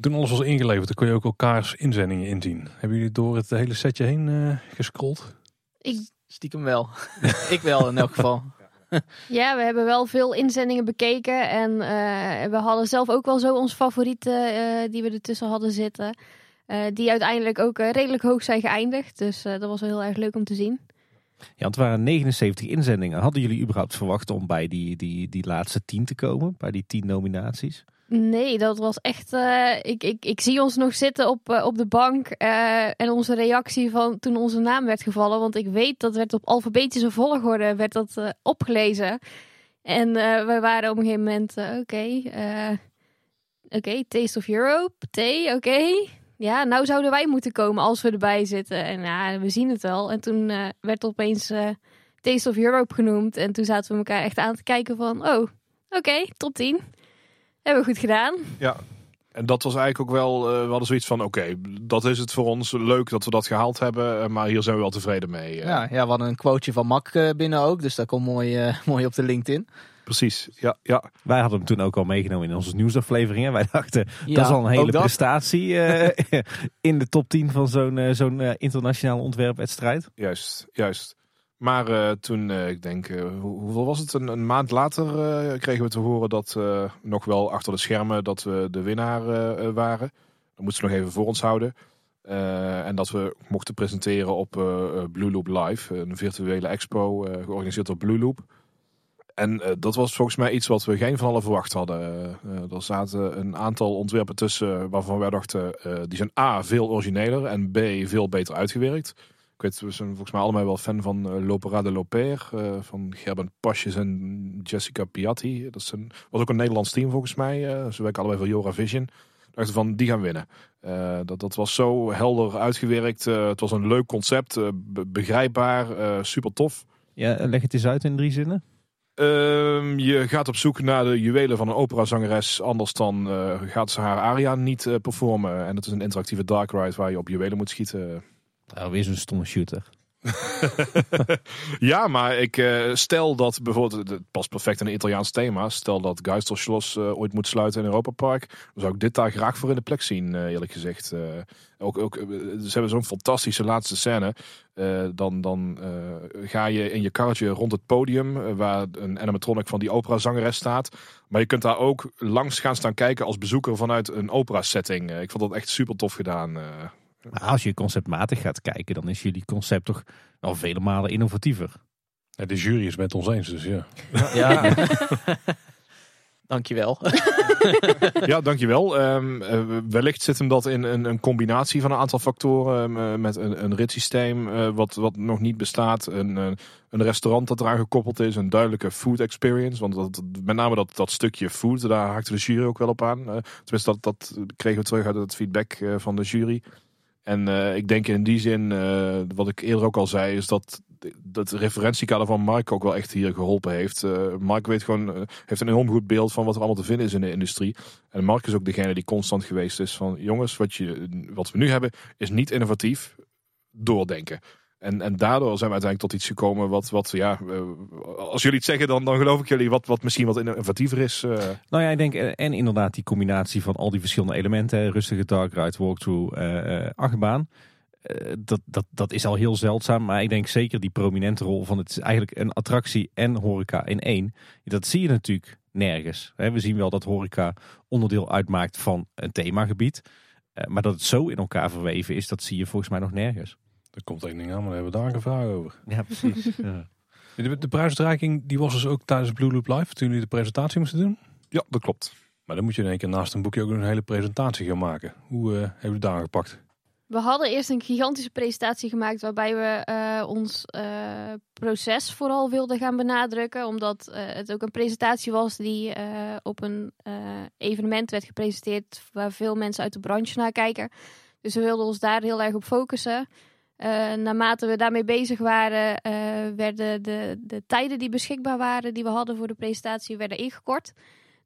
Toen alles was ingeleverd, dan kon je ook elkaars inzendingen inzien. Hebben jullie door het hele setje heen eh gescrolld? Ik, Stiekem wel. ik wel in elk geval. ja, we hebben wel veel inzendingen bekeken. En eh, we hadden zelf ook wel zo onze favorieten eh, die we ertussen hadden zitten. eh, die uiteindelijk ook redelijk hoog zijn geëindigd. Dus dat was wel heel erg leuk om te zien. Ja, het waren 79 inzendingen. Hadden jullie überhaupt verwacht om bij die, die, die laatste 10 te komen? Bij die 10 nominaties? Nee, dat was echt. eh, ik, ik, ik zie ons nog zitten op, eh, op de bank. eh, en onze reactie van toen onze naam werd gevallen. Want ik weet dat werd op alfabetische volgorde werd dat, opgelezen. En we waren op een gegeven moment. Oké, oké, Taste of Europe. T, oké. Ja, nou zouden wij moeten komen als we erbij zitten. En ja, we zien het wel. En toen werd opeens Taste of Europe genoemd. En toen zaten we elkaar echt aan te kijken van... Oh, oké, top 10. Hebben we goed gedaan. Ja. En dat was eigenlijk ook wel, eh, we hadden zoiets van, oké, dat is het voor ons. Leuk dat we dat gehaald hebben, eh, maar hier zijn we wel tevreden mee. eh. Ja, ja, we hadden een quoteje van Mak binnen ook. Dus dat komt mooi, mooi op de LinkedIn. Precies, ja, ja. Wij hadden hem toen ook al meegenomen in onze nieuwsafleveringen. Wij dachten, Ja, dat is al een hele prestatie eh, in de top 10 van zo'n zo'n internationale ontwerpwedstrijd. Juist, juist. Maar eh, toen, eh, ik denk, eh, hoe- hoeveel was het? Een, een maand later kregen we te horen dat nog wel achter de schermen dat we de winnaar waren. Dat moesten we nog even voor ons houden. En dat we mochten presenteren op Blue Loop Live, een virtuele expo georganiseerd door Blue Loop. En dat was volgens mij iets wat we geen van allen verwacht hadden. Er zaten een aantal ontwerpen tussen waarvan wij dachten, die zijn A, veel origineler en B, veel beter uitgewerkt. Ik weet, we zijn volgens mij allemaal wel fan van eh, L'Opera de Loper, eh, van Gerben Pasjes en Jessica Piatti. Dat is een, was ook een Nederlands team volgens mij. eh, ze werken allebei voor Jora Vision. Dachten van, die gaan winnen. Dat, dat was zo helder uitgewerkt. Het was een leuk concept, be- begrijpbaar, super tof. Ja, leg het eens uit in drie zinnen. Ehm, je gaat op zoek naar de juwelen van een operazangeres. Anders dan gaat ze haar aria niet performen. En het is een interactieve dark ride waar je op juwelen moet schieten. Nou, weer zo'n stomme shooter. ja, maar ik eh, stel dat bijvoorbeeld, het past perfect in een Italiaans thema. Stel dat Geisterschloss eh, ooit moet sluiten in Europa Park. Dan zou ik dit daar graag voor in de plek zien, eh, eerlijk gezegd. Ook, ook, ze hebben zo'n fantastische laatste scène. Dan dan ga je in je karretje rond het podium, waar een animatronic van die operazangeres staat. Maar je kunt daar ook langs gaan staan kijken als bezoeker vanuit een opera setting. Ik vond dat echt super tof gedaan. Maar als je conceptmatig gaat kijken, dan is jullie concept toch wel vele malen innovatiever. Ja, de jury is met ons eens, dus ja. Ja. Dankjewel. Ja, dankjewel. Ehm eh, wellicht zit hem dat in een, een combinatie van een aantal factoren. ehm, eh, met een, een ritssysteem eh, wat, wat nog niet bestaat. Een, een, een restaurant dat eraan gekoppeld is. Een duidelijke food experience. Want dat, met name dat, dat stukje food, daar haakte de jury ook wel op aan. Tenminste, dat, dat kregen we terug uit het feedback eh, van de jury. En eh, ik denk in die zin, eh, wat ik eerder ook al zei, is dat dat referentiekader van Mark ook wel echt hier geholpen heeft. Eh Mark weet gewoon, heeft een enorm goed beeld van wat er allemaal te vinden is in de industrie. En Mark is ook degene die constant geweest is van jongens, wat, je, wat we nu hebben is niet innovatief. Doordenken. En, en daardoor zijn we uiteindelijk tot iets gekomen wat, wat ja, als jullie het zeggen, dan, dan geloof ik jullie wat, wat misschien wat innovatiever is. eh. Nou ja, ik denk, eh, en inderdaad die combinatie van al die verschillende elementen. Rustige dark ride, walkthrough, eh achtbaan. Dat, dat, dat is al heel zeldzaam. Maar ik denk zeker die prominente rol van het is eigenlijk een attractie en horeca in één. Dat zie je natuurlijk nergens. We zien wel dat horeca onderdeel uitmaakt van een themagebied. Maar dat het zo in elkaar verweven is, dat zie je volgens mij nog nergens. Er komt één ding aan, maar daar hebben we daar een vraag over. Ja, precies. ja. De, de prijsuitreiking die was dus ook tijdens Blue Loop Live, toen jullie de presentatie moesten doen. Ja, dat klopt. Maar dan moet je in één keer naast een boekje ook een hele presentatie gaan maken. Hoe eh hebben jullie daar aangepakt? We hadden eerst een gigantische presentatie gemaakt waarbij we eh, ons eh, proces vooral wilden gaan benadrukken. Omdat eh, het ook een presentatie was die eh, op een eh, evenement werd gepresenteerd waar veel mensen uit de branche naar kijken. Dus we wilden ons daar heel erg op focussen. Eh, naarmate we daarmee bezig waren, eh, werden de, de tijden die beschikbaar waren, die we hadden voor de presentatie, werden ingekort.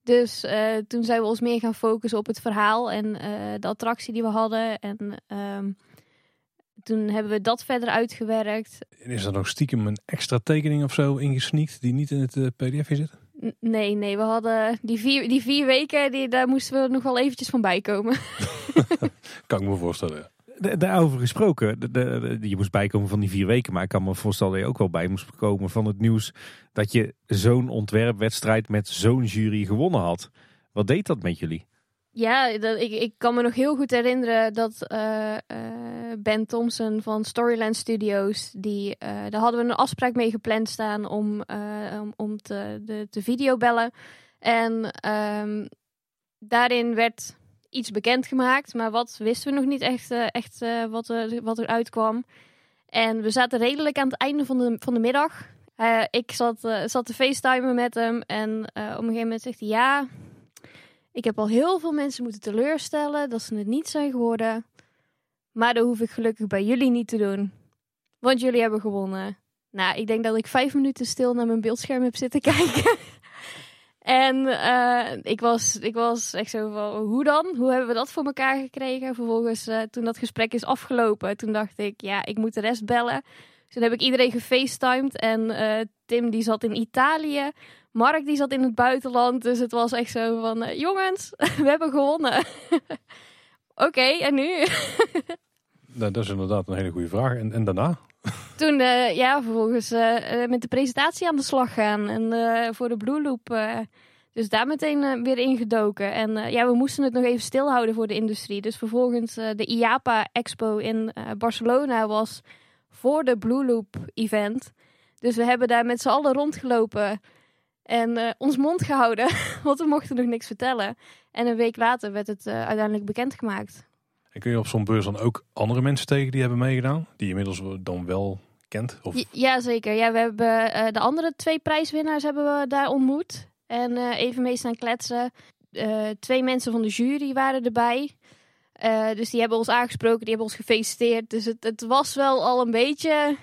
Dus eh, toen zijn we ons meer gaan focussen op het verhaal en de attractie die we hadden. En ehm, toen hebben we dat verder uitgewerkt. En is er nog stiekem een extra tekening of zo ingesneakt die niet in het pdfje zit? N- nee, nee, we hadden die vier, die vier weken, die, daar moesten we nog wel eventjes van bij komen. Kan ik me voorstellen. Da- Daarover gesproken, de, de- je moest bijkomen van die vier weken, maar ik kan me voorstellen dat je ook wel bij moest komen van het nieuws dat je zo'n ontwerpwedstrijd met zo'n jury gewonnen had. Wat deed dat met jullie? Ja, ik, ik kan me nog heel goed herinneren dat eh, eh, Ben Thompson van Storyland Studios, die, eh, daar hadden we een afspraak mee gepland staan om, om, om te, de, te videobellen. En ehm, daarin werd iets bekendgemaakt, maar wat wisten we nog niet echt, eh, echt eh, wat, er, wat er uitkwam. En we zaten redelijk aan het einde van de, van de middag. Eh, ik zat, eh, zat te facetimen met hem en eh, op een gegeven moment zegt hij ja... Ik heb al heel veel mensen moeten teleurstellen dat ze het niet zijn geworden. Maar dat hoef ik gelukkig bij jullie niet te doen. Want jullie hebben gewonnen. Nou, ik denk dat ik vijf minuten stil naar mijn beeldscherm heb zitten kijken. En eh, ik, was, ik was echt zo van, hoe dan? Hoe hebben we dat voor elkaar gekregen? Vervolgens, eh, toen dat gesprek is afgelopen, toen dacht ik, ja, ik moet de rest bellen. Dus toen heb ik iedereen gefacetimed. En eh, Tim, die zat in Italië. Mark die zat in het buitenland, dus het was echt zo van... jongens, we hebben gewonnen. Oké, en nu? Nou, dat is inderdaad een hele goede vraag. En, en daarna? Toen, eh, ja, vervolgens eh, eh, met de presentatie aan de slag gaan. En voor de Blue Loop, dus daar meteen weer ingedoken. En ja, we moesten het nog even stilhouden voor de industrie. Dus vervolgens de IAPA Expo in Barcelona was voor de Blue Loop event. Dus we hebben daar met z'n allen rondgelopen. En ons mond gehouden, want we mochten nog niks vertellen. En een week later werd het uiteindelijk bekendgemaakt. En kun je op zo'n beurs dan ook andere mensen tegen die hebben meegedaan? Die je inmiddels dan wel kent? Of... Ja, Jazeker, ja, we hebben eh, de andere twee prijswinnaars hebben we daar ontmoet. En eh, even mee staan kletsen. Eh, twee mensen van de jury waren erbij. Dus die hebben ons aangesproken, die hebben ons gefeliciteerd. Dus het, het was wel al een beetje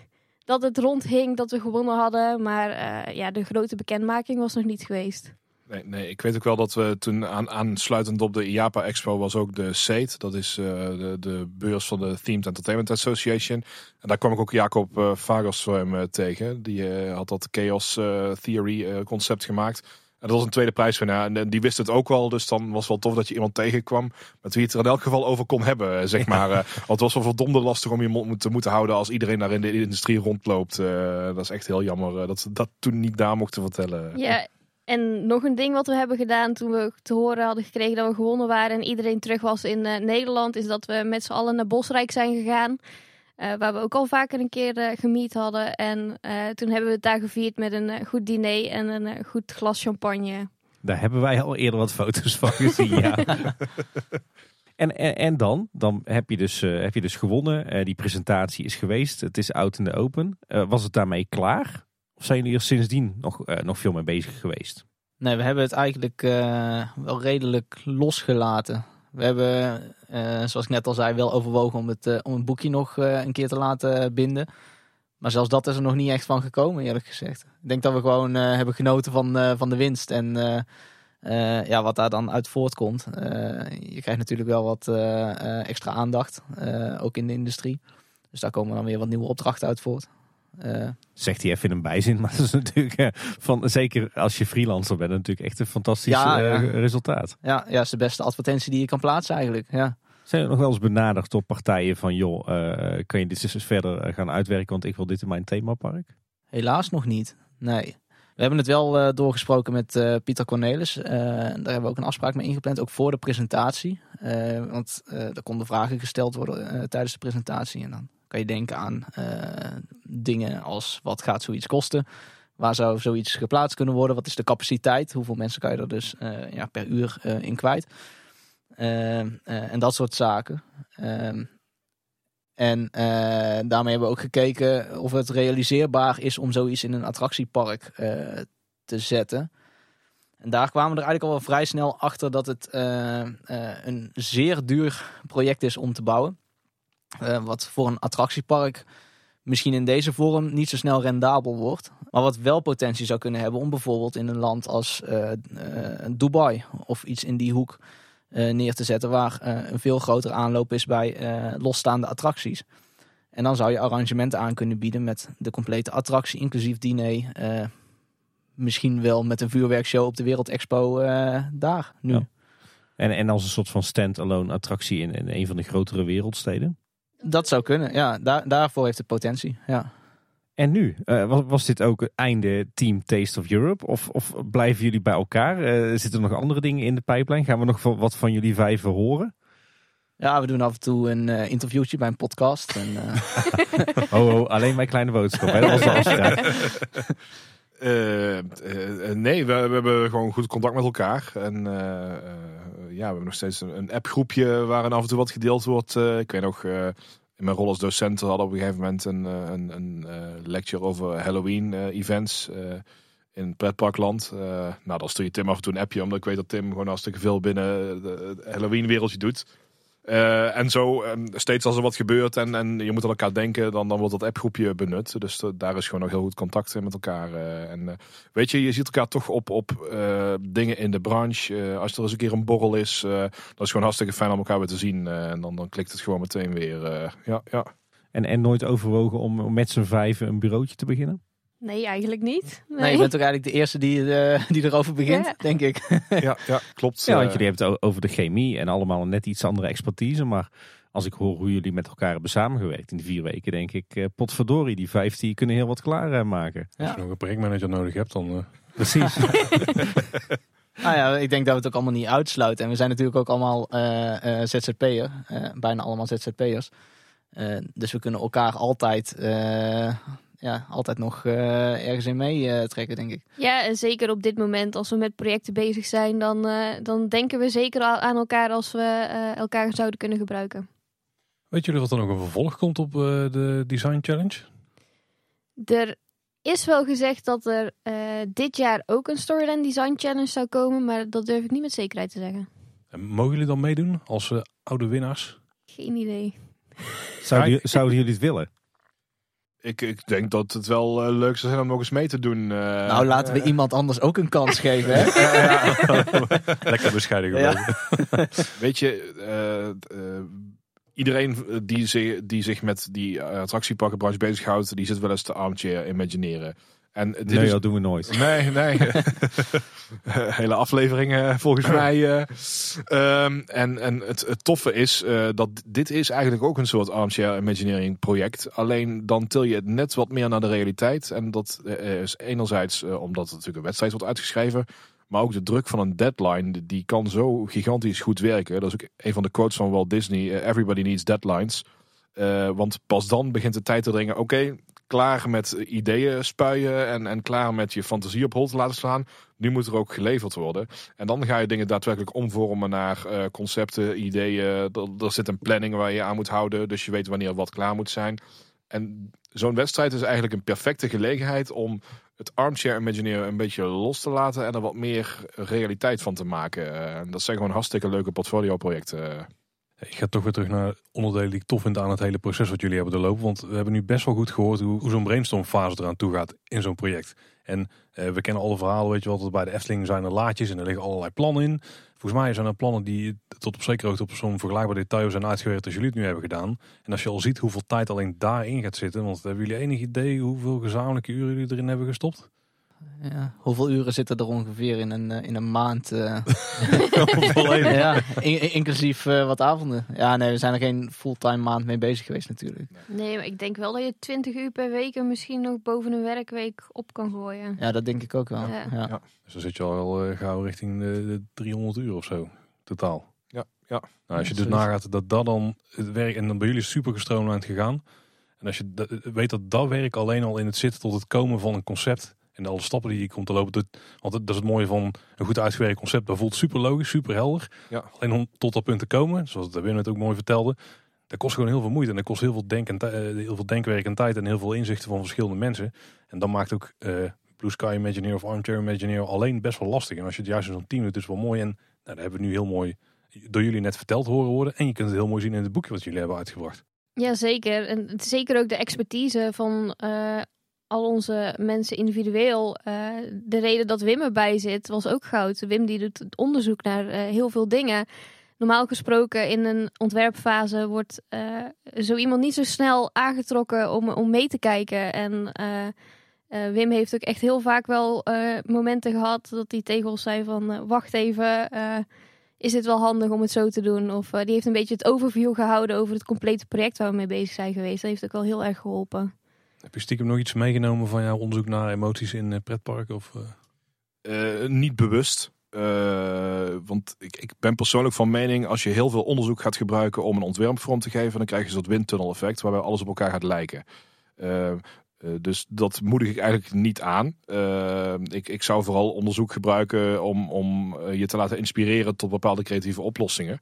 dat het rondhing dat we gewonnen hadden. Maar ja, de grote bekendmaking was nog niet geweest. Nee, nee, ik weet ook wel dat we toen aan, aansluitend op de IAPA Expo was ook de SATE. Dat is eh, de, de beurs van de Themed Entertainment Association. En daar kwam ik ook Jacob uh, Fagerstorm uh, tegen. Die uh, had dat Chaos uh, Theory uh, concept gemaakt. En dat was een tweede prijswinnaar. En, en die wist het ook wel. Dus dan was het wel tof dat je iemand tegenkwam. Met wie het er in elk geval over kon hebben, zeg maar. Ja. want het was wel verdomde lastig om je mond te moeten houden als iedereen daar in de industrie rondloopt. dat is echt heel jammer dat ze dat toen niet daar mochten vertellen. Ja, en nog een ding wat we hebben gedaan toen we te horen hadden gekregen dat we gewonnen waren en iedereen terug was in uh, Nederland, is dat we met z'n allen naar Bosrijk zijn gegaan. Uh, waar we ook al vaker een keer uh, gemiet hadden. En toen hebben we het daar gevierd met een goed diner en een goed glas champagne. Daar hebben wij al eerder wat foto's van gezien, ja. En, en, en, dan? Dan heb je dus, heb je dus gewonnen. Die presentatie is geweest. Het is out in de open. Was het daarmee klaar? Of zijn jullie er sindsdien nog, nog veel mee bezig geweest? Nee, we hebben het eigenlijk wel redelijk losgelaten. We hebben, zoals ik net al zei, wel overwogen om het, om een boekje nog een keer te laten binden. Maar zelfs dat is er nog niet echt van gekomen, eerlijk gezegd. Ik denk dat we gewoon hebben genoten van, van de winst. En ja, wat daar dan uit voortkomt. Je krijgt natuurlijk wel wat extra aandacht, ook in de industrie. Dus daar komen dan weer wat nieuwe opdrachten uit voort. Zegt hij even in een bijzin, maar dat is natuurlijk, van, zeker als je freelancer bent, natuurlijk echt een fantastisch ja, ja. resultaat. Ja, ja, is de beste advertentie die je kan plaatsen eigenlijk. Ja. Zijn er nog wel eens benaderd door partijen van, joh, kan je dit eens verder gaan uitwerken, want ik wil dit in mijn themapark? Helaas nog niet, nee. We hebben het wel uh, doorgesproken met uh, Pieter Cornelis. Uh, daar hebben we ook een afspraak mee ingepland, ook voor de presentatie. want er konden vragen gesteld worden tijdens de presentatie. En dan kan je denken aan dingen als wat gaat zoiets kosten? Waar zou zoiets geplaatst kunnen worden? Wat is de capaciteit? Hoeveel mensen kan je er dus ja, per uur in kwijt? en dat soort zaken. En uh, daarmee hebben we ook gekeken of het realiseerbaar is om zoiets in een attractiepark te zetten. En daar kwamen we er eigenlijk al wel vrij snel achter dat het een zeer duur project is om te bouwen. Wat voor een attractiepark misschien in deze vorm niet zo snel rendabel wordt. Maar wat wel potentie zou kunnen hebben om bijvoorbeeld in een land als Dubai of iets in die hoek uh, neer te zetten waar uh, een veel grotere aanloop is bij uh, losstaande attracties. En dan zou je arrangementen aan kunnen bieden met de complete attractie, inclusief diner. misschien wel met een vuurwerkshow op de Wereldexpo daar nu. En, en als een soort van stand-alone attractie in, in een van de grotere wereldsteden? Dat zou kunnen, ja. Daar, daarvoor heeft het potentie, ja. En nu? Uh, was, was, dit ook het einde Team Taste of Europe? Of, of blijven jullie bij elkaar? Uh, zitten er nog andere dingen in de pijplijn? Gaan we nog wat van jullie vijven horen? Ja, we doen af en toe een uh, interviewtje bij een podcast. En, oh, oh, alleen mijn kleine boodschap. Hè? Dat was de afspraak. nee, we, we, hebben gewoon goed contact met elkaar. En ja, we hebben nog steeds een, een appgroepje waarin af en toe wat gedeeld wordt. ik weet nog in mijn rol als docent hadden op een gegeven moment een, een, een lecture over Halloween events in het pretparkland. nou, dan stuur je Tim af en toe een appje, omdat ik weet dat Tim gewoon hartstikke veel binnen het Halloween wereldje doet. Uh, en zo, um, steeds als er wat gebeurt en, en je moet aan elkaar denken, dan, dan wordt dat appgroepje benut. Dus daar is gewoon nog heel goed contact met elkaar. Uh, en weet je, je ziet elkaar toch op, op dingen in de branche. als er eens een keer een borrel is, dat is gewoon hartstikke fijn om elkaar weer te zien. en dan, dan klikt het gewoon meteen weer. ja, ja. En, en nooit overwogen om met z'n vijven een bureautje te beginnen? Nee, eigenlijk niet. Nee. nee. je bent toch eigenlijk de eerste die, uh, die erover begint, ja. denk ik. ja, ja, klopt. Ja, want jullie hebben het over de chemie en allemaal net iets andere expertise. Maar als ik hoor hoe jullie met elkaar hebben samengewerkt in die vier weken, denk ik, uh, potverdorie, die vijf die kunnen heel wat klaarmaken. Ja. Als je nog een projectmanager nodig hebt, dan... Uh... Precies. nou ja, ik denk dat we het ook allemaal niet uitsluiten. En we zijn natuurlijk ook allemaal ZZP'er, bijna allemaal ZZP'ers. dus we kunnen elkaar altijd ja, altijd nog eh, ergens in mee trekken, denk ik. Ja, en zeker op dit moment, als we met projecten bezig zijn, dan, eh, dan denken we zeker al aan elkaar als we eh, elkaar zouden kunnen gebruiken. Weet jullie wat er nog een vervolg komt op eh, de Design Challenge? Er is wel gezegd dat er eh, dit jaar ook een Storyland Design Challenge zou komen, maar dat durf ik niet met zekerheid te zeggen. En mogen jullie dan meedoen als eh, oude winnaars? Geen idee. Zouden, jullie- zouden jullie het willen? Ik, ik denk dat het wel eh, leuk zou zijn om nog eens mee te doen. eh. nou, laten we iemand anders ook een kans geven, hè? Lekker bescheiden Ja. gebleven. Weet je, eh, eh, iedereen die, zich, die zich met die uh, attractiepakkenbranche bezighoudt, die zit wel eens te armchair imagineren. En dit Nee, is, dat doen we nooit. Nee, nee. Hele afleveringen volgens mij. eh. Ehm, en en het, het toffe is eh, dat dit is eigenlijk ook een soort armchair imagineering project. Alleen dan til je het net wat meer naar de realiteit. En dat eh, is enerzijds eh, omdat het natuurlijk een wedstrijd wordt uitgeschreven. Maar ook de druk van een deadline, die- kan zo gigantisch goed werken. Dat is ook een van de quotes van Walt Disney. eh, Everybody needs deadlines. Eh, want pas dan begint de tijd te dringen. Oké, klaar met ideeën spuien en, en klaar met je fantasie op hol te laten slaan. Nu moet er ook geleverd worden. En dan ga je dingen daadwerkelijk omvormen naar eh, concepten, ideeën. Er, zit een planning waar je aan moet houden. Dus je weet wanneer wat klaar moet zijn. En zo'n wedstrijd is eigenlijk een perfecte gelegenheid om het armchair imagineeren een beetje los te laten en er wat meer realiteit van te maken. Eh, en dat zijn gewoon hartstikke leuke portfolio projecten. Ik ga toch weer terug naar onderdelen die ik tof vind aan het hele proces wat jullie hebben doorlopen. Want we hebben nu best wel goed gehoord hoe, zo'n brainstormfase eraan toe gaat in zo'n project. En eh, we kennen alle verhalen, weet je wel, dat bij de Efteling zijn er laadjes en er liggen allerlei plannen in. Volgens mij zijn er plannen die tot op zekere hoogte op zo'n vergelijkbaar detail zijn uitgewerkt als jullie het nu hebben gedaan. En als je al ziet hoeveel tijd alleen daarin gaat zitten, want hebben jullie enig idee hoeveel gezamenlijke uren jullie erin hebben gestopt? Ja. Hoeveel uren zitten er ongeveer in een, eh, in een maand? eh? Ja, in- in- inclusief eh, wat avonden. Ja, nee, we zijn er geen fulltime maand mee bezig geweest natuurlijk. Nee, maar ik denk wel dat je 20 uur per week en misschien nog boven een werkweek op kan gooien. Ja, dat denk ik ook wel. Ja. Ja. Ja. Dus dan zit je al wel gauw richting de, de 300 uur of zo, totaal. Ja, ja. Nou, als je dus nagaat dat dat dan het werk, en dan bij jullie super gestroomlijnd gegaan. En als je weet dat dat werk alleen al in het zitten tot het komen van een concept. En alle stappen die je komt te lopen. dat- Want dat is het mooie van een goed uitgewerkt concept. Dat voelt super logisch, super helder. Ja. Alleen om tot dat punt te komen, zoals de Wim het ook mooi vertelde. Dat kost gewoon heel veel moeite. En dat kost heel veel, denk en eh, heel veel denkwerk en tijd. En heel veel inzichten van verschillende mensen. En dan maakt ook eh, Blue Sky Imagineer of Armchair Imagineer alleen best wel lastig. En als je het juist in zo'n team doet, is het wel mooi. En nou, dat hebben we nu heel mooi door jullie net verteld horen worden. En je kunt het heel mooi zien in het boekje wat jullie hebben uitgebracht. Ja, zeker. En zeker ook de expertise van eh, al onze mensen individueel. Eh, de reden dat Wim erbij zit, was ook goud. Wim die doet onderzoek naar eh, heel veel dingen. Normaal gesproken in een ontwerpfase wordt eh, zo iemand niet zo snel aangetrokken om, om mee te kijken. En Wim heeft ook echt heel vaak wel momenten gehad dat hij tegen ons zei van... wacht even, is dit wel handig om het zo te doen? Of die heeft een beetje het overview gehouden over het complete project waar we mee bezig zijn geweest. Dat heeft ook wel heel erg geholpen. Heb je stiekem nog iets meegenomen van jouw onderzoek naar emoties in eh, pretparken? Of, eh? Eh, niet bewust. Want ik, ik ben persoonlijk van mening, als je heel veel onderzoek gaat gebruiken om een ontwerp vorm te geven, dan krijg je zo'n windtunnel effect waarbij alles op elkaar gaat lijken. Dus dat moedig ik eigenlijk niet aan. Ik, ik zou vooral onderzoek gebruiken om, om je te laten inspireren tot bepaalde creatieve oplossingen.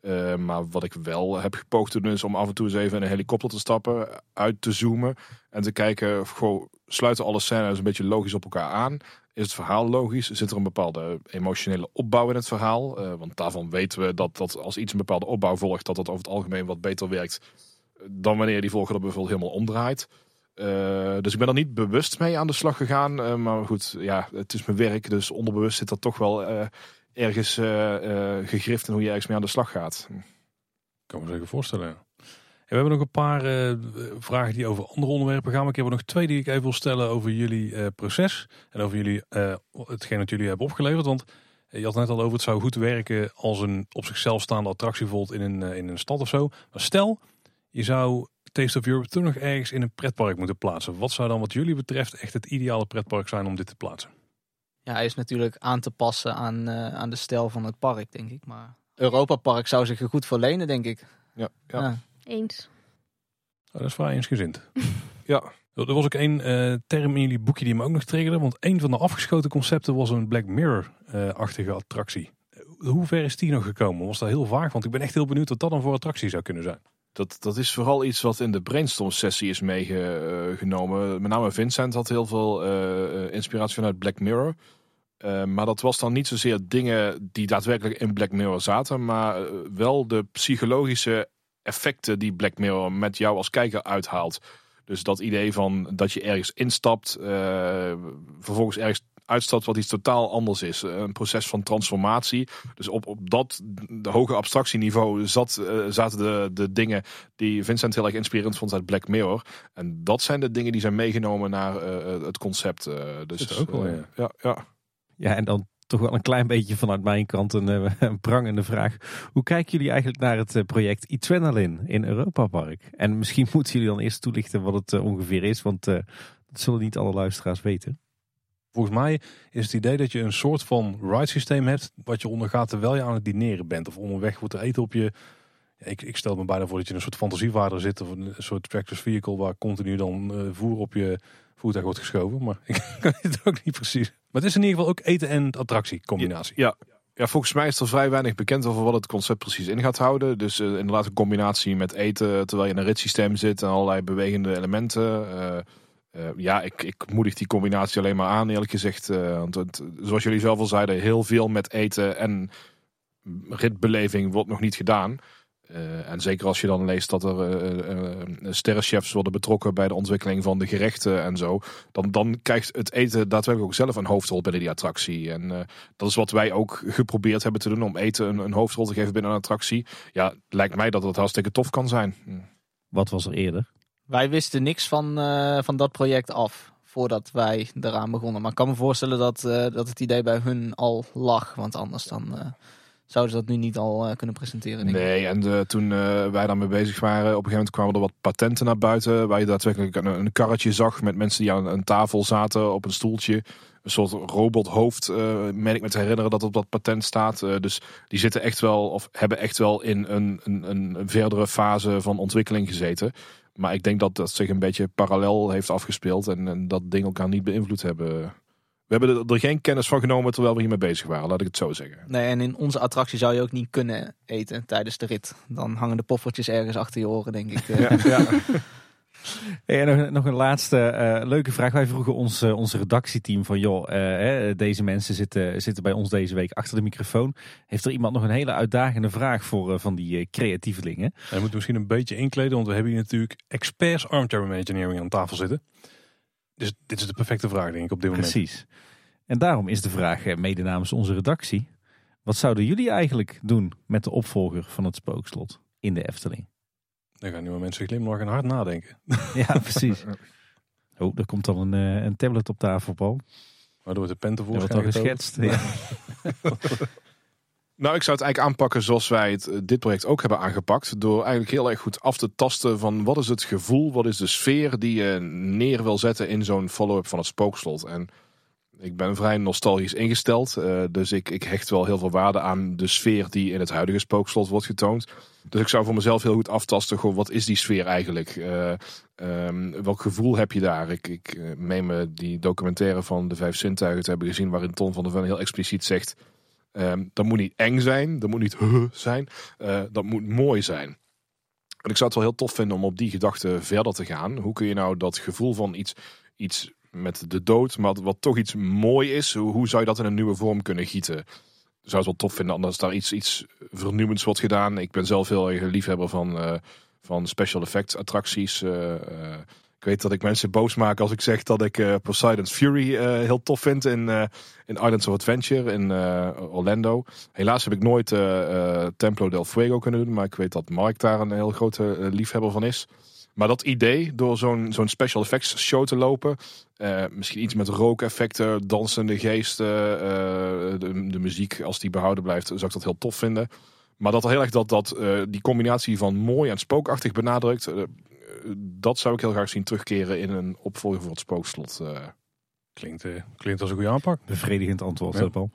Eh, maar wat ik wel heb gepoogd te doen is om af en toe eens even in een helikopter te stappen, uit te zoomen en te kijken, of gewoon sluiten alle scènes een beetje logisch op elkaar aan. Is het verhaal logisch? Zit er een bepaalde emotionele opbouw in het verhaal? Eh, want daarvan weten we dat, dat als iets een bepaalde opbouw volgt, dat dat over het algemeen wat beter werkt dan wanneer die volgende bijvoorbeeld helemaal omdraait. Eh, dus ik ben er niet bewust mee aan de slag gegaan. Maar goed, ja, het is mijn werk, dus onderbewust zit dat toch wel ergens eh, eh, gegrift in hoe je ergens mee aan de slag gaat. kan me zeker voorstellen. En we hebben nog een paar eh, vragen die over andere onderwerpen gaan. Maar ik heb nog twee die ik even wil stellen over jullie proces. En over jullie, hetgeen dat jullie hebben opgeleverd. Want je had net al over het zou goed werken als een op zichzelf staande attractie bijvoorbeeld in een, in een stad of zo. Maar stel, je zou Taste of Europe toen nog ergens in een pretpark moeten plaatsen. Wat zou dan wat jullie betreft echt het ideale pretpark zijn om dit te plaatsen? Ja, hij is natuurlijk aan te passen aan, eh, aan de stijl van het park, denk ik. Maar Europa Park zou zich er goed voor lenen, denk ik. Ja, ja. Ja. Eens. Oh, dat is vrij eensgezind. Ja, Er was ook één eh, term in jullie boekje die me ook nog triggerde. Want een van de afgeschoten concepten was een Black Mirror-achtige attractie. Hoe ver is die nog gekomen? Was dat heel vaag? Want ik ben echt heel benieuwd wat dat dan voor attractie zou kunnen zijn. Dat, dat is vooral iets wat in de brainstorm sessie is meegenomen. Met name Vincent had heel veel eh, eh, inspiratie vanuit Black Mirror. Eh, maar dat was dan niet zozeer dingen die daadwerkelijk in Black Mirror zaten. Maar eh, wel de psychologische effecten die Black Mirror met jou als kijker uithaalt. Dus dat idee van dat je ergens instapt, eh, vervolgens ergens uitstapt wat iets totaal anders is. Een proces van transformatie. Dus op, op dat de hoge abstractieniveau zat, zaten de, de dingen die Vincent heel erg inspirerend vond uit Black Mirror. En dat zijn de dingen die zijn meegenomen naar het concept. dus, Dat is ook wel, ja. ja, ja. Ja, en dan toch wel een klein beetje vanuit mijn kant een, eh, een prangende vraag. Hoe kijken jullie eigenlijk naar het eh, project Adrenaline in Europa Park? En misschien moeten jullie dan eerst toelichten wat het eh, ongeveer is, want eh, dat zullen niet alle luisteraars weten. Volgens mij is het idee dat je een soort van ride systeem hebt. wat je ondergaat terwijl je aan het dineren bent. Of onderweg wordt er eten op je. Ik, ik stel me bijna voor dat je in een soort fantasievaarder zit. of een soort tractors vehicle. waar continu dan voer op je voertuig wordt geschoven. Maar ik kan het ook niet precies. Maar het is in ieder geval ook eten- en attractiecombinatie. Ja, ja, volgens mij is er vrij weinig bekend over wat het concept precies in gaat houden. Dus eh, inderdaad een combinatie met eten terwijl je in een ritssysteem zit en allerlei bewegende elementen. Eh, eh, ja, ik, ik moedig die combinatie alleen maar aan, eerlijk gezegd. Want zoals jullie zelf al zeiden, heel veel met eten en ritbeleving wordt nog niet gedaan. Eh, en zeker als je dan leest dat er eh, eh, sterrenchefs worden betrokken bij de ontwikkeling van de gerechten en zo. Dan, dan krijgt het eten daadwerkelijk ook zelf een hoofdrol binnen die attractie. En eh, dat is wat wij ook geprobeerd hebben te doen om eten een, een hoofdrol te geven binnen een attractie. Ja, lijkt mij dat het hartstikke tof kan zijn. Hm. Wat was er eerder? Wij wisten niks van, eh, van dat project af voordat wij eraan begonnen. Maar ik kan me voorstellen dat, eh, dat het idee bij hun al lag. Want anders dan eh, zouden ze dat nu niet al eh, kunnen presenteren. Denk. Nee, en toen eh, wij daarmee bezig waren, op een gegeven moment kwamen er wat patenten naar buiten. Waar je daadwerkelijk een, karretje zag met mensen die aan een tafel zaten op een stoeltje. Een soort robothoofd, eh meen ik me te herinneren dat op dat patent staat. Dus die zitten echt wel, of hebben echt wel in een, een, een verdere fase van ontwikkeling gezeten. Maar ik denk dat dat zich een beetje parallel heeft afgespeeld en, en dat ding elkaar niet beïnvloed hebben. We hebben er, er geen kennis van genomen terwijl we hiermee bezig waren, laat ik het zo zeggen. Nee, en in onze attractie zou je ook niet kunnen eten tijdens de rit. Dan hangen de poffertjes ergens achter je oren, denk ik. Ja, ja. Hey, en nog, nog een laatste eh, leuke vraag. Wij vroegen ons, ons redactieteam van joh, eh, hè, deze mensen zitten, zitten bij ons deze week achter de microfoon. Heeft er iemand nog een hele uitdagende vraag voor van die creatievelingen? En we moeten misschien een beetje inkleden. Want we hebben hier natuurlijk experts armchair engineering aan tafel zitten. Dus dit is de perfecte vraag denk ik op dit moment. Precies. En daarom is de vraag, mede namens onze redactie. Wat zouden jullie eigenlijk doen met de opvolger van het spookslot in de Efteling? Dan gaan nu mensen glimlachen en hard nadenken. Ja, precies. Oh, er komt dan een, eh, een tablet op tafel, Paul. Waardoor de pen Er wordt tevoorschijn al geschetst. Ja. Nou, ik zou het eigenlijk aanpakken zoals wij het, eh, dit project ook hebben aangepakt. Door eigenlijk heel erg goed af te tasten van wat is het gevoel, wat is de sfeer die je neer wil zetten in zo'n follow-up van het spookslot. En ik ben vrij nostalgisch ingesteld. eh, dus ik, ik hecht wel heel veel waarde aan de sfeer die in het huidige spookslot wordt getoond. Dus ik zou voor mezelf heel goed aftasten, goh, wat is die sfeer eigenlijk? Eh, ehm, welk gevoel heb je daar? Ik, ik meen me die documentaire van de Vijf Zintuigen te hebben gezien, waarin Ton van der Ven heel expliciet zegt... Ehm, dat moet niet eng zijn, dat moet niet zijn, eh, dat moet mooi zijn. En ik zou het wel heel tof vinden om op die gedachte verder te gaan. Hoe kun je nou dat gevoel van iets, iets met de dood, maar wat toch iets mooi is, hoe, zou je dat in een nieuwe vorm kunnen gieten? Zou het wel tof vinden als daar iets, iets vernieuwends wordt gedaan. Ik ben zelf heel erg liefhebber van, eh, van special effects attracties. eh, weet dat ik mensen boos maak als ik zeg dat ik eh, Poseidon's Fury eh, heel tof vind in, eh, in Islands of Adventure in Orlando. Helaas heb ik nooit Templo del Fuego kunnen doen, maar ik weet dat Mark daar een heel grote liefhebber van is. Maar dat idee, door zo'n zo'n special effects show te lopen, misschien iets met rookeffecten, dansende geesten, de, de muziek, als die behouden blijft, zou ik dat heel tof vinden. Maar dat heel erg dat, dat die combinatie van mooi en spookachtig benadrukt, dat zou ik heel graag zien terugkeren in een opvolger voor het spookslot. eh. Klinkt, eh, klinkt als een goede aanpak. Bevredigend antwoord, Ja. hè, Paul.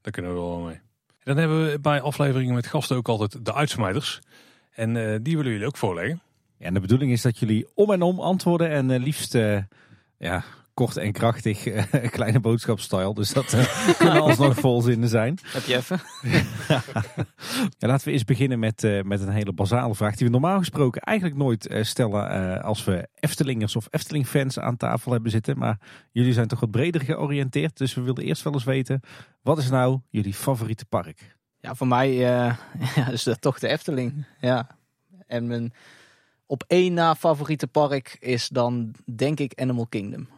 Daar kunnen we wel mee. En dan hebben we bij afleveringen met gasten ook altijd de uitsmijters. En eh, die willen jullie ook voorleggen. Ja, en de bedoeling is dat jullie om en om antwoorden en eh, liefst eh, ja, kort en krachtig, eh, kleine boodschapstijl. Dus dat eh, kunnen alsnog volzinnen zijn. Heb je even? Ja, laten we eens beginnen met, eh, met een hele basale vraag die we normaal gesproken eigenlijk nooit stellen als we Eftelingers of Efteling-fans aan tafel hebben zitten. Maar jullie zijn toch wat breder georiënteerd, dus we wilden eerst wel eens weten, wat is nou jullie favoriete park? Ja, voor mij ja, is dat toch de Efteling. Ja. En mijn op één na favoriete park is dan denk ik Animal Kingdom.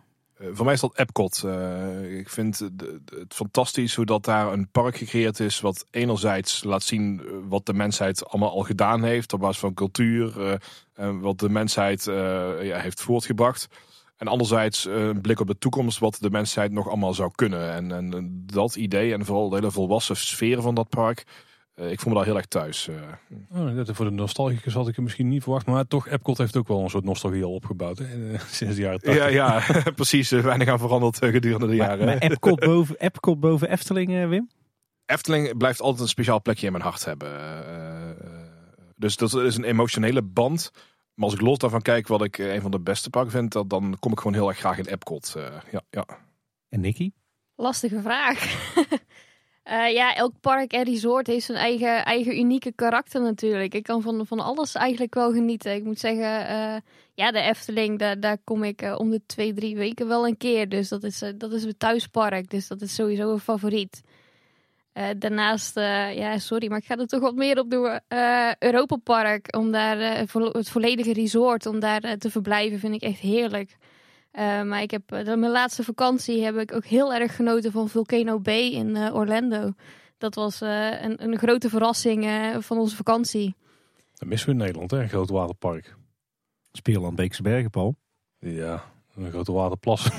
Eh, voor mij is dat Epcot. Eh, ik vind het fantastisch hoe dat daar een park gecreëerd is. Wat enerzijds laat zien eh, wat de mensheid allemaal al gedaan heeft. Op basis van cultuur. en wat de mensheid ja, heeft voortgebracht. En anderzijds een blik op de toekomst. Wat de mensheid nog allemaal zou kunnen. En, en dat idee en vooral de hele volwassen sfeer van dat park. Eh, ik voel me daar heel erg thuis. eh. Oh, dat- voor de nostalgicus had ik het misschien niet verwacht. Maar toch, Epcot heeft ook wel een soort nostalgie al opgebouwd. Hè, eh, sinds de jaren 80. ja, ja, precies. Weinig aan veranderd gedurende de jaren. Maar Epcot boven, Epcot boven Efteling, eh, Wim? Efteling blijft altijd een speciaal plekje in mijn hart hebben. Eh, dus dat is een emotionele band. Maar als ik los daarvan kijk wat ik een van de beste parken vind, dat- dan kom ik gewoon heel erg graag in Epcot. Eh, ja, ja. En Nicky? Lastige vraag. Eh, ja, elk park en resort heeft zijn eigen, eigen unieke karakter natuurlijk. Ik kan van, van alles eigenlijk wel genieten. Ik moet zeggen, eh, ja, de Efteling, daar, daar kom ik eh, om de twee, drie weken wel een keer. Dus dat is, dat is mijn thuispark. Dus dat is sowieso een favoriet. Daarnaast, ja, sorry, maar ik ga er toch wat meer op doen. Europa Park, om daar het volledige resort, om daar te verblijven, vind ik echt heerlijk. Uh, maar ik heb, uh, mijn laatste vakantie heb ik ook heel erg genoten van Volcano Bay in uh, Orlando. Dat was uh, een, een, grote verrassing uh, van onze vakantie. Dat missen we in Nederland, hè? een groot waterpark. Speerland Beekse Bergen, Paul. Ja, een grote waterplas.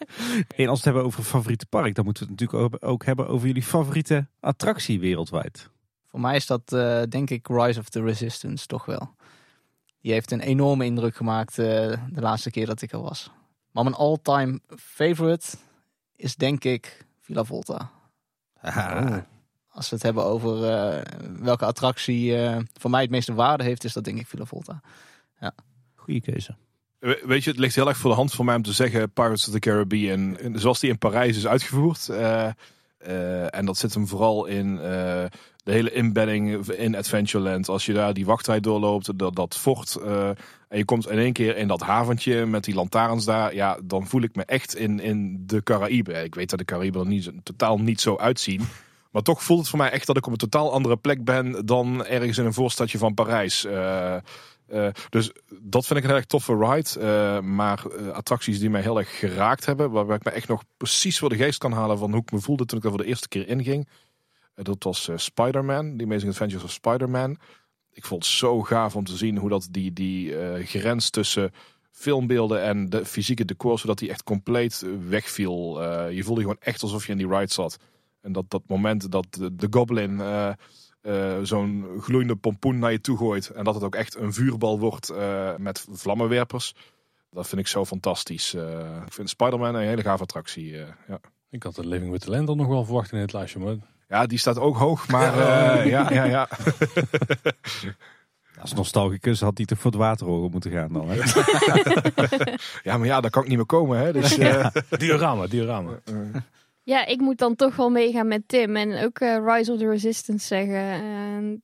en als we het hebben over favoriete park, dan moeten we het natuurlijk ook hebben over jullie favoriete attractie wereldwijd. Voor mij is dat uh, denk ik Rise of the Resistance toch wel. Die heeft een enorme indruk gemaakt uh, de laatste keer dat ik er was. Maar mijn all-time favorite is denk ik Villa Volta. Oh. Als we het hebben over uh, welke attractie uh, voor mij het meeste waarde heeft, is dat denk ik Villa Volta. Ja. Goeie keuze. Weet je, het ligt heel erg voor de hand voor mij om te zeggen Pirates of the Caribbean. Zoals die in Parijs is uitgevoerd. Uh, en dat zit hem vooral in de hele inbedding in Adventureland. Als je daar die wachtrij doorloopt, dat, dat fort. Uh, en je komt in één keer in dat haventje met die lantaarns daar. Ja, dan voel ik me echt in, in de Caraïbe. Ik weet dat de Caraïbe er niet, totaal niet zo uitzien. Maar toch voelt het voor mij echt dat ik op een totaal andere plek ben dan ergens in een voorstadje van Parijs. Uh, dus dat vind ik een erg toffe ride. Uh, maar uh, attracties die mij heel erg geraakt hebben. Waarbij ik me echt nog precies voor de geest kan halen van hoe ik me voelde toen ik er voor de eerste keer inging. dat was Spider-Man. The Amazing Adventures of Spider-Man. Ik vond het zo gaaf om te zien hoe dat die, die grens tussen filmbeelden en de fysieke decor, zodat die echt compleet wegviel. je voelde gewoon echt alsof je in die ride zat. En dat, dat moment dat de, de goblin uh, zo'n gloeiende pompoen naar je toe gooit. En dat het ook echt een vuurbal wordt uh, met vlammenwerpers. Dat vind ik zo fantastisch. Uh, ik vind Spider-Man een hele gave attractie. ja. Ik had de Living with the Land nog wel verwacht in het lijstje. Maar... Ja, die staat ook hoog. Maar ja, ja, ja. ja. Als nostalgicus had die toch voor het wateroren moeten gaan dan. Hè? ja, maar ja, daar kan ik niet meer komen. Hè? Dus, ja. Diorama, diorama. Ja, ik moet dan toch wel meegaan met Tim en ook uh, Rise of the Resistance zeggen. Uh,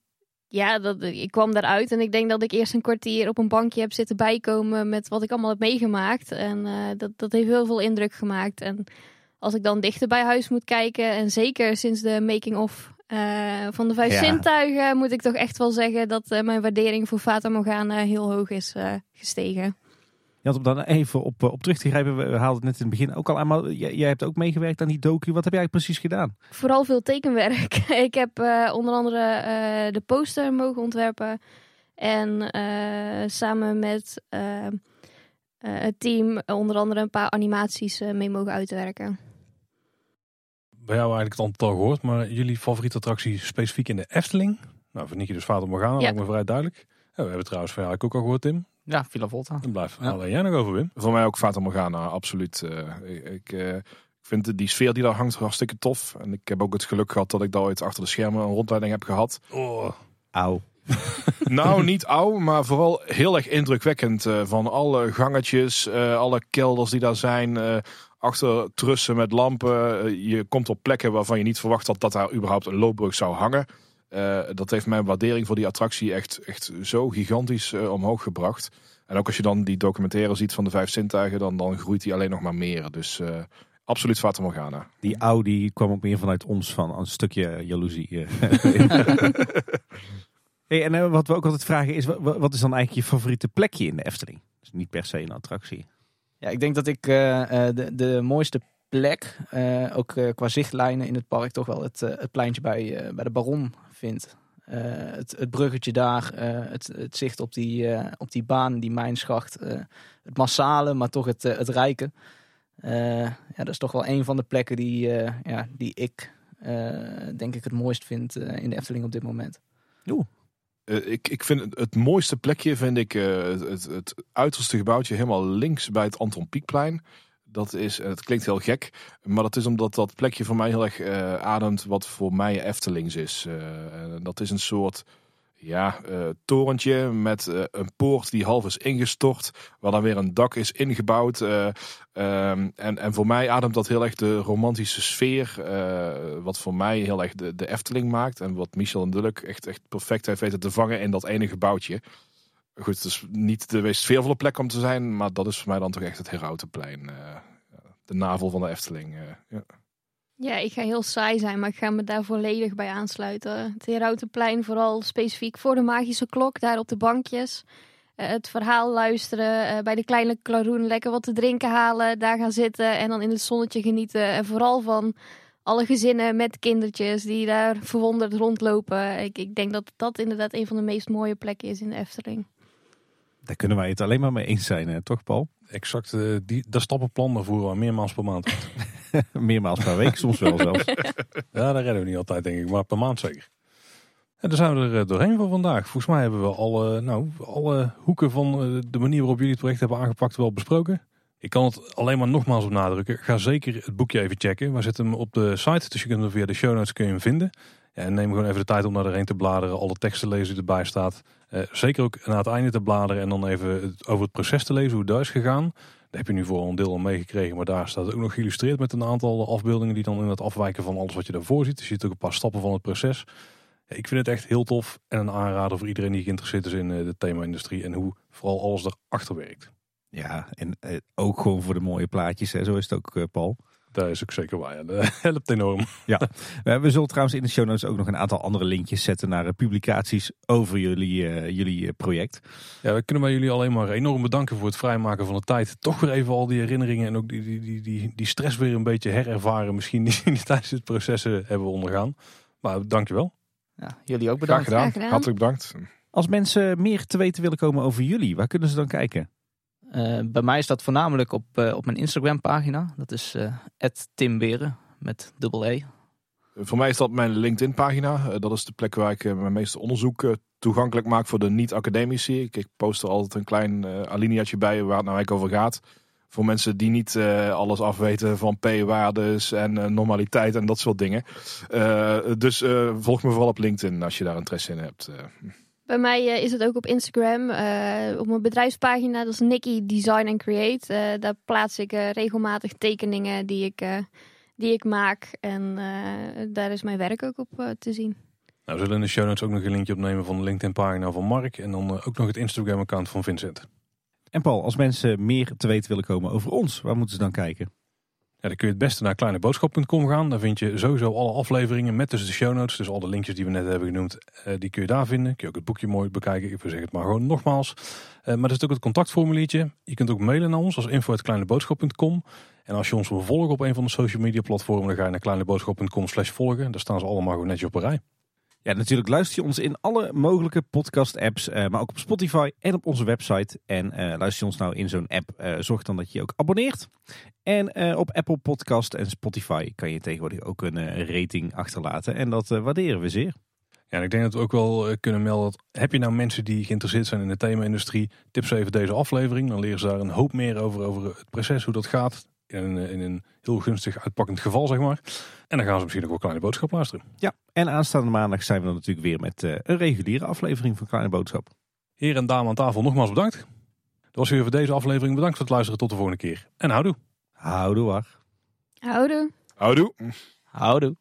ja, dat, ik kwam daaruit en ik denk dat ik eerst een kwartier op een bankje heb zitten bijkomen met wat ik allemaal heb meegemaakt. En uh, dat, dat heeft heel veel indruk gemaakt. En als ik dan dichter bij huis moet kijken, en zeker sinds de making-of van de vijf ja. zintuigen, moet ik toch echt wel zeggen dat mijn waardering voor Fata Morgana heel hoog is gestegen. Je had om dan even op, op terug te grijpen. We haalden het net in het begin ook al aan. Maar jij, jij hebt ook meegewerkt aan die docu. Wat heb jij precies gedaan? Vooral veel tekenwerk. ik heb uh, onder andere uh, de poster mogen ontwerpen. En uh, samen met het team onder andere een paar animaties mee mogen uitwerken. Bij jou eigenlijk het aantal gehoord. Maar jullie favoriete attractie specifiek in de Efteling? Nou, ik je dus Vader Morgana. Ja. Lijkt me vrij duidelijk. Ja, we hebben trouwens van jou ook al gehoord, Tim. Ja, Villa Volta. Dan blijft ja. alleen jij nog over, Wim. Voor mij ook Fata Morgana, absoluut. Uh, ik uh, vind die sfeer die daar hangt hartstikke tof. En ik heb ook het geluk gehad dat ik daar ooit achter de schermen een rondleiding heb gehad. Oh. Auw. Nou, niet oud, maar vooral heel erg indrukwekkend. eh, van alle gangetjes, eh, alle kelders die daar zijn. eh, achter trussen met lampen. Eh, je komt op plekken waarvan je niet verwacht had dat daar überhaupt een loopbrug zou hangen. Eh, dat heeft mijn waardering voor die attractie echt, echt zo gigantisch eh, omhoog gebracht. En ook als je dan die documentaire ziet van de vijf zintuigen, dan, dan groeit die alleen nog maar meer. Dus eh, absoluut Fata Morgana. Die Audi kwam ook meer vanuit ons van een stukje jaloezie. hey, en wat we ook altijd vragen is, wa- wa- wat is dan eigenlijk je favoriete plekje in de Efteling? Dus niet per se een attractie. Ja, ik denk dat ik eh, eh, de, de mooiste plek, eh, ook qua zichtlijnen in het park, toch wel het, eh, het pleintje bij, eh, bij de Baron vind. Eh, het, het bruggetje daar, eh, het, het zicht op die, eh, op die baan, die mijnschacht. eh, het massale, maar toch het, het rijke. Eh, ja, dat is toch wel een van de plekken die, eh, ja, die ik eh, denk ik het mooist vind eh, in de Efteling op dit moment. Eh, ik, ik vind het, het mooiste plekje vind ik eh, het, het, het uiterste gebouwtje helemaal links bij het Anton Pieckplein. Dat is, het klinkt heel gek, maar dat is omdat dat plekje voor mij heel erg eh, ademt wat voor mij Eftelings is. Eh, dat is een soort ja, eh, torentje met eh, een poort die half is ingestort, waar dan weer een dak is ingebouwd. eh, ehm, en, en voor mij ademt dat heel erg de romantische sfeer, eh, wat voor mij heel erg de, de Efteling maakt. En wat Michel en Dulk echt, echt perfect heeft weten te vangen in dat ene gebouwtje. Goed, het is niet de meest sfeervolle plek om te zijn, maar dat is voor mij dan toch echt het Herautenplein. eh, de navel van de Efteling. eh, ja. Ja, ik ga heel saai zijn, maar ik ga me daar volledig bij aansluiten. Het Herautenplein, vooral specifiek voor de magische klok, daar op de bankjes. Eh, het verhaal luisteren, bij de kleine klaroen lekker wat te drinken halen, daar gaan zitten en dan in het zonnetje genieten. En vooral van alle gezinnen met kindertjes die daar verwonderd rondlopen. Ik, ik denk dat dat inderdaad een van de meest mooie plekken is in de Efteling. Daar kunnen wij het alleen maar mee eens zijn, eh, toch Paul? Exact, eh, die, dat stappenplan daar voeren we meermaals per maand. Meermaals per week, soms wel zelfs. Ja, daar redden we niet altijd denk ik, maar per maand zeker. En daar zijn we er eh, doorheen voor vandaag. Volgens mij hebben we alle, nou, alle hoeken van eh, de manier waarop jullie het project hebben aangepakt wel besproken. Ik kan het alleen maar nogmaals benadrukken. Ga zeker het boekje even checken. We zetten hem op de site, dus je kunt hem via de show notes kun je hem vinden. Ja, en neem gewoon even de tijd om naar erheen te bladeren, alle teksten te lezen die erbij staat. Eh, zeker ook naar het einde te bladeren en dan even over het proces te lezen, hoe het is gegaan. Daar heb je nu voor een deel al meegekregen, maar daar staat ook nog geïllustreerd met een aantal afbeeldingen die dan in het afwijken van alles wat je daarvoor ziet. Je ziet ook een paar stappen van het proces. Ik vind het echt heel tof en een aanrader voor iedereen die geïnteresseerd is in eh, de thema-industrie en hoe vooral alles erachter werkt. Ja, en eh, ook gewoon voor de mooie plaatjes. Hè. Zo is het ook, Paul. Daar is ook zeker waar. Ja. Dat helpt enorm. Eh, we zullen trouwens in de show notes ook nog een aantal andere linkjes zetten naar eh, publicaties over jullie, eh, jullie eh, project. Ja, we kunnen wij jullie alleen maar enorm bedanken voor het vrijmaken van de tijd. Toch weer even al die herinneringen en ook die, die, die, die, die stress weer een beetje herervaren. Misschien die die tijdens dit proces hebben we ondergaan. Maar dankjewel. Ja, jullie ook Graag bedankt. gedaan. Graag gedaan. Hartelijk bedankt. Als mensen meer te weten willen komen over jullie, waar kunnen ze dan kijken? Eh, bij mij is dat voornamelijk op, eh, op mijn Instagram pagina. Dat is eh @timberen met dubbel E. Voor mij is dat mijn LinkedIn-pagina. Eh, dat is de plek waar ik mijn meeste onderzoek toegankelijk maak voor de niet-academici. Ik, post er altijd een klein alineaatje bij waar het nou eigenlijk over gaat. Voor mensen die niet alles afweten van p-waardes en normaliteit en dat soort dingen. Dus volg me vooral op LinkedIn als je daar interesse in hebt. Bij mij eh, is het ook op Instagram. eh, op mijn bedrijfspagina, dat is Nikki Design and Create. Eh, daar plaats ik eh, regelmatig tekeningen die ik, eh, die ik maak. En eh, daar is mijn werk ook op te zien. Nou, we zullen in de show notes ook nog een linkje opnemen van de LinkedIn-pagina van Mark. En dan ook nog het Instagram-account van Vincent. En Paul, als mensen meer te weten willen komen over ons, waar moeten ze dan kijken? Dan kun je het beste naar kleineboodschap.com gaan. Daar vind je sowieso alle afleveringen met dus de show notes. Dus al de linkjes die we net hebben genoemd, eh, die kun je daar vinden. Kun je ook het boekje mooi bekijken. Ik zeg het maar gewoon nogmaals. Eh, maar er is ook het contactformuliertje. Je kunt ook mailen naar ons als info.kleineboodschap.com. En als je ons wil volgen op een van de social media platformen, dan ga je naar kleineboodschap.com slash volgen. Daar staan ze allemaal gewoon netjes op een rij. Ja, natuurlijk luister je ons in alle mogelijke podcast-apps, eh, maar ook op Spotify en op onze website. En eh, luister je ons nou in zo'n app, eh, zorg dan dat je je ook abonneert. En op Apple Podcast en Spotify kan je tegenwoordig ook een rating achterlaten. En dat waarderen we zeer. Ja, ik denk dat we ook wel kunnen melden dat heb je nou mensen die geïnteresseerd zijn in de thema-industrie, tip ze even deze aflevering. Dan leren ze daar een hoop meer over, over het proces, hoe dat gaat. In, een- in een heel gunstig uitpakkend geval, zeg maar. En dan gaan ze misschien ook wel Kleine Boodschap luisteren. Ja, en aanstaande maandag zijn we dan natuurlijk weer met eh, een reguliere aflevering van Kleine Boodschap. Heren en dames aan tafel, nogmaals bedankt. Dat was weer voor deze aflevering. Bedankt voor het luisteren. Tot de volgende keer. En houdoe. Houdoe waar. Houdoe. Houdoe. Houdoe.